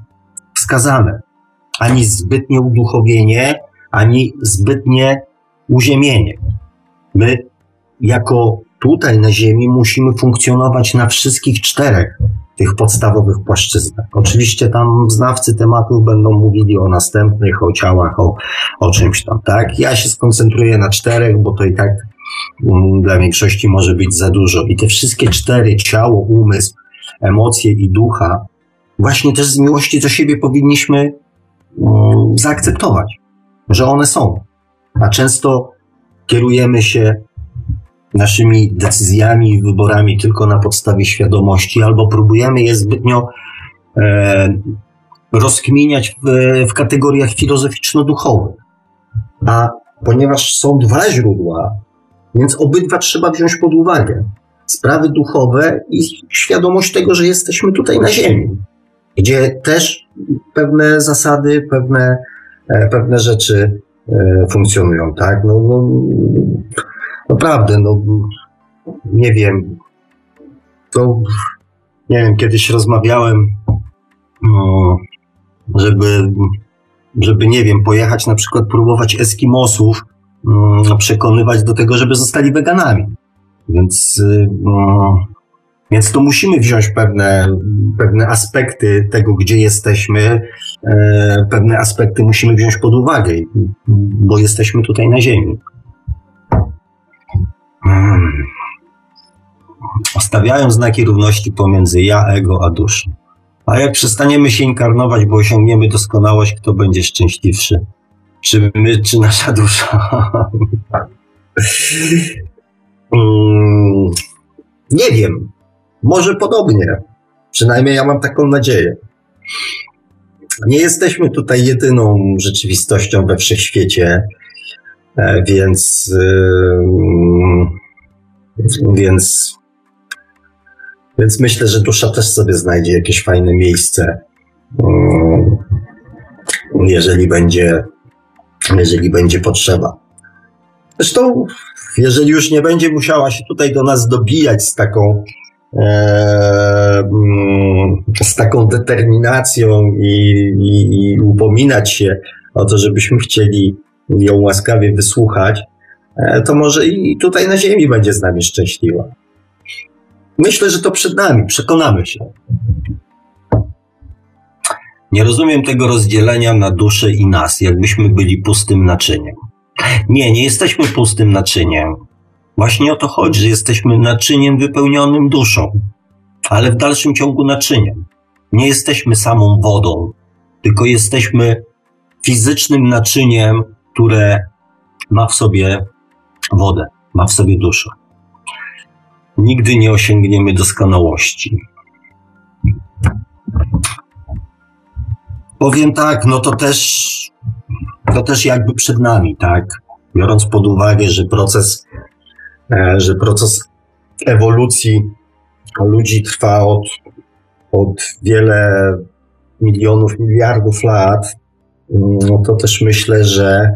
wskazane ani zbytnie uduchowienie, ani zbytnie uziemienie. My, jako tutaj na Ziemi, musimy funkcjonować na wszystkich czterech tych podstawowych płaszczyznach. Oczywiście tam znawcy tematów będą mówili o następnych, o ciałach, o, o czymś tam, tak? Ja się skoncentruję na czterech, bo to i tak um, dla większości może być za dużo. I te wszystkie cztery, ciało, umysł, emocje i ducha, właśnie też z miłości do siebie powinniśmy Mm, zaakceptować, że one są. A często kierujemy się naszymi decyzjami i wyborami tylko na podstawie świadomości, albo próbujemy je zbytnio e, rozkminiać w, w kategoriach filozoficzno-duchowych. A ponieważ są dwa źródła, więc obydwa trzeba wziąć pod uwagę. sprawy duchowe i świadomość tego, że jesteśmy tutaj na Ziemi, gdzie też pewne zasady, pewne, e, pewne rzeczy e, funkcjonują, tak? No, no, naprawdę, no, nie wiem, to, nie wiem, kiedyś rozmawiałem, no, żeby, żeby, nie wiem, pojechać na przykład próbować Eskimosów, mm, przekonywać do tego, żeby zostali weganami. Więc, no, więc to musimy wziąć pewne, pewne aspekty tego, gdzie jesteśmy, e, pewne aspekty musimy wziąć pod uwagę, bo jesteśmy tutaj na Ziemi. Stawiają znaki równości pomiędzy ja, ego, a duszą. A jak przestaniemy się inkarnować, bo osiągniemy doskonałość, kto będzie szczęśliwszy? Czy my, czy nasza dusza? <laughs> Mm, nie wiem. Może podobnie. Przynajmniej ja mam taką nadzieję. Nie jesteśmy tutaj jedyną rzeczywistością we wszechświecie, więc, więc, więc myślę, że dusza też sobie znajdzie jakieś fajne miejsce, mm, jeżeli będzie, jeżeli będzie potrzeba. Zresztą jeżeli już nie będzie musiała się tutaj do nas dobijać z taką, e, mm, z taką determinacją i, i, i upominać się o to, żebyśmy chcieli ją łaskawie wysłuchać, e, to może i tutaj na Ziemi będzie z nami szczęśliwa. Myślę, że to przed nami, przekonamy się. Nie rozumiem tego rozdzielenia na duszę i nas, jakbyśmy byli pustym naczyniem. Nie, nie jesteśmy pustym naczyniem. Właśnie o to chodzi, że jesteśmy naczyniem wypełnionym duszą, ale w dalszym ciągu naczyniem. Nie jesteśmy samą wodą, tylko jesteśmy fizycznym naczyniem, które ma w sobie wodę, ma w sobie duszę. Nigdy nie osiągniemy doskonałości. Powiem tak, no to też to też jakby przed nami, tak? Biorąc pod uwagę, że proces, e, że proces ewolucji ludzi trwa od, od wiele milionów, miliardów lat, no to też myślę, że,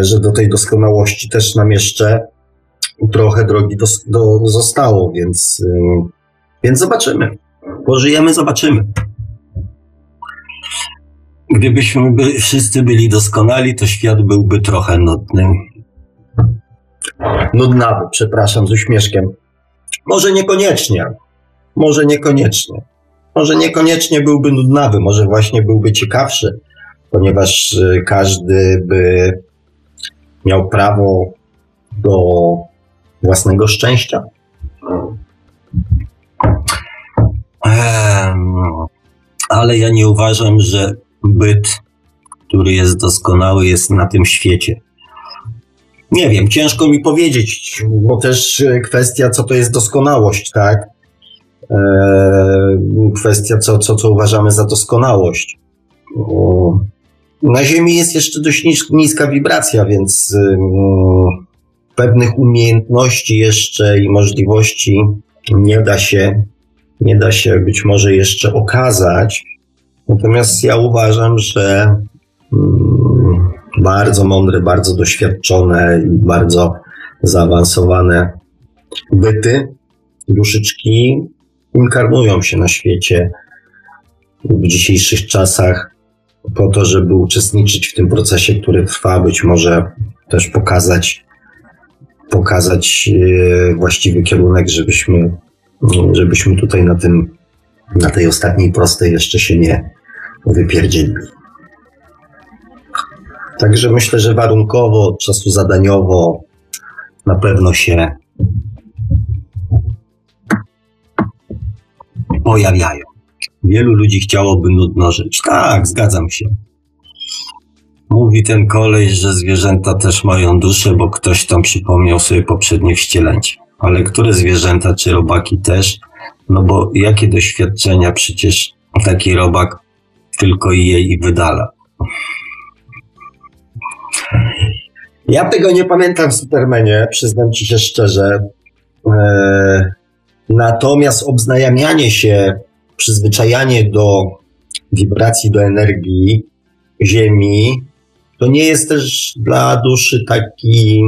że do tej doskonałości też nam jeszcze trochę drogi do, do, zostało, więc, więc zobaczymy. Pożyjemy, zobaczymy. Gdybyśmy by, wszyscy byli doskonali, to świat byłby trochę nudny. Nudnawy, przepraszam, z uśmieszkiem. Może niekoniecznie. Może niekoniecznie. Może niekoniecznie byłby nudnawy, może właśnie byłby ciekawszy, ponieważ y, każdy by miał prawo do własnego szczęścia. ale ja nie uważam, że byt, który jest doskonały, jest na tym świecie. Nie wiem, ciężko mi powiedzieć, bo też kwestia, co to jest doskonałość, tak? Eee, kwestia, co, co, co uważamy za doskonałość. Na Ziemi jest jeszcze dość niska wibracja, więc pewnych umiejętności jeszcze i możliwości nie da się, nie da się być może jeszcze okazać, Natomiast ja uważam, że bardzo mądre, bardzo doświadczone i bardzo zaawansowane byty, duszyczki inkarnują się na świecie w dzisiejszych czasach po to, żeby uczestniczyć w tym procesie, który trwa, być może też pokazać, pokazać e, właściwy kierunek, żebyśmy, żebyśmy tutaj na tym, na tej ostatniej prostej jeszcze się nie, wypierdzielili. Także myślę, że warunkowo, czasu zadaniowo na pewno się pojawiają. Wielu ludzi chciałoby nudno żyć. Tak, zgadzam się. Mówi ten kolej, że zwierzęta też mają duszę, bo ktoś tam przypomniał sobie poprzednie wcielęcie. Ale które zwierzęta, czy robaki też? No bo jakie doświadczenia przecież taki robak tylko jej wydala. Ja tego nie pamiętam w Supermanie, przyznam ci się szczerze. E, natomiast obznajamianie się, przyzwyczajanie do wibracji, do energii Ziemi, to nie jest też dla duszy taki,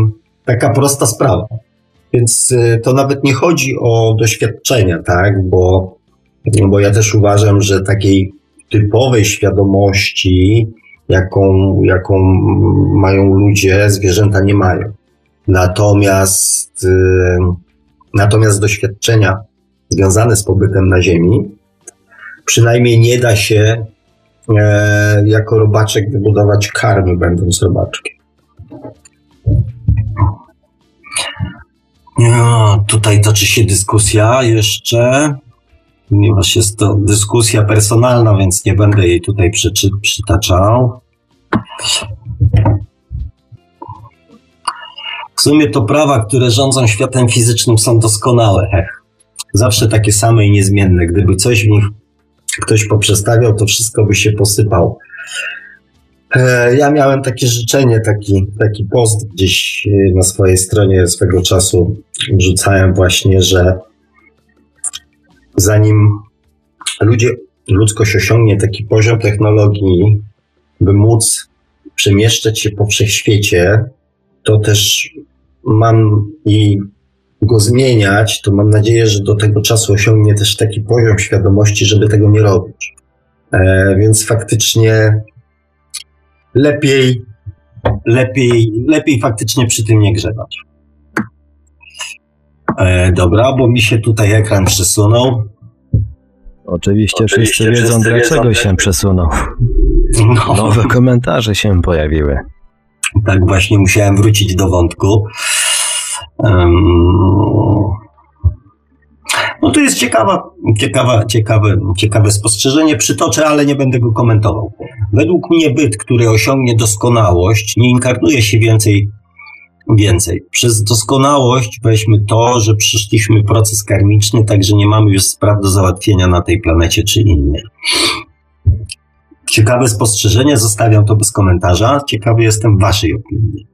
taka prosta sprawa. Więc e, to nawet nie chodzi o doświadczenia, tak? Bo, bo ja też uważam, że takiej typowej świadomości, jaką, jaką mają ludzie, zwierzęta nie mają. Natomiast, y, natomiast doświadczenia związane z pobytem na Ziemi, przynajmniej nie da się e, jako robaczek wybudować karmy, będąc robaczkiem. No, tutaj toczy się dyskusja jeszcze, ponieważ jest to dyskusja personalna, więc nie będę jej tutaj przyczy, przytaczał. W sumie to prawa, które rządzą światem fizycznym są doskonałe. Zawsze takie same i niezmienne. Gdyby coś w nich ktoś poprzestawiał, to wszystko by się posypało. E, ja miałem takie życzenie, taki, taki post gdzieś e, na swojej stronie swego czasu. Rzucałem właśnie, że zanim ludzie, ludzkość osiągnie taki poziom technologii, by móc przemieszczać się po wszechświecie, to też mam i go zmieniać, to mam nadzieję, że do tego czasu osiągnie też taki poziom świadomości, żeby tego nie robić. E, więc faktycznie lepiej, lepiej, lepiej faktycznie przy tym nie grzebać. E, dobra, bo mi się tutaj ekran przesunął. Oczywiście, Oczywiście wszyscy wiedzą, wszyscy dlaczego wiedzą, się przesunął. No. Nowe komentarze się pojawiły. Tak, właśnie musiałem wrócić do wątku. No to jest ciekawa, ciekawa, ciekawe, ciekawe spostrzeżenie. Przytoczę, ale nie będę go komentował. Według mnie byt, który osiągnie doskonałość, nie inkarnuje się więcej więcej. Przez doskonałość weźmy to, że przyszliśmy proces karmiczny, także nie mamy już spraw do załatwienia na tej planecie czy innej. Ciekawe spostrzeżenie, zostawiam to bez komentarza. Ciekawy jestem Waszej opinii.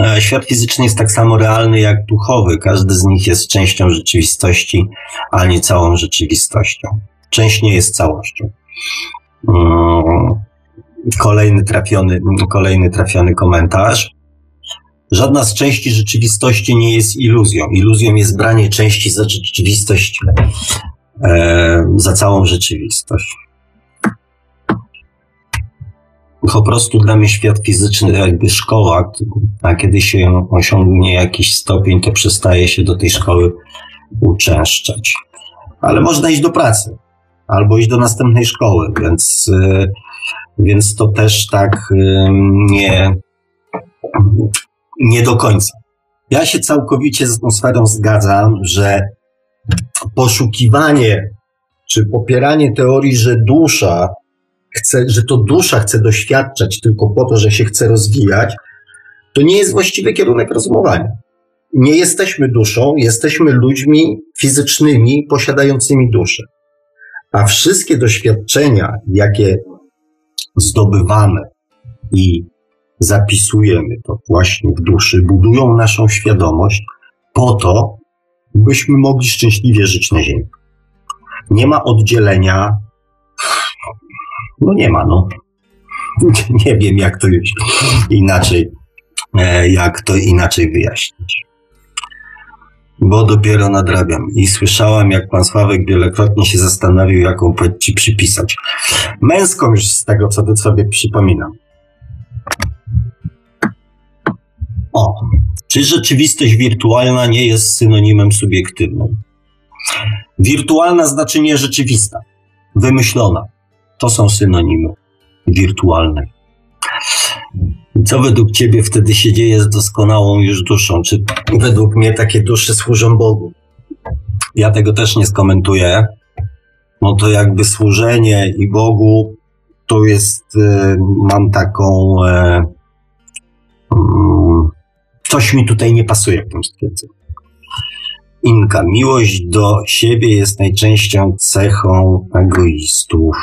E, świat fizyczny jest tak samo realny jak duchowy. Każdy z nich jest częścią rzeczywistości, a nie całą rzeczywistością. Część nie jest całością. Mm, kolejny trafiony, kolejny trafiony komentarz. Żadna z części rzeczywistości nie jest iluzją. Iluzją jest branie części za rzeczywistość, e, za całą rzeczywistość po prostu dla mnie świat fizyczny jakby szkoła, a kiedy się osiągnie jakiś stopień, to przestaje się do tej szkoły uczęszczać. Ale można iść do pracy albo iść do następnej szkoły, więc, y, więc to też tak y, nie, nie do końca. Ja się całkowicie z tą sferą zgadzam, że poszukiwanie czy popieranie teorii, że dusza chce, że to dusza chce doświadczać tylko po to, że się chce rozwijać, to nie jest właściwy kierunek rozumowania. Nie jesteśmy duszą, jesteśmy ludźmi fizycznymi posiadającymi duszę. A wszystkie doświadczenia, jakie zdobywamy i zapisujemy to właśnie w duszy, budują naszą świadomość po to, byśmy mogli szczęśliwie żyć na Ziemi. Nie ma oddzielenia no nie ma, no. <laughs> Nie wiem, jak to już inaczej, e, jak to inaczej wyjaśnić. Bo dopiero nadrabiam i słyszałam, jak pan Sławek wielokrotnie się zastanawiał, jaką płeć ci przypisać. Męską już z tego, co sobie przypominam. O, czy rzeczywistość wirtualna nie jest synonimem subiektywnym? Wirtualna znaczy nie rzeczywista, wymyślona. To są synonimy wirtualne. Co według Ciebie wtedy się dzieje z doskonałą już duszą? Czy według mnie takie dusze służą Bogu? Ja tego też nie skomentuję. No to jakby służenie i Bogu to jest, y, mam taką, e, mm, coś mi tutaj nie pasuje w tym stwierdzeniu. Inka, miłość do siebie jest najczęścią cechą egoistów.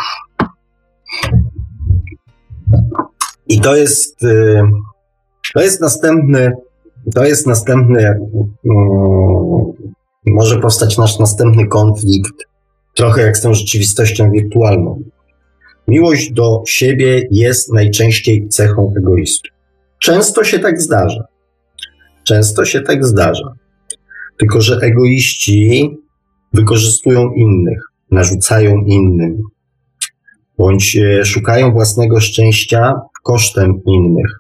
I to jest, y, to jest następny, to jest następny, mm, może powstać nasz następny konflikt, trochę jak z tą rzeczywistością wirtualną. Miłość do siebie jest najczęściej cechą egoistów. Często się tak zdarza. Często się tak zdarza. Tylko, że egoiści wykorzystują innych, narzucają innym, bądź e, szukają własnego szczęścia kosztem innych.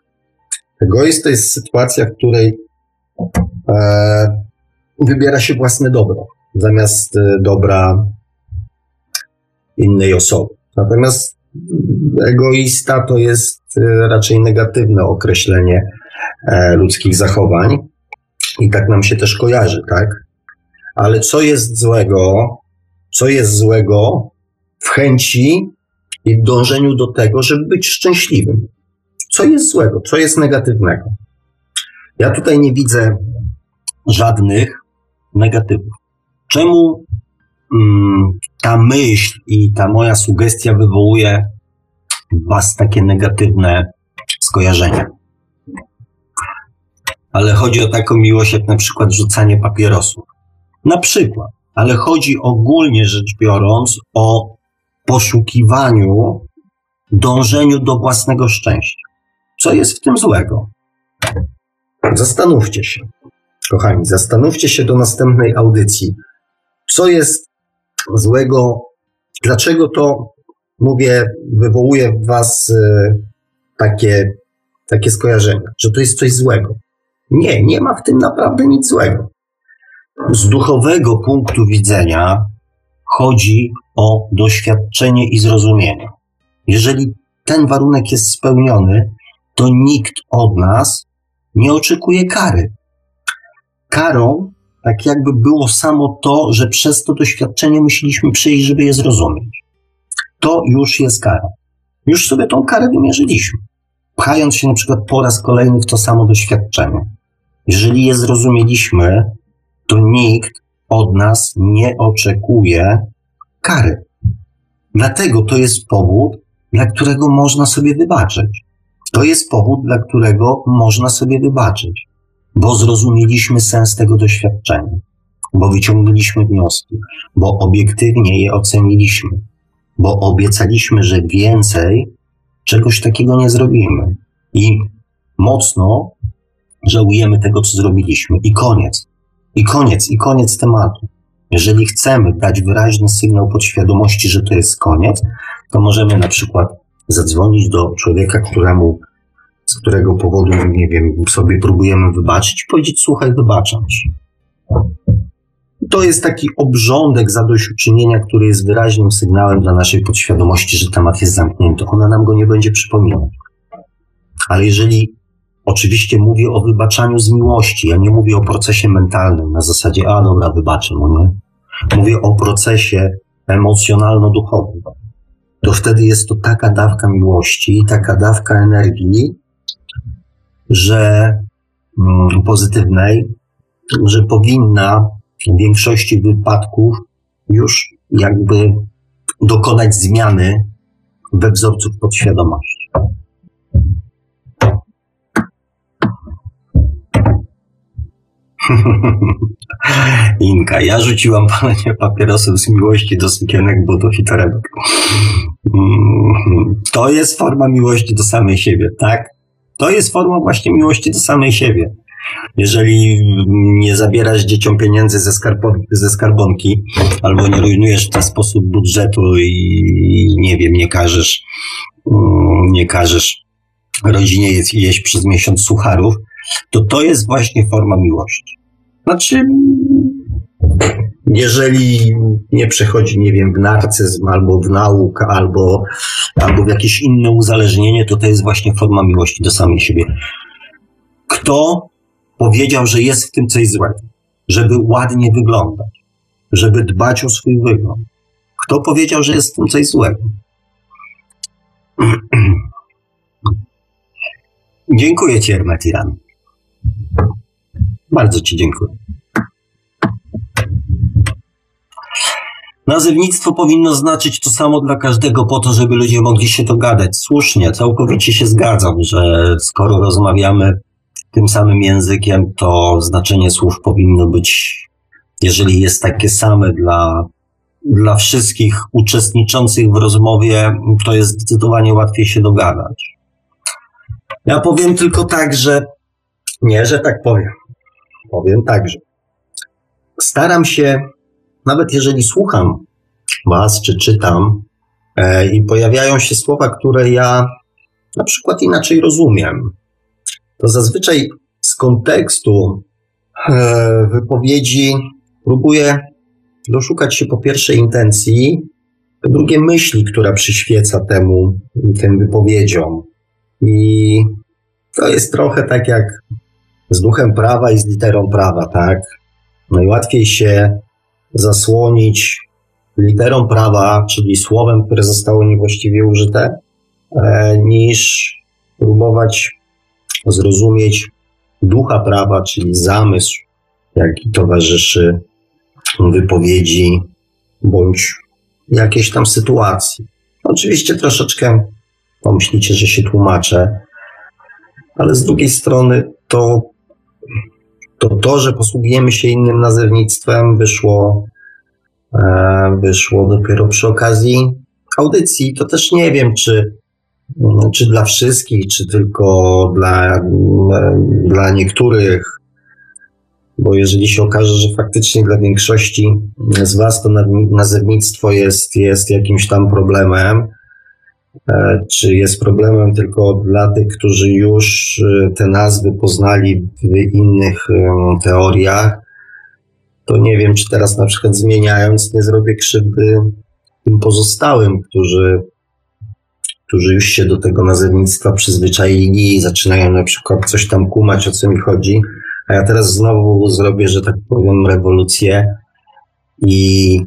Egoizm to jest sytuacja, w której e, wybiera się własne dobro zamiast e, dobra innej osoby. Natomiast egoista to jest e, raczej negatywne określenie ludzkich zachowań i tak nam się też kojarzy, tak? Ale co jest złego, co jest złego w chęci i dążeniu do tego, żeby być szczęśliwym? Co jest złego, co jest negatywnego? Ja tutaj nie widzę żadnych negatywów. Czemu mm, ta myśl i ta moja sugestia wywołuje w Was takie negatywne skojarzenia? Ale chodzi o taką miłość, jak na przykład rzucanie papierosów. Na przykład, ale chodzi ogólnie rzecz biorąc o poszukiwaniu, dążeniu do własnego szczęścia. Co jest w tym złego? Zastanówcie się, kochani, zastanówcie się do następnej audycji. Co jest złego? Dlaczego to, mówię, wywołuje w Was e, takie, takie skojarzenia, że to jest coś złego? Nie, nie ma w tym naprawdę nic złego. Z duchowego punktu widzenia chodzi o doświadczenie i zrozumienie. Jeżeli ten warunek jest spełniony, to nikt od nas nie oczekuje kary. Karą, tak jakby było samo to, że przez to doświadczenie musieliśmy przejść, żeby je zrozumieć. To już jest kara. Już sobie tą karę wymierzyliśmy, pchając się na przykład po raz kolejny w to samo doświadczenie. Jeżeli je zrozumieliśmy, to nikt od nas nie oczekuje kary. Dlatego to jest powód, dla którego można sobie wybaczyć. To jest powód, dla którego można sobie wybaczyć, bo zrozumieliśmy sens tego doświadczenia, bo wyciągnęliśmy wnioski, bo obiektywnie je oceniliśmy, bo obiecaliśmy, że więcej czegoś takiego nie zrobimy. I mocno żałujemy tego, co zrobiliśmy. I koniec. I koniec, i koniec tematu. Jeżeli chcemy dać wyraźny sygnał podświadomości, że to jest koniec, to możemy na przykład zadzwonić do człowieka, któremu, z którego powodu, nie wiem, sobie próbujemy wybaczyć, i powiedzieć: Słuchaj, wybaczam ci. To jest taki obrządek zadośćuczynienia, który jest wyraźnym sygnałem dla naszej podświadomości, że temat jest zamknięty. Ona nam go nie będzie przypominać. Ale jeżeli oczywiście mówię o wybaczaniu z miłości, ja nie mówię o procesie mentalnym na zasadzie, a dobra, wybaczę mu, nie? Mówię o procesie emocjonalno-duchowym to wtedy jest to taka dawka miłości, taka dawka energii, że mm, pozytywnej, że powinna w większości wypadków już jakby dokonać zmiany we wzorców podświadomości. <laughs> Inka, ja rzuciłam palenie papierosów z miłości do sukienek, butów i torebek. Mm, to jest forma miłości do samej siebie, tak? To jest forma właśnie miłości do samej siebie. Jeżeli nie zabierasz dzieciom pieniędzy ze, skarbo- ze skarbonki, albo nie rujnujesz w ten sposób budżetu i nie wiem, nie każesz, mm, nie każesz rodzinie jeść, jeść przez miesiąc sucharów, to to jest właśnie forma miłości. Znaczy, jeżeli nie przechodzi, nie wiem, w narcyzm, albo w naukę, albo, albo w jakieś inne uzależnienie, to to jest właśnie forma miłości do samej siebie. Kto powiedział, że jest w tym coś złego? Żeby ładnie wyglądać, żeby dbać o swój wygląd. Kto powiedział, że jest w tym coś złego? <clears throat> Dziękuję Ci, Hermetiran. Bardzo Ci dziękuję. Nazywnictwo powinno znaczyć to samo dla każdego po to, żeby ludzie mogli się dogadać. Słusznie, całkowicie się zgadzam, że skoro rozmawiamy tym samym językiem, to znaczenie słów powinno być, jeżeli jest takie same dla, dla wszystkich uczestniczących w rozmowie, to jest zdecydowanie łatwiej się dogadać. Ja powiem tylko tak, że nie, że tak powiem. Powiem tak, że staram się, nawet jeżeli słucham Was czy czytam e, i pojawiają się słowa, które ja na przykład inaczej rozumiem, to zazwyczaj z kontekstu e, wypowiedzi próbuję doszukać się po pierwsze intencji, po drugie myśli, która przyświeca temu, tym wypowiedziom. I to jest trochę tak jak z duchem prawa i z literą prawa, tak? Najłatwiej się zasłonić literą prawa, czyli słowem, które zostało niewłaściwie użyte, e, niż próbować zrozumieć ducha prawa, czyli zamysł, jaki towarzyszy wypowiedzi bądź jakiejś tam sytuacji. Oczywiście troszeczkę pomyślicie, że się tłumaczę, ale z drugiej strony to to, to że posługujemy się innym nazewnictwem wyszło, e, wyszło dopiero przy okazji audycji. To też nie wiem, czy, czy dla wszystkich, czy tylko dla, dla niektórych, bo jeżeli się okaże, że faktycznie dla większości z Was to nazewnictwo jest, jest jakimś tam problemem, czy jest problemem tylko dla tych, którzy już e, te nazwy poznali w innych e, teoriach, to nie wiem, czy teraz na przykład zmieniając nie zrobię krzywdy tym pozostałym, którzy, którzy już się do tego nazewnictwa przyzwyczaili i zaczynają na przykład coś tam kumać, o co mi chodzi, a ja teraz znowu zrobię, że tak powiem, rewolucję i,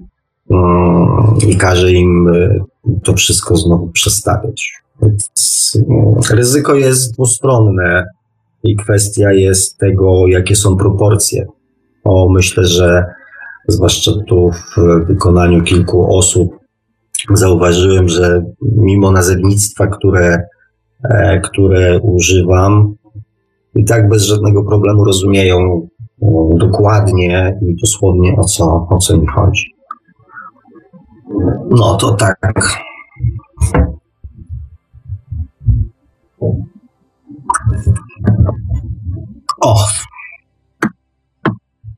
i każę im to wszystko znowu przestawiać. E, ryzyko jest dwustronne i kwestia jest tego, jakie są proporcje. O, myślę, że zwłaszcza tu w wykonaniu kilku osób zauważyłem, że mimo nazewnictwa, które, e, które używam, i tak bez żadnego problemu rozumieją e, dokładnie i dosłownie o co, o co mi chodzi. No to tak. O!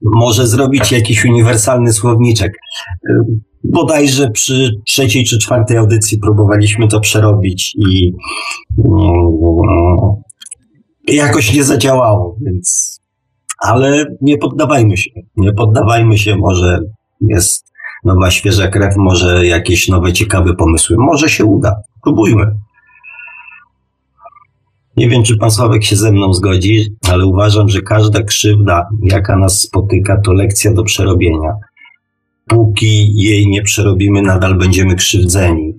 Może zrobić jakiś uniwersalny słowniczek. Bodajże przy trzeciej czy czwartej audycji próbowaliśmy to przerobić i no, jakoś nie zadziałało, więc. Ale nie poddawajmy się. Nie poddawajmy się, może jest nowa, świeża krew, może jakieś nowe, ciekawe pomysły. Może się uda. Próbujmy. Nie wiem, czy pan Sławek się ze mną zgodzi, ale uważam, że każda krzywda, jaka nas spotyka, to lekcja do przerobienia. Póki jej nie przerobimy, nadal będziemy krzywdzeni.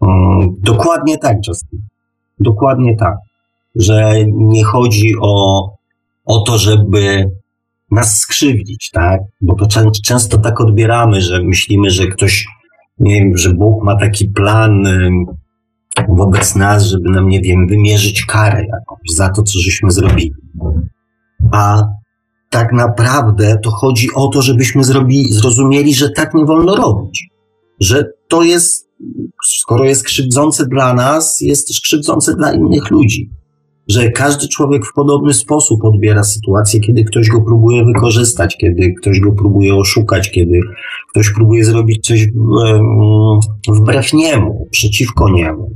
Hmm, dokładnie tak, Justin. Dokładnie tak. Że nie chodzi o, o to, żeby nas skrzywdzić, tak? Bo to często tak odbieramy, że myślimy, że ktoś, nie wiem, że Bóg ma taki plan wobec nas, żeby nam, nie wiem, wymierzyć karę jakąś za to, co żeśmy zrobili. A tak naprawdę to chodzi o to, żebyśmy zrobili, zrozumieli, że tak nie wolno robić. Że to jest, skoro jest krzywdzące dla nas, jest też krzywdzące dla innych ludzi że każdy człowiek w podobny sposób odbiera sytuację, kiedy ktoś go próbuje wykorzystać, kiedy ktoś go próbuje oszukać, kiedy ktoś próbuje zrobić coś wbrew niemu, przeciwko niemu.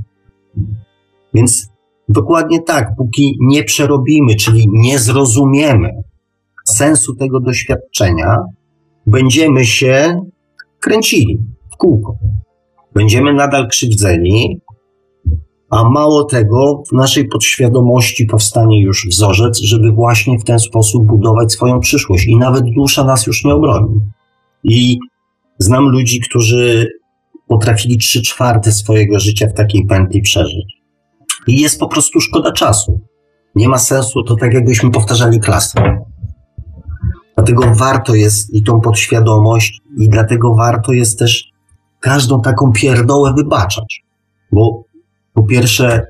Więc dokładnie tak, póki nie przerobimy, czyli nie zrozumiemy sensu tego doświadczenia, będziemy się kręcili w kółko. Będziemy nadal krzywdzeni, a mało tego, w naszej podświadomości powstanie już wzorzec, żeby właśnie w ten sposób budować swoją przyszłość i nawet dusza nas już nie obroni. I znam ludzi, którzy potrafili trzy czwarte swojego życia w takiej pętli przeżyć. I jest po prostu szkoda czasu. Nie ma sensu, to tak jakbyśmy powtarzali klasę. Dlatego warto jest i tą podświadomość, i dlatego warto jest też każdą taką pierdołę wybaczać. Bo po pierwsze,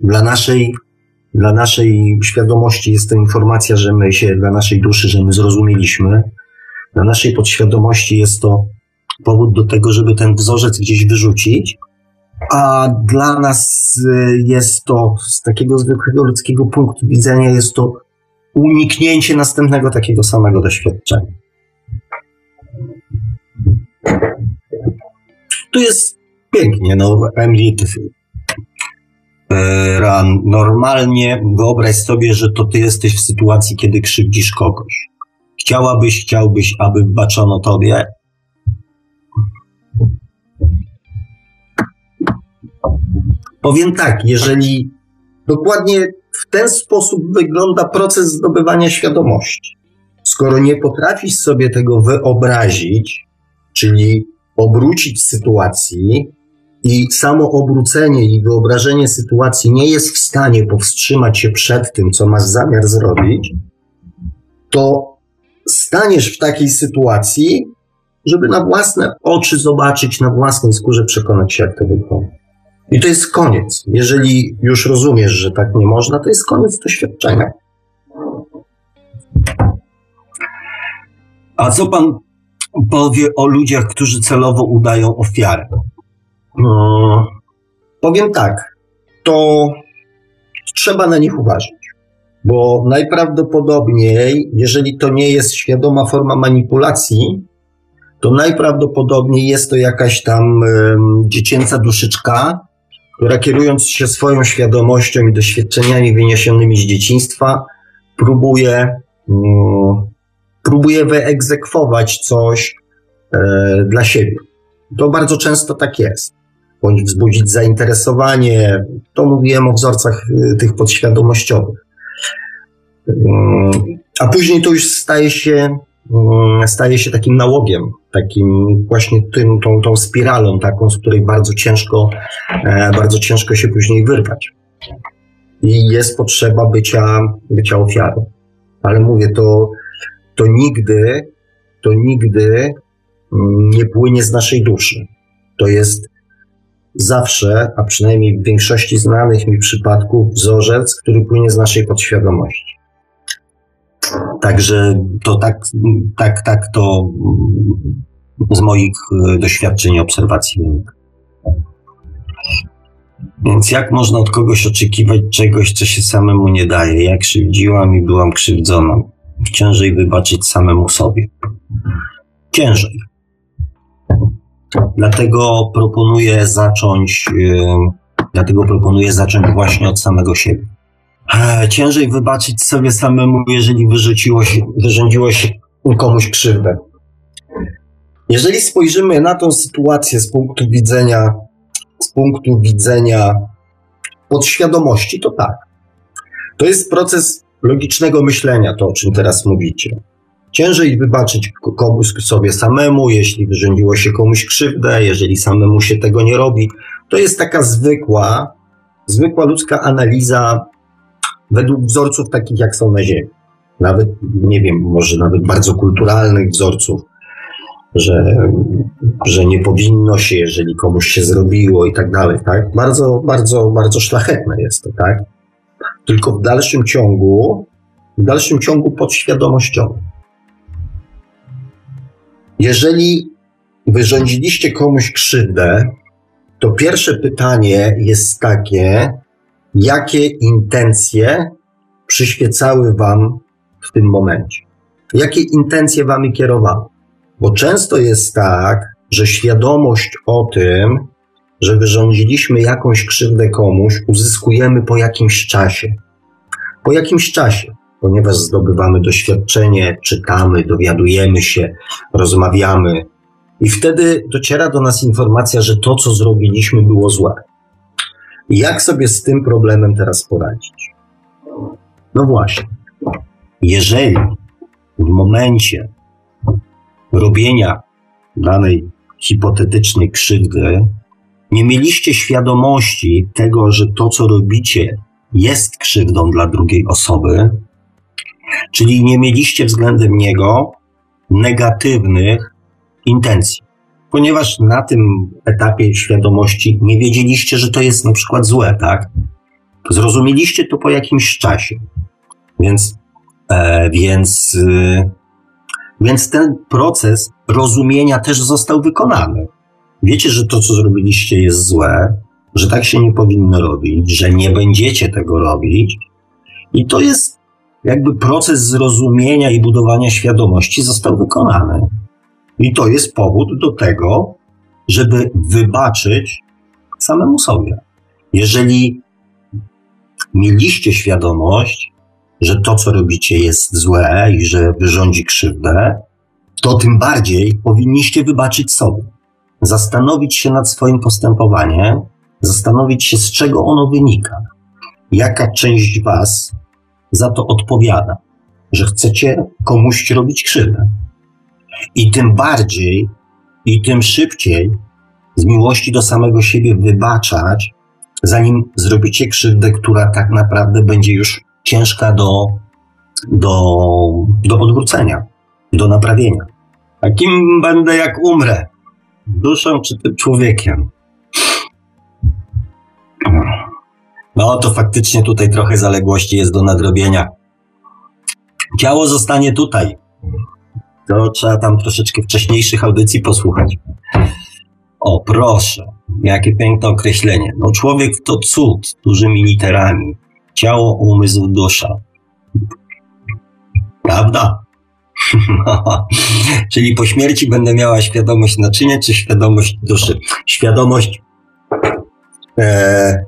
dla naszej dla naszej świadomości jest to informacja, że my się, dla naszej duszy, że my zrozumieliśmy. Dla naszej podświadomości jest to powód do tego, żeby ten wzorzec gdzieś wyrzucić. A dla nas y, jest to, z takiego zwykłego ludzkiego punktu widzenia, jest to uniknięcie następnego takiego samego doświadczenia. Tu jest pięknie, no, Emily e, Ran, normalnie wyobraź sobie, że to ty jesteś w sytuacji, kiedy krzywdzisz kogoś. Chciałabyś, chciałbyś, aby baczono tobie. Powiem tak, jeżeli dokładnie w ten sposób wygląda proces zdobywania świadomości. Skoro nie potrafisz sobie tego wyobrazić, czyli obrócić sytuacji, i samo obrócenie i wyobrażenie sytuacji nie jest w stanie powstrzymać się przed tym, co masz zamiar zrobić, to staniesz w takiej sytuacji, żeby na własne oczy zobaczyć, na własnej skórze przekonać się, jak to wygląda. I to jest koniec. Jeżeli już rozumiesz, że tak nie można, to jest koniec doświadczenia. A co pan powie o ludziach, którzy celowo udają ofiarę? No, powiem tak, to trzeba na nich uważać, bo najprawdopodobniej, jeżeli to nie jest świadoma forma manipulacji, to najprawdopodobniej jest to jakaś tam um, dziecięca duszyczka, która kierując się swoją świadomością i doświadczeniami wyniesionymi z dzieciństwa, próbuje, um, próbuje wyegzekwować coś e, dla siebie. To bardzo często tak jest bądź wzbudzić zainteresowanie. To mówiłem o wzorcach y, tych podświadomościowych. Mm, a później to już staje się, mm, staje się takim nałogiem, takim właśnie tym, tą, tą spiralą taką, z której bardzo ciężko, e, bardzo ciężko się później wyrwać. I jest potrzeba bycia, bycia ofiarą. Ale mówię, to, to nigdy, to nigdy mm, nie płynie z naszej duszy. To jest zawsze, a przynajmniej w większości znanych mi przypadków, wzorzec, który płynie z naszej podświadomości. Także to tak, tak, tak to z moich e, doświadczeń i obserwacji wynika. Więc jak można od kogoś oczekiwać czegoś, co się samemu nie daje? Ja krzywdziłam i byłam krzywdzona. Ciężej wybaczyć samemu sobie. Ciężej. Dlatego proponuję zacząć, dlatego proponuję zacząć właśnie od samego siebie. Ciężej wybaczyć sobie samemu, jeżeli wyrzuciło się, wyrządziło się komuś krzywdę. Jeżeli spojrzymy na tą sytuację z punktu widzenia, z punktu widzenia podświadomości, to tak. To jest proces logicznego myślenia, to o czym teraz mówicie. Ciężej wybaczyć komuś sobie samemu, jeśli wyrządziło się komuś krzywdę, jeżeli samemu się tego nie robi. To jest taka zwykła, zwykła ludzka analiza według wzorców takich, jak są na Ziemi. Nawet, nie wiem, może nawet bardzo kulturalnych wzorców, że, że nie powinno się, jeżeli komuś się zrobiło i tak dalej, tak? Bardzo, bardzo, bardzo szlachetne jest to, tak? Tylko w dalszym ciągu, w dalszym ciągu podświadomościowo. Jeżeli wyrządziliście komuś krzywdę, to pierwsze pytanie jest takie, jakie intencje przyświecały Wam w tym momencie? Jakie intencje Wami kierowały? Bo często jest tak, że świadomość o tym, że wyrządziliśmy jakąś krzywdę komuś, uzyskujemy po jakimś czasie. Po jakimś czasie ponieważ zdobywamy doświadczenie, czytamy, dowiadujemy się, rozmawiamy. I wtedy dociera do nas informacja, że to, co zrobiliśmy, było złe. Jak sobie z tym problemem teraz poradzić? No właśnie. Jeżeli w momencie robienia danej hipotetycznej krzywdy nie mieliście świadomości tego, że to, co robicie, jest krzywdą dla drugiej osoby, Czyli nie mieliście względem niego negatywnych intencji. Ponieważ na tym etapie świadomości nie wiedzieliście, że to jest na przykład złe, tak? Zrozumieliście to po jakimś czasie. Więc, e, więc, y, więc ten proces rozumienia też został wykonany. Wiecie, że to, co zrobiliście, jest złe, że tak się nie powinno robić, że nie będziecie tego robić. I to jest jakby proces zrozumienia i budowania świadomości został wykonany. I to jest powód do tego, żeby wybaczyć samemu sobie. Jeżeli mieliście świadomość, że to, co robicie, jest złe i że wyrządzi krzywdę, to tym bardziej powinniście wybaczyć sobie. Zastanowić się nad swoim postępowaniem, zastanowić się, z czego ono wynika. Jaka część Was za to odpowiada, że chcecie komuś robić krzywdę. I tym bardziej i tym szybciej z miłości do samego siebie wybaczać, zanim zrobicie krzywdę, która tak naprawdę będzie już ciężka do, do, do odwrócenia, do naprawienia. A kim będę, jak umrę? Duszą czy tym człowiekiem? No to faktycznie tutaj trochę zaległości jest do nadrobienia. Ciało zostanie tutaj. To trzeba tam troszeczkę wcześniejszych audycji posłuchać. O, proszę, jakie piękne określenie. No człowiek to cud dużymi literami. Ciało, umysł, dusza. Prawda? <laughs> Czyli po śmierci będę miała świadomość naczynia, czy świadomość duszy? Świadomość e,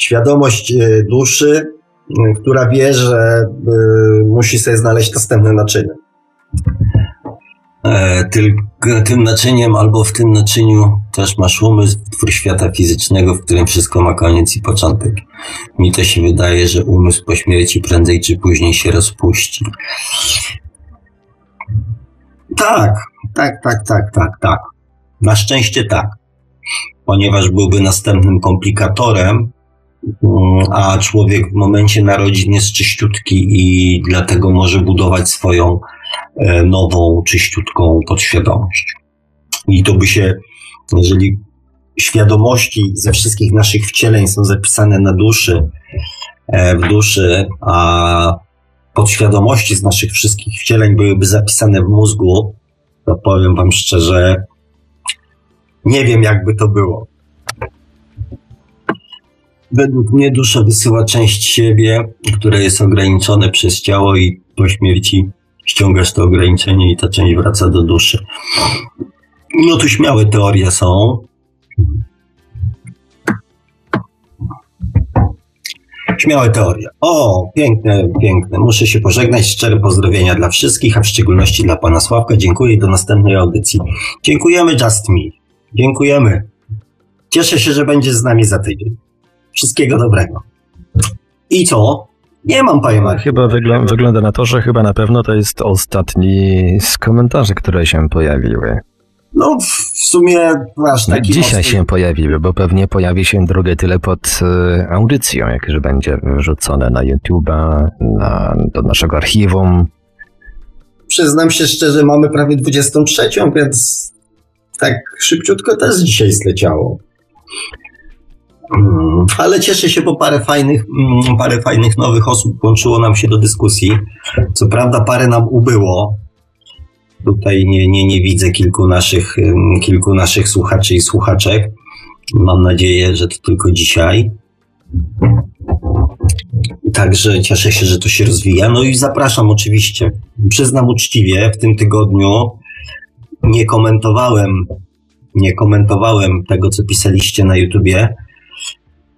świadomość e, duszy, która wie, że e, musi sobie znaleźć następne naczynie. E, tylko tym naczyniem albo w tym naczyniu też masz umysł, twór świata fizycznego, w którym wszystko ma koniec i początek. Mi to się wydaje, że umysł po śmierci prędzej czy później się rozpuści. Tak, tak, tak, tak, tak, tak. Na szczęście tak. Ponieważ byłby następnym komplikatorem, a człowiek w momencie narodzin jest czyściutki i dlatego może budować swoją e, nową, czyściutką podświadomość. I to by się, jeżeli świadomości ze wszystkich naszych wcieleń są zapisane na duszy, e, w duszy, a podświadomości z naszych wszystkich wcieleń byłyby zapisane w mózgu, to powiem Wam szczerze, nie wiem, jakby to było. Według mnie dusza wysyła część siebie, które jest ograniczone przez ciało i po śmierci ściągasz to ograniczenie i ta część wraca do duszy. No tu śmiałe teorie są. Śmiałe teorie. O, piękne, piękne. Muszę się pożegnać. Szczere pozdrowienia dla wszystkich, a w szczególności dla pana Sławka. Dziękuję do następnej audycji. Dziękujemy Just Me. Dziękujemy. Cieszę się, że będzie z nami za tydzień. Wszystkiego dobrego. I co? Nie mam panie Marku. Chyba wyglą wygląda na to, że chyba na pewno to jest ostatni z komentarzy, które się pojawiły. No, w sumie masz No, taki dzisiaj mocny- się pojawiły, bo pewnie pojawi się drugie tyle pod e, audycją, jak już będzie wrzucone na YouTube'a, na, do naszego archiwum. Przyznam się szczerze, mamy prawie 23, więc tak szybciutko też dzisiaj zleciało. Mm, Ale cieszę się, bo parę fajnych, mm, parę fajnych nowych osób włączyło nam się do dyskusji. Co prawda parę nam ubyło. Tutaj nie, nie, nie widzę kilku naszych, ym, kilku naszych słuchaczy i słuchaczek. Mam nadzieję, że to tylko dzisiaj. Także cieszę się, że to się rozwija. No i zapraszam oczywiście. Przyznam uczciwie, w tym tygodniu nie komentowałem, nie komentowałem tego, co pisaliście na YouTubie,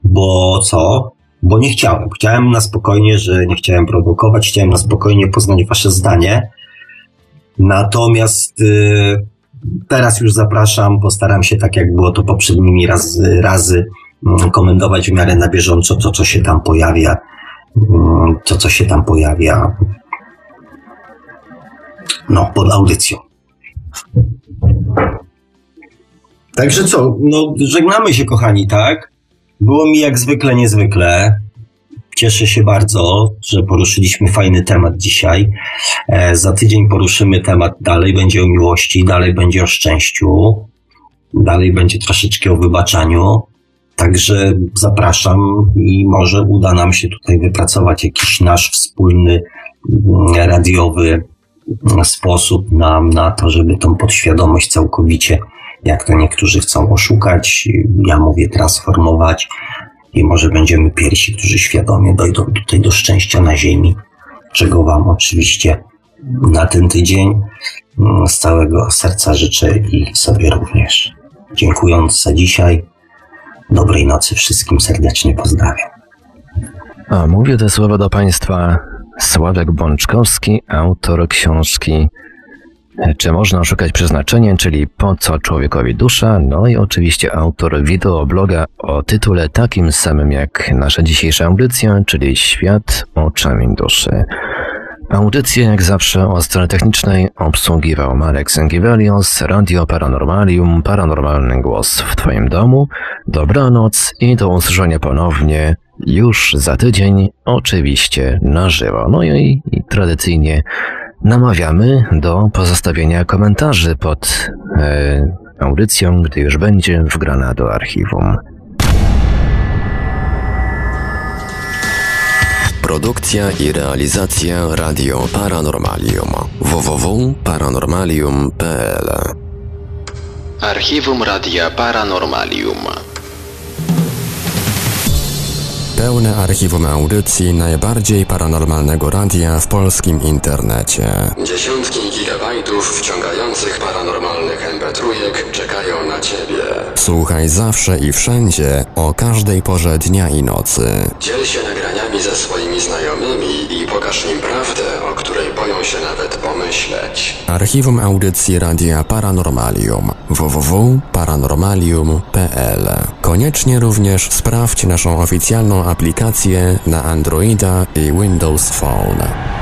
bo co? Bo nie chciałem. Chciałem na spokojnie, że nie chciałem prowokować, chciałem na spokojnie poznać wasze zdanie. Natomiast y, teraz już zapraszam, postaram się, tak jak było to poprzednimi razy, razy mm, komentować w miarę na bieżąco to, co się tam pojawia mm, to, co się tam pojawia no, pod audycją. Także co, no żegnamy się kochani, tak? Było mi jak zwykle niezwykle. Cieszę się bardzo, że poruszyliśmy fajny temat dzisiaj. E, za tydzień poruszymy temat dalej, będzie o miłości, dalej będzie o szczęściu, dalej będzie troszeczkę o wybaczaniu. Także zapraszam i może uda nam się tutaj wypracować jakiś nasz wspólny mm, radiowy mm, sposób na, na to, żeby tą podświadomość całkowicie, jak to niektórzy chcą oszukać, ja mówię transformować i może będziemy pierwsi, którzy świadomie dojdą tutaj do szczęścia na ziemi, czego Wam oczywiście na ten tydzień mm, z całego serca życzę i sobie również. Dziękując za dzisiaj, dobrej nocy wszystkim serdecznie pozdrawiam. A mówię te słowa do Państwa Sławek Bączkowski, autor książki Czy można oszukać przeznaczenie, czyli Po co człowiekowi dusza? No i oczywiście autor wideobloga o tytule takim samym jak nasza dzisiejsza audycja, czyli Świat oczami duszy. Audycję jak zawsze o stronie technicznej obsługiwał Marek Sęgiewelios, Radio Paranormalium, Paranormalny Głos w Twoim domu. Dobranoc i do usłyszenia ponownie już za tydzień, oczywiście na żywo. No i, i tradycyjnie namawiamy do pozostawienia komentarzy pod e, audycją, gdy już będzie wgrana do archiwum. Produkcja i realizacja Radio Paranormalium. www.paranormalium.pl Archiwum Radia Paranormalium Pełne archiwum audycji najbardziej paranormalnego radia w polskim internecie. Dziesiątki gigabajtów wciągających paranormalnych mp3 czekają na Ciebie. Słuchaj zawsze i wszędzie, o każdej porze dnia i nocy. Dziel się nagraniami ze swoimi znajomymi i pokaż im prawdę, o której boją się nawet pomyśleć. Archiwum audycji Radia Paranormalium www.paranormalium.pl Koniecznie również sprawdź naszą oficjalną aplikację na Androida i Windows Phone.